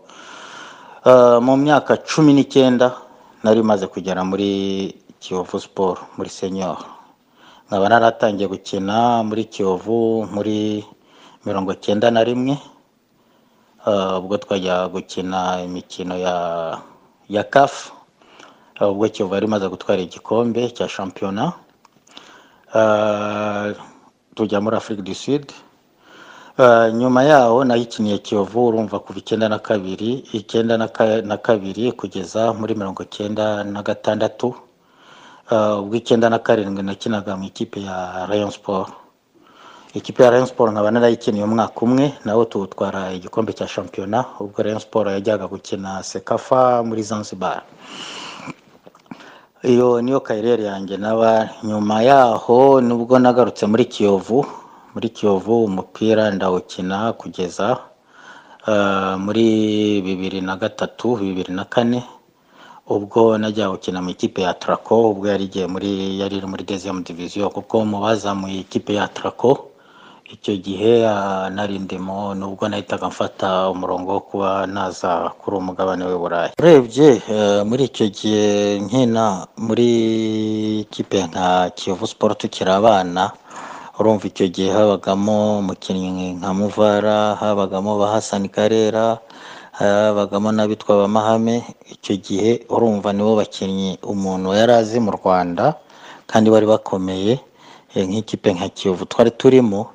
Ah, mu myaka cumi n'icyenda nari maze kugera muri kiyovu siporo muri senior. Nkaba naratangiye gukina muri kiyovu muri mirongo icyenda na rimwe. Ubwo twajya gukina imikino ya ya kafu Ah, ubwo kiyovu yari imaze gutwara igikombe cya shampiyona. Ah, tujya muri afurika du sud. Nyuma yaho nayikiniye kiyovu urumva kuva icyenda na kabiri icyenda na ka- na kabiri kugeza muri mirongo icyenda na gatandatu. Ubwo icyenda na karindwi nakinaga mu ikipe ya rayon sport ikipe ya rayon sport nkaba narayikiniye umwaka umwe nawe tuwutwara igikombe cya shampiyona ubwo rayon sport yajyaga gukina sekafa muri zanzibar. Iyo niyo kariyeri yanjye naba nyuma yaho nubwo nagarutse muri kiyovu muri kiyovu umupira ndawukina kugeza ah, muri bibiri na gatatu bibiri na kane ubwo najya gukina mu ikipe ya Traco ubwo yari igiye muri yari muri deuxième division kuko mu bazamuye ikipe ya Traco icyo gihe ah, nari ndimo nubwo nahitaga mfata umurongo wo kuba naza kuri umugabane w'i Burayi. Urebye eh, muri icyo gihe nkina muri ikipe nka Kiyovu Sport tukiri abana urumva icyo gihe habagamo umukinnyi nka Muvara habagamo ba Hassan Karera habagamo n'abitwa ba Mahame icyo gihe urumva nibo bakinnyi umuntu yari azi mu Rwanda kandi bari bakomeye eh, nk'ikipe nka Kiyovu twari turimo.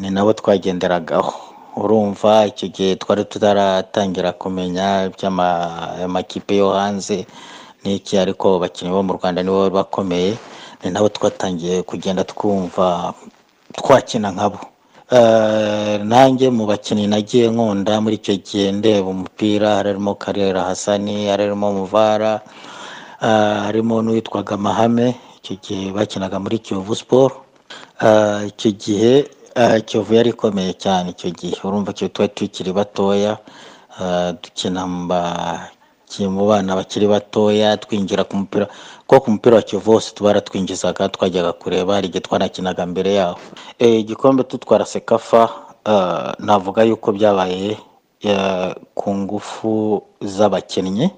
Ni nabo twagenderagaho urumva icyo gihe twari tutaratangira kumenya iby'amakipe yo hanze n'iki ariko abakinnyi bo mu Rwanda nibo bari bakomeye ni nabo twatangiye kugenda twumva twakina nkabo Eh, nanjye mu bakinnyi nagiye nkunda muri icyo gihe ndeba umupira harimo karera hasani harimo muvara ah, harimo n'uwitwaga mahame icyo gihe bakinaga muri kiyovu siporo Ah, icyo gihe ah, kiyovu yari ikomeye cyane icyo gihe. Urumva icyo tuba tukiri batoya ah, dukina mu bana bakiri batoya twinjira ku mupira kuko ku mupira wa kiyovu hose twaratwinjizaga twajyaga kureba hari igihe twanakinaga mbere yaho. Eh, igikombe tutwara sekafa navuga yuko byabaye eh, ku ngufu z'abakinnyi.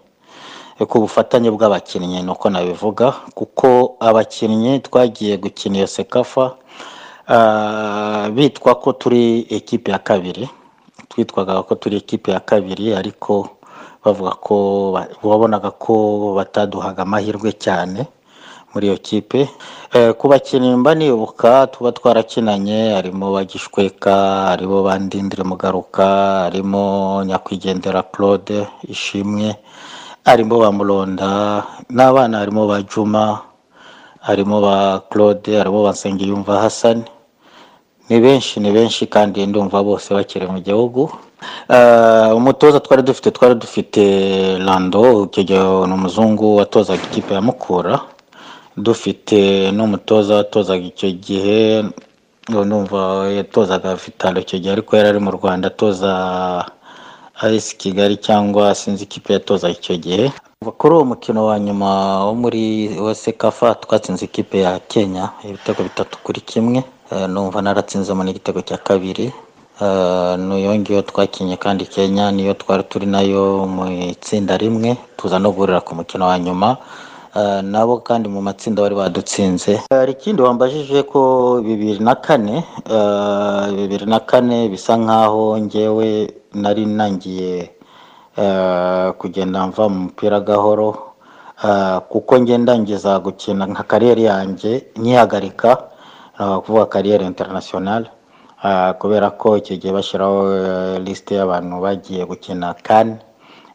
Ku bufatanye bw'abakinnyi ni uko nabivuga kuko abakinnyi twagiye gukina iyo sekafa bitwa ko turi ekipe ya kabiri twitwaga ko turi ekipe ya kabiri ariko bavuga ko wabonaga ko bataduhaga amahirwe cyane muri iyo kipe. Eh, ku bakinnyi nibuka tuba twarakinanye harimo bagishweka harimo bandindire mugaruka harimo nyakwigendera claude ishimwe harimo ba muronda n'abana harimo ba juma harimo ba claude harimo ba nsengiyumva hasani ni benshi ni benshi kandi ndumva bose bakiri mu gihugu. Eh, umutoza twari dufite twari dufite gihe ni umuzungu watozaga ikipe ya mukura. Dufite n'umutoza watozaga icyo gihe numva yatozaga vitalo icyo gihe ariko yari ari mu rwanda atoza ayisi kigali cyangwa sinzi ikipe yatozaga icyo gihe. Kuri uwo mukino wa nyuma wo muri wa sekafa twatsinze ikipe ya kenya ibitego bitatu kuri kimwe. Numva naratsinzemo n'igitego cya kabiri. Eh, niyo ngiyo twakinye kandi kenya niyo twari turi na yo mu itsinda rimwe tuza no guhurira ku mukino wa nyuma. Eh, nabo kandi mu matsinda bari badutsinze. Hari ikindi wambajije ko bibiri na kane eh, bibiri na kane bisa nkaho ngewe nari nangiye eh, kugenda mva mu mupira gahoro. Eh, kuko nge ndangiza gukina nka kariyeri yanjye nyihagarika eh, kuvuga kariyeri interinasiyonari kubera ko icyo gihe bashyiraho eh, lisite y'abantu bagiye gukina kane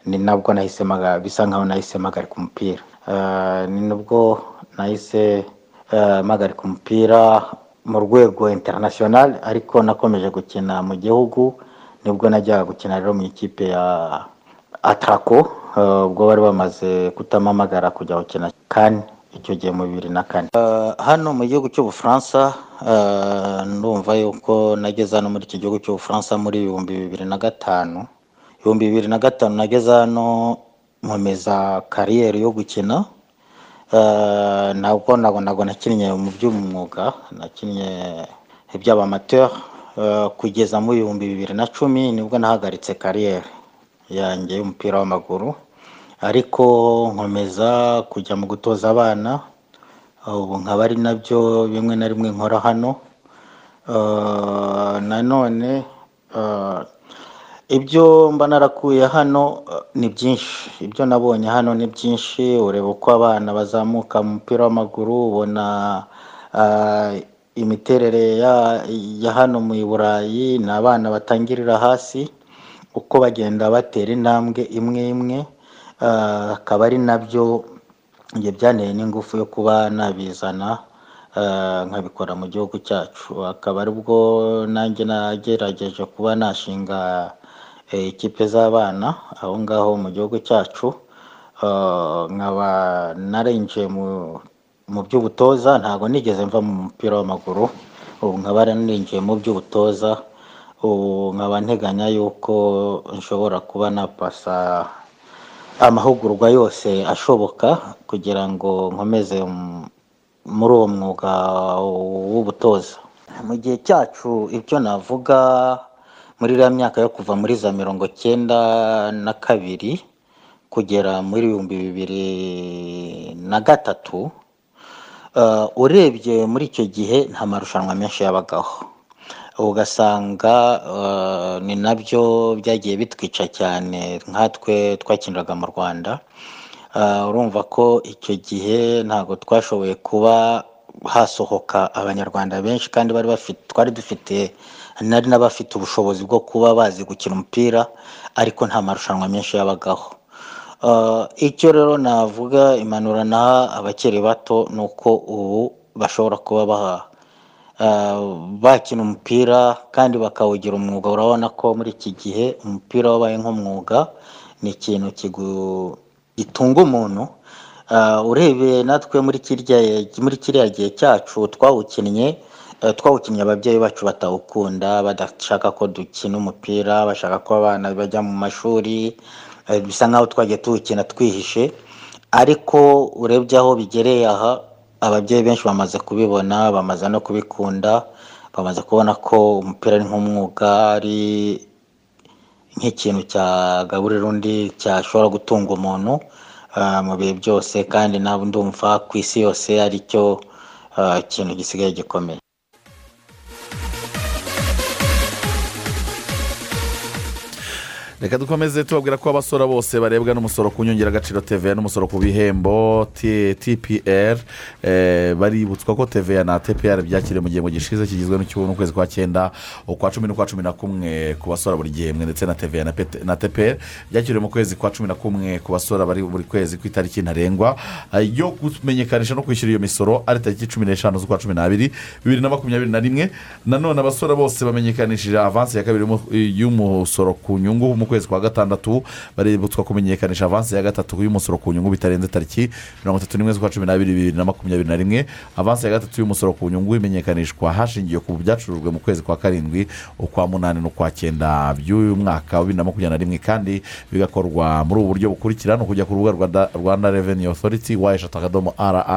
ni nabwo nahise bisa nkaho nahise mpagarika umupira Eh, ni nubwo nahise eh, mpagarika umupira mu rwego interinasiyonari ariko nakomeje gukina mu gihugu ni bwo najyaga gukina rero mu ikipe ya atrako eh, ubwo bari bamaze kutamamagara kujya gukina kane icyo gihe mu bibiri na kane. Eh, hano mu gihugu cy'ubufaransa eh, ndumva yuko nageze hano muri iki gihugu cy'ubufaransa muri ibihumbi bibiri na gatanu. Ibihumbi bibiri na gatanu nageze hano nkomeza kariyeri yo gukina. Eh, ntabwo ntabwo nakinnye mu by'umwuga nakinnye iby'abamateur eh, kugeza mu bihumbi bibiri na cumi ni bwo nahagaritse kariyeri yanjye y'umupira w'amaguru. Ariko nkomeza kujya mu gutoza abana ubu nkaba ari na byo bimwe na rimwe nkora hano. Ah, nanone ah, ibyo mba narakuye hano ah, ni byinshi. Ibyo nabonye hano ni byinshi. Ureba uko abana bazamuka mu mupira w'amaguru ubona imiterere ya, hano mu burayi ni abana batangirira hasi uko bagenda batera intambwe imwe imwe. Akaba ari na byo njye byanteye n'ingufu yo kuba nabizana ah, nkabikora mu gihugu cyacu. Akaba ari bwo nanjye nagerageje kuba nashinga eh, ikipe z'abana aho ngaho mu gihugu cyacu. Nkaba narinjiye mu mu by'ubutoza ntabwo nigeze mva mu mupira w'amaguru. Ubu nkaba narinjiye mu by'ubutoza ubu nkaba nteganya yuko nshobora kuba napasa amahugurwa yose ashoboka kugira ngo nkomeze muri uwo mwuga w'ubutoza. Mu gihe cyacu ibyo navuga muri iriya myaka yo kuva muri za mirongo cyenda na kabiri kugera muri ibihumbi bibiri na gatatu Uh, urebye muri icyo gihe nta marushanwa menshi yabagaho. Ugasanga uh, ni na byo byagiye bitwica cyane nkatwe twakiniraga mu rwanda. Uh, urumva ko icyo gihe ntabwo twashoboye kuba hasohoka abanyarwanda benshi kandi bari bafite twari dufite nari n'abafite ubushobozi bwo kuba bazi gukina umupira ariko nta marushanwa menshi yabagaho. Uh, icyo rero navuga impanuro naha abakiri bato ni uko ubu bashobora kuba baha uh, bakina umupira kandi bakawugira umwuga. Urabona ko muri iki gihe umupira wabaye nk'umwuga ni ikintu gitunga umuntu. Uh, urebeye natwe muri kiriya gihe cyacu twawukinnye uh, twawukinnye ababyeyi bacu batawukunda badashaka ko dukina umupira bashaka ko abana bajya mu mashuri bisa nkaho twagiye tuwukina twihishe. Ariko urebye aho bigereye aha ababyeyi benshi bamaze kubibona bamaze no kubikunda bamaze kubona ko umupira ari nk'umwuga ari nk'ikintu cyagaburira undi cyashobora gutunga umuntu ah, mu bihe byose kandi nawe ndumva ku isi yose ari cyo ah, kintu gisigaye gikomeye. Reka dukomeze tubabwira ko abasora bose barebwa n'umusoro ku nyongeragaciro TVA n'umusoro ku bihembo tpr eh, baributswa ko TVA na tpr byakiriye mu gihembwe gishize kigizwe n'ukwezi kwa cyenda ukwa cumi n'ukwa cumi na kumwe ku basora buri gihembwe ndetse na TVA na tpr byakiriwe mu kwezi kwa cumi na kumwe ku basora bari buri kwezi ku itariki ntarengwa eh, yo kumenyekanisha no kwishyura iyo misoro ari tariki cumi n'eshanu z'ukwa cumi n'abiri bibiri na makumyabiri na rimwe. Nanone abasora bose bamenyekanishije avansi ya kabiri y'umu- y'umusoro ku nyungu mu kwezi kwa gatandatu baributswa kumenyekanisha avansi ya gatatu y'umusoro ku nyungu bitarenze tariki mirongo itatu n'imwe z'ukwa cumi n'abiri bibiri na makumyabiri na rimwe. Avansi ya gatatu y'umusoro ku nyungu imenyekanishwa hashingiwe ku byacurujwe mu kwezi kwa karindwi ukwa munani n'ukwa cyenda by'uyu mwaka wa bibiri na makumyabiri na rimwe. Kandi bigakorwa muri ubu buryo bukurikira ni ukujya ku rubuga rwa Da- rwanda reveni otoriti wa eshatu akadomo rra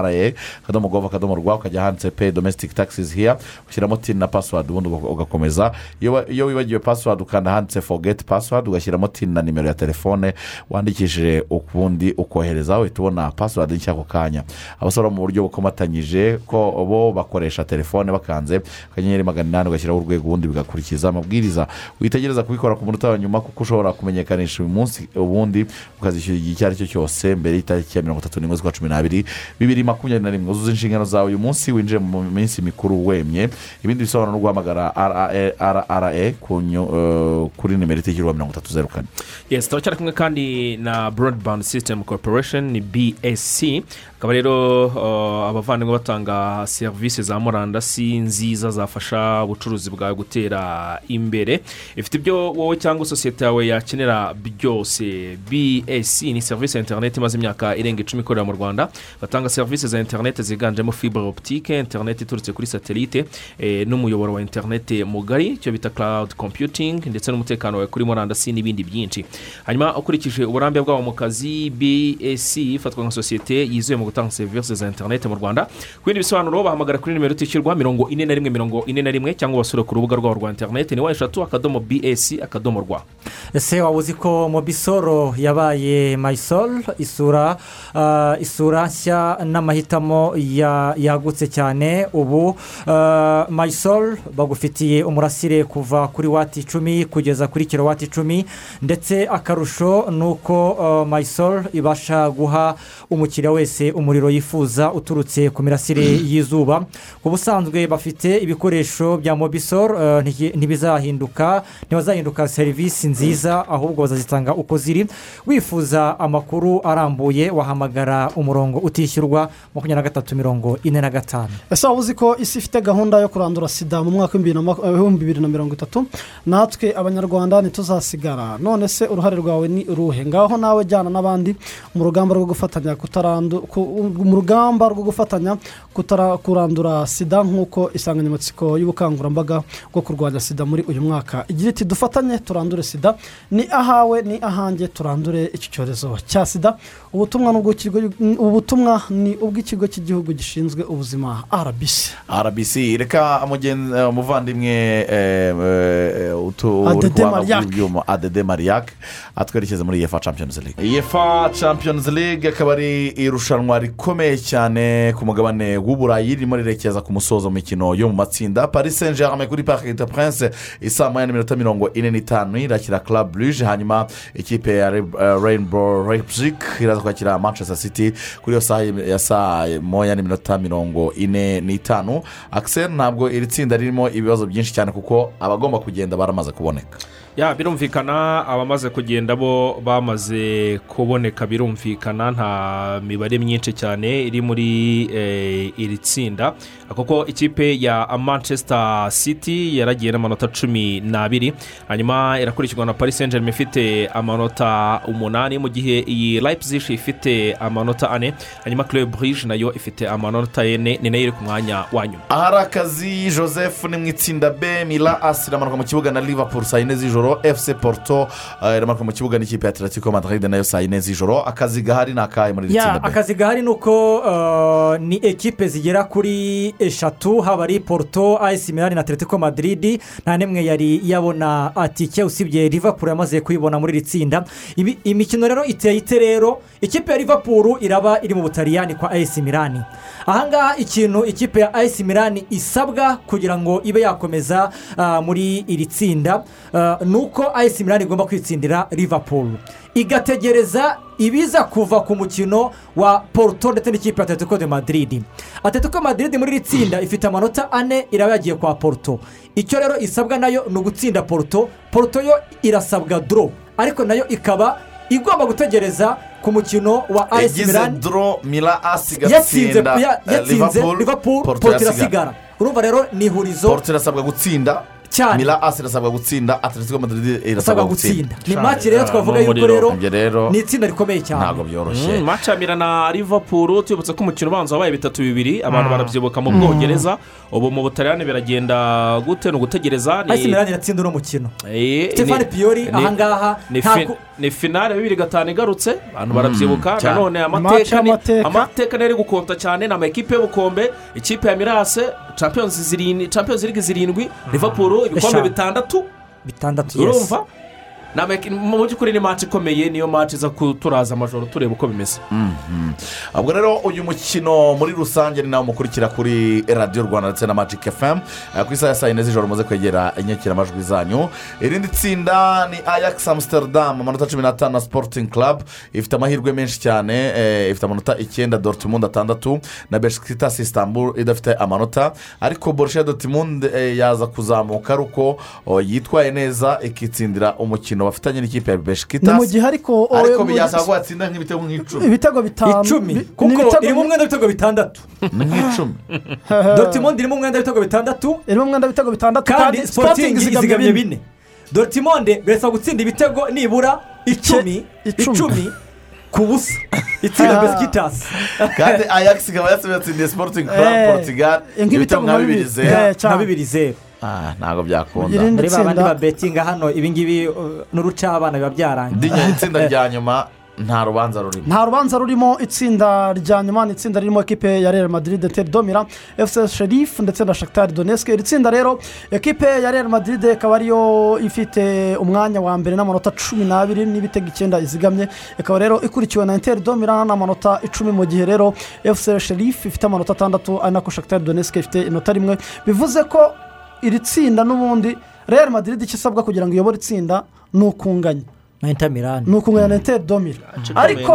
akadomo gov akadomo rwa ukajya handitse pay domestic taxes here ushyiramo tini na pasiwadi ubundi uga- ugakomeza. Iyo wibagiwe pasiwadi ukanda handitse forget pasiwadi ugashyiramo tini na nimero ya telefone wandikishije ubundi ukohereza uhita ubona pasiwadi nshya ako kanya. Abasora mu buryo bukomatanyije ko bo bakoresha telefone bakanze akanyenyeri magana inani ugashyiraho urwego ubundi bigakurikiza amabwiriza. Witegereza kubikora ku munota wa nyuma kuko ushobora kumenyekanisha uyu munsi ubundi ukazishyura igihe icyo ari cyo cyose mbere y'itariki ya mirongo itatu n'imwe z'ukwa cumi n'abiri bibiri makumyabiri na rimwe. Uzuza inshingano zawe uyu munsi winjire mu minsi mikuru wemye. Ibindi bisobanuro no guhamagara rra ku nyu- eh, kuri nimero itishyurwa mirongo itatu zeru kane yes turacyari kumwe kandi na broadband system corporation ni bsc akaba rero uh, abavandimwe batanga serivisi za murandasi nziza zafasha ubucuruzi bwawe gutera imbere. Ifite ibyo wowe cyangwa sosiyete yawe yakenera byose. Bsc ni serivisi ya interineti imaze imyaka irenga icumi ikorera mu rwanda. Batanga serivisi za interineti ziganjemo fibre optique interineti iturutse kuri satelite eh, n'umuyoboro wa interineti mugari icyo bita cloud computing ndetse n'umutekano wawe kuri murandasi n'ibindi byinshi. Hanyuma ukurikije uburambe bwabo mu kazi bsc ifatwa nka sosiyete yizewe mu gutanga serivisi za interineti mu rwanda. Ku bindi bisobanuro bahamagara kuri nimero itishyurwa mirongo ine na rimwe mirongo ine na rimwe cyangwa basure ku rubuga rwabo rwa interineti ni wa eshatu akadomo bsc akadomo rwa. Ese waba uzi ko mobisoro yabaye mayisoro isura ah, isura nshya n'amahitamo ya- yagutse cyane. Ubu ah, mayisoro bagufitiye umurasire kuva kuri wati icumi kugeza kuri kilowati icumi. Ndetse akarusho ni uko ah, mayisoro ibasha guha umukiriya wese umuriro yifuza uturutse ku mirasire y'izuba. Ku busanzwe bafite ibikoresho bya mobisoro nti- ntibizahinduka ntibazahinduka serivisi nziza ahubwo bazazitanga uko ziri. Wifuza amakuru arambuye wahamagara umurongo utishyurwa makumyabiri na gatatu mirongo ine na gatanu. Ese waba uzi ko isi ifite gahunda yo kurandura sida mu mwaka w'ibihumbi bibiri na mirongo itatu? Natwe abanyarwanda ntituzasigara none se uruhare rwawe ni uruhe? Ngaho nawe jyana n'abandi mu rugamba rwo gufatanya kutarandu ku- mu rugamba rwo gufatanya kurandura sida nk'uko insanganyamatsiko y'ubukangurambaga bwo kurwanya sida muri uyu mwaka igira iti dufatanye turandure sida. Ni ahawe ni ahanjye turandure iki cyorezo cya sida. Ubutumwa ni ubw'ikigo- ubutumwa ni ubw'ikigo cy'igihugu gishinzwe ubuzima rbc rbc reka eh, umuvandimwe eh, eh, utu- uri Adede mariak atwerekeze muri yefa champions league. Yefa champions league akaba ari irushanwa rikomeye cyane ku mugabane w'uburayi ririmo rirerekeza ku musozo mu mikino yo mu matsinda. Paris saint germain kuri parc de prince isaa moya n'iminota mirongo ine n'itanu irakira club brugge hanyuma ikipe ya eh, rainbow leipzig iraza kwakira manchester city kuri iyo saha ya saa moya n'iminota mirongo ine n'itanu. Akiseri ntabwo iri tsinda ririmo ibibazo byinshi cyane kuko abagomba kugenda baramaze kuboneka. Birumvikana abamaze kugenda bo bamaze kuboneka birumvikana nta mibare myinshi cyane iri muri eh, iri tsinda. Kuko ikipe ya manchester city yaragiye n'amanota cumi n'abiri hanyuma irakurikirwa na paris saint germain ifite amanota umunani mu gihe iyi leipzig ifite amanota ane hanyuma club brugge na yo ifite amanota ane ni na yo iri ku mwanya wa nyuma. Ahari akazi joseph ni mu itsinda b mira asi iramanuka mu kibuga na liverpool saa yine z'ijoro. Fc porto eh, iramanuka mu kibuga n'ikipe ya atletico madrid na yo saa yine z'ijoro akazi gahari ni akahe muri iri ya tsinda b akazi gahari ni uko ni ekipe zigera kuri eshatu haba ari porto ayisi milani na atletico madrid. Nta n'imwe yari yabona atike usibye liverpool yamaze kuyibona muri iri tsinda imikino rero iteye ite rero ikipe ya liverpool iraba iri mu butaliyani kwa ayisi milani ahangaha ikintu ikipe ya ayisi milani isabwa kugira ngo ibe yakomeza uh, muri iri tsinda uh, ni uko ayisi milani igomba kwitsindira liverpool. Igategereza ibiza kuva ku mukino wa porto ndetse n'ikipe ya atletico de madrid. Atletico madrid muri iri tsinda ifite amanota ane iraba yagiye kwa porto. Icyo rero isabwa na yo ni ugutsinda porto. Porto yo irasabwa doro ariko na yo ikaba igomba gutegereza ku mukino wa ayisi yagize milani doro mira asi yatsinze porto porto irasigara urumva rero ni ihurizo porto irasabwa gutsinda. Cyane. mira asi irasabwa gutsinda atletico madrid irasabwa gutsinda. ni maki rero twavuga yuko rero ni itsinda rikomeye cyane. ntabwo byoroshye. Mm, macamira na liverpool tubibutse ko umukino ubanza wabaye bitatu bibiri abantu barabyibuka mu bwongereza. Ubu mu butaliyani biragenda gute? Ni ugutegereza ayisi milani iratsinda uno mukino. Eh, Stefani ni- ahangaha ni finale bibiri gatanu igarutse. Abantu barabyibuka. nanone amateka ni- y'amateka. amateka niyo ari gukonta cyane. Ni amakipe y'ubukombe ikipe ya mirase champions zirindwi champions league zirindwi liverpool ibikombe bitandatu? Bitandatu yesi urumva? Mu by'ukuri ni match ikomeye niyo match iza kuturaza amajoro tureba uko bimeze. Ubwo rero uyu mukino muri rusange ni nawo mukurikira kuri radiyo rwanda ndetse na magike fm ku isaha ya saa yine z'ijoro muze kwegera inyakiramajwi zanyu. Irindi tsinda ni ajax amsterdam amanota cumi n'atanu na sporting club. Ifite amahirwe menshi cyane eh, ifite amanota icyenda dortmund atandatu na besikitasi istanbul idafite amanota. Ariko borussia dortmund eh, yaza kuzamuka ari uko oh, yitwaye neza ikitsindira umukino. Bafitanye n'ikipe ya ni mu gihe ariko ariko eh, byasaba ko yatsinda nk'ibitego nk'icumi. Ibitego bitanu icumi. Kuko irimo umwenda w'ibitego bitandatu. Ni <laughs> nk'icumi dortmund irimo umwenda w'ibitego bitandatu. Irimo umwenda w'ibitego bitandatu kandi sporting izigamye bine. dortmund birasaba gutsinda ibitego nibura icumi. Icumi. ku busa. <laughs> Itsinda besikitasi <laughs> kandi ajax ikaba yatsindiye sporting club Eh, nk'ibitego ibitego nka bibiri. zeru Ah, ntabwo byakunda. Muri ba bandi babetinga hano ibingibi uh, n'urucabana biba byarangiye. Itsinda <laughs> rya nyuma nta rubanza rurimo. Nta rubanza rurimo itsinda rya nyuma ni itsinda ririmo ekipe ya real madrid tel domira fc sherif ndetse na shakitari doneske iri tsinda rero ekipe ya real madrid ikaba ariyo ifite umwanya wa mbere n'amanota cumi n'abiri n'ibitego icyenda izigamye. Ikaba rero ikurikiwe na inter domira n'amanota icumi mu gihe rero fc sherif ifite amanota atandatu ari nako shakitari doneske ifite inota rimwe. Bivuze ko iri tsinda n'ubundi real madrid icyo isabwa kugira ngo iyobore itsinda ni ukunganya. Na inter milan. Ni ukunganya na inter domira ariko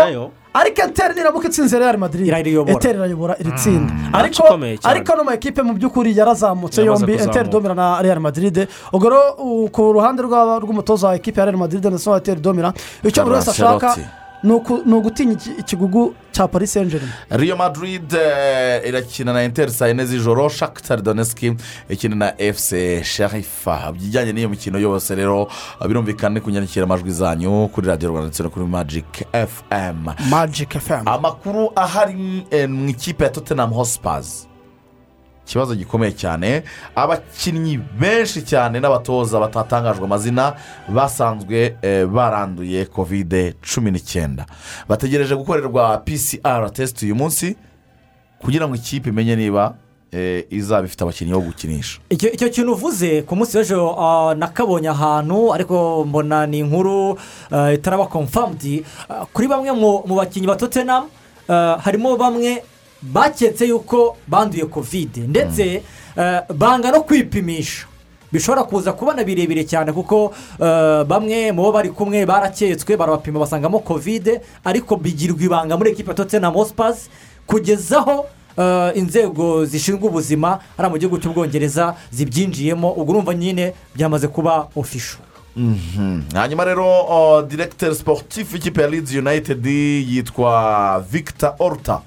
ariko enteri niramuka itsinze real madrid. Irayiyobora. enteri irayobora iri tsinda. Ariko ariko ano makipe mu by'ukuri yarazamutse yombi enteri domira na real madrid. Ubwo rero ku ruhande rw'umutoza wa ekipe ya real madrid ndetse na enteri domira icyo buri wese ashaka. Ni ugutinya iki- ikigugu cya paris saint germain Real Madrid eh, irakina na Inter saa yine z'ijoro Shakhtar Donetsk ikina na FC Sherifa bijyanye n'iyo mikino yose rero birumvikana ni kunyandikira amajwi zanyu kuri radiyo rwanda ndetse no kuri Magic FM magic fm amakuru ahari eh, mu ikipe ya Tottenham Hotspurs. Ikibazo gikomeye cyane. Abakinnyi benshi cyane n'abatoza batatangajwe amazina basanzwe eh, baranduye kovide cumi n'icyenda. Bategereje gukorerwa pcr test uyu munsi kugira ngo ikipe imenye niba eh, izaba ifite abakinnyi bo gukinisha. Icyo kintu uvuze ku munsi w'ejo ah, nakabonye ahantu ariko mbona ni inkuru ah, itaraba komfamudi kuri bamwe mu bakinnyi ba tottenham ah, harimo bamwe baketse yuko banduye kovide ndetse ah, banga no kwipimisha. Bishobora kuza kubona birebire cyane kuko ah, bamwe mu bo bari kumwe baraketswe barabapima basangamo kovide ariko bigirwa ibanga muri ekipa ya tottenham hotspurs kugezaho eh, inzego zishinzwe ubuzima hariya mu gihugu cy'ubwongereza zibyinjiyemo ubwo urumva nyine byamaze kuba ofisho Mhm. hanyuma rero uh, directeur sportif w'ikipe ya leeds united yitwa victor orta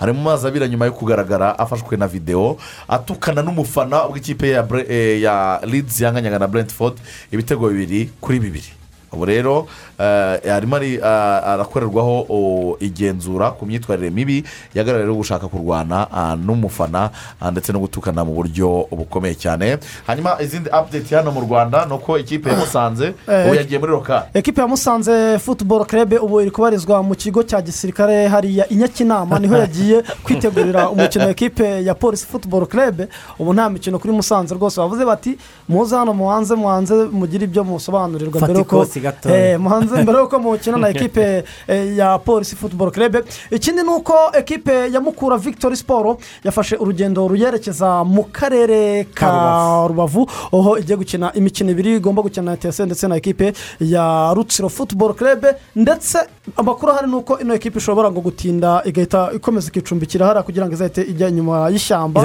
ari mu mazi abira nyuma yo kugaragara afashwe na videwo atukana n'umufana w'ikipe ya, eh, leeds yanganyaga na brentford ibitego bibiri kuri bibiri. Ubu rero eh, arimo ari- ah, arakorerwaho oh, igenzura ku myitwarire mibi yagaragaye gushaka kurwana ah, n'umufana ndetse no gutukana mu buryo bukomeye cyane. Hanyuma izindi update hano mu rwanda ni uko ikipe ya musanze Eh, ubu yagiye muri rokari ekipe ya musanze futuboro kerebe ubu iri kubarizwa mu kigo cya gisirikare hariya i nyakinama ni ho <laughs> yagiye kwitegurira umukino ekipe ya polisi futuboro kerebe ubu nta mikino kuri musanze rwose. Bavuze bati muze hano muhanze muhanze mugire ibyo musobanurirwa mbere yuko Eh, muhanze mbere yuko mukina na <laughs> ekipe eh, ya polisi futuboro kerebe ikindi ni uko ekipe ya mukura victoire siporo yafashe urugendo ruyerekeza mu karere ka rubavu aho igiye gukina imikino ibiri igomba gukina na etese ndetse na ekipe ya rutsiro futuboro kerebe ndetse amakuru ahari ni uko ino ekipe ishobora ngo gutinda igahita ikomeza ikicumbikira hariya kugira ngo izahite ijya inyuma y'ishyamba.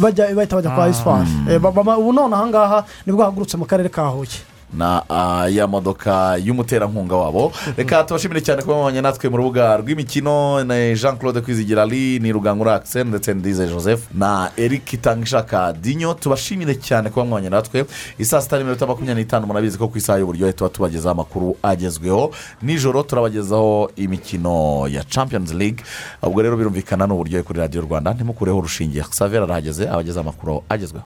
Bajya bahita bajya kwa Eh, ba- ba- ubu none ahangaha ni bwo hahagurutse mu karere ka huye. ah, ya modoka y'umuterankunga wabo. Reka tubashimire cyane kuba mwanya natwe mu rubuga rw'imikino na jean claude kwizigira ni rugangura akiseni ndetse na dize joseph na eric tangishaka dinyo. Tubashimire cyane kuba mwanya natwe. Isaa sita n'iminota makumyabiri n'itanu murabizi ko ku isaha y'uburyohe tuba tubagezaho amakuru agezweho. Nijoro turabagezaho imikino ya champions league. Ubwo rero birumvikana ni uburyohe kuri radiyo rwanda. Ntimukureho urushinge. Savera arahageze abagezaho amakuru agezweho.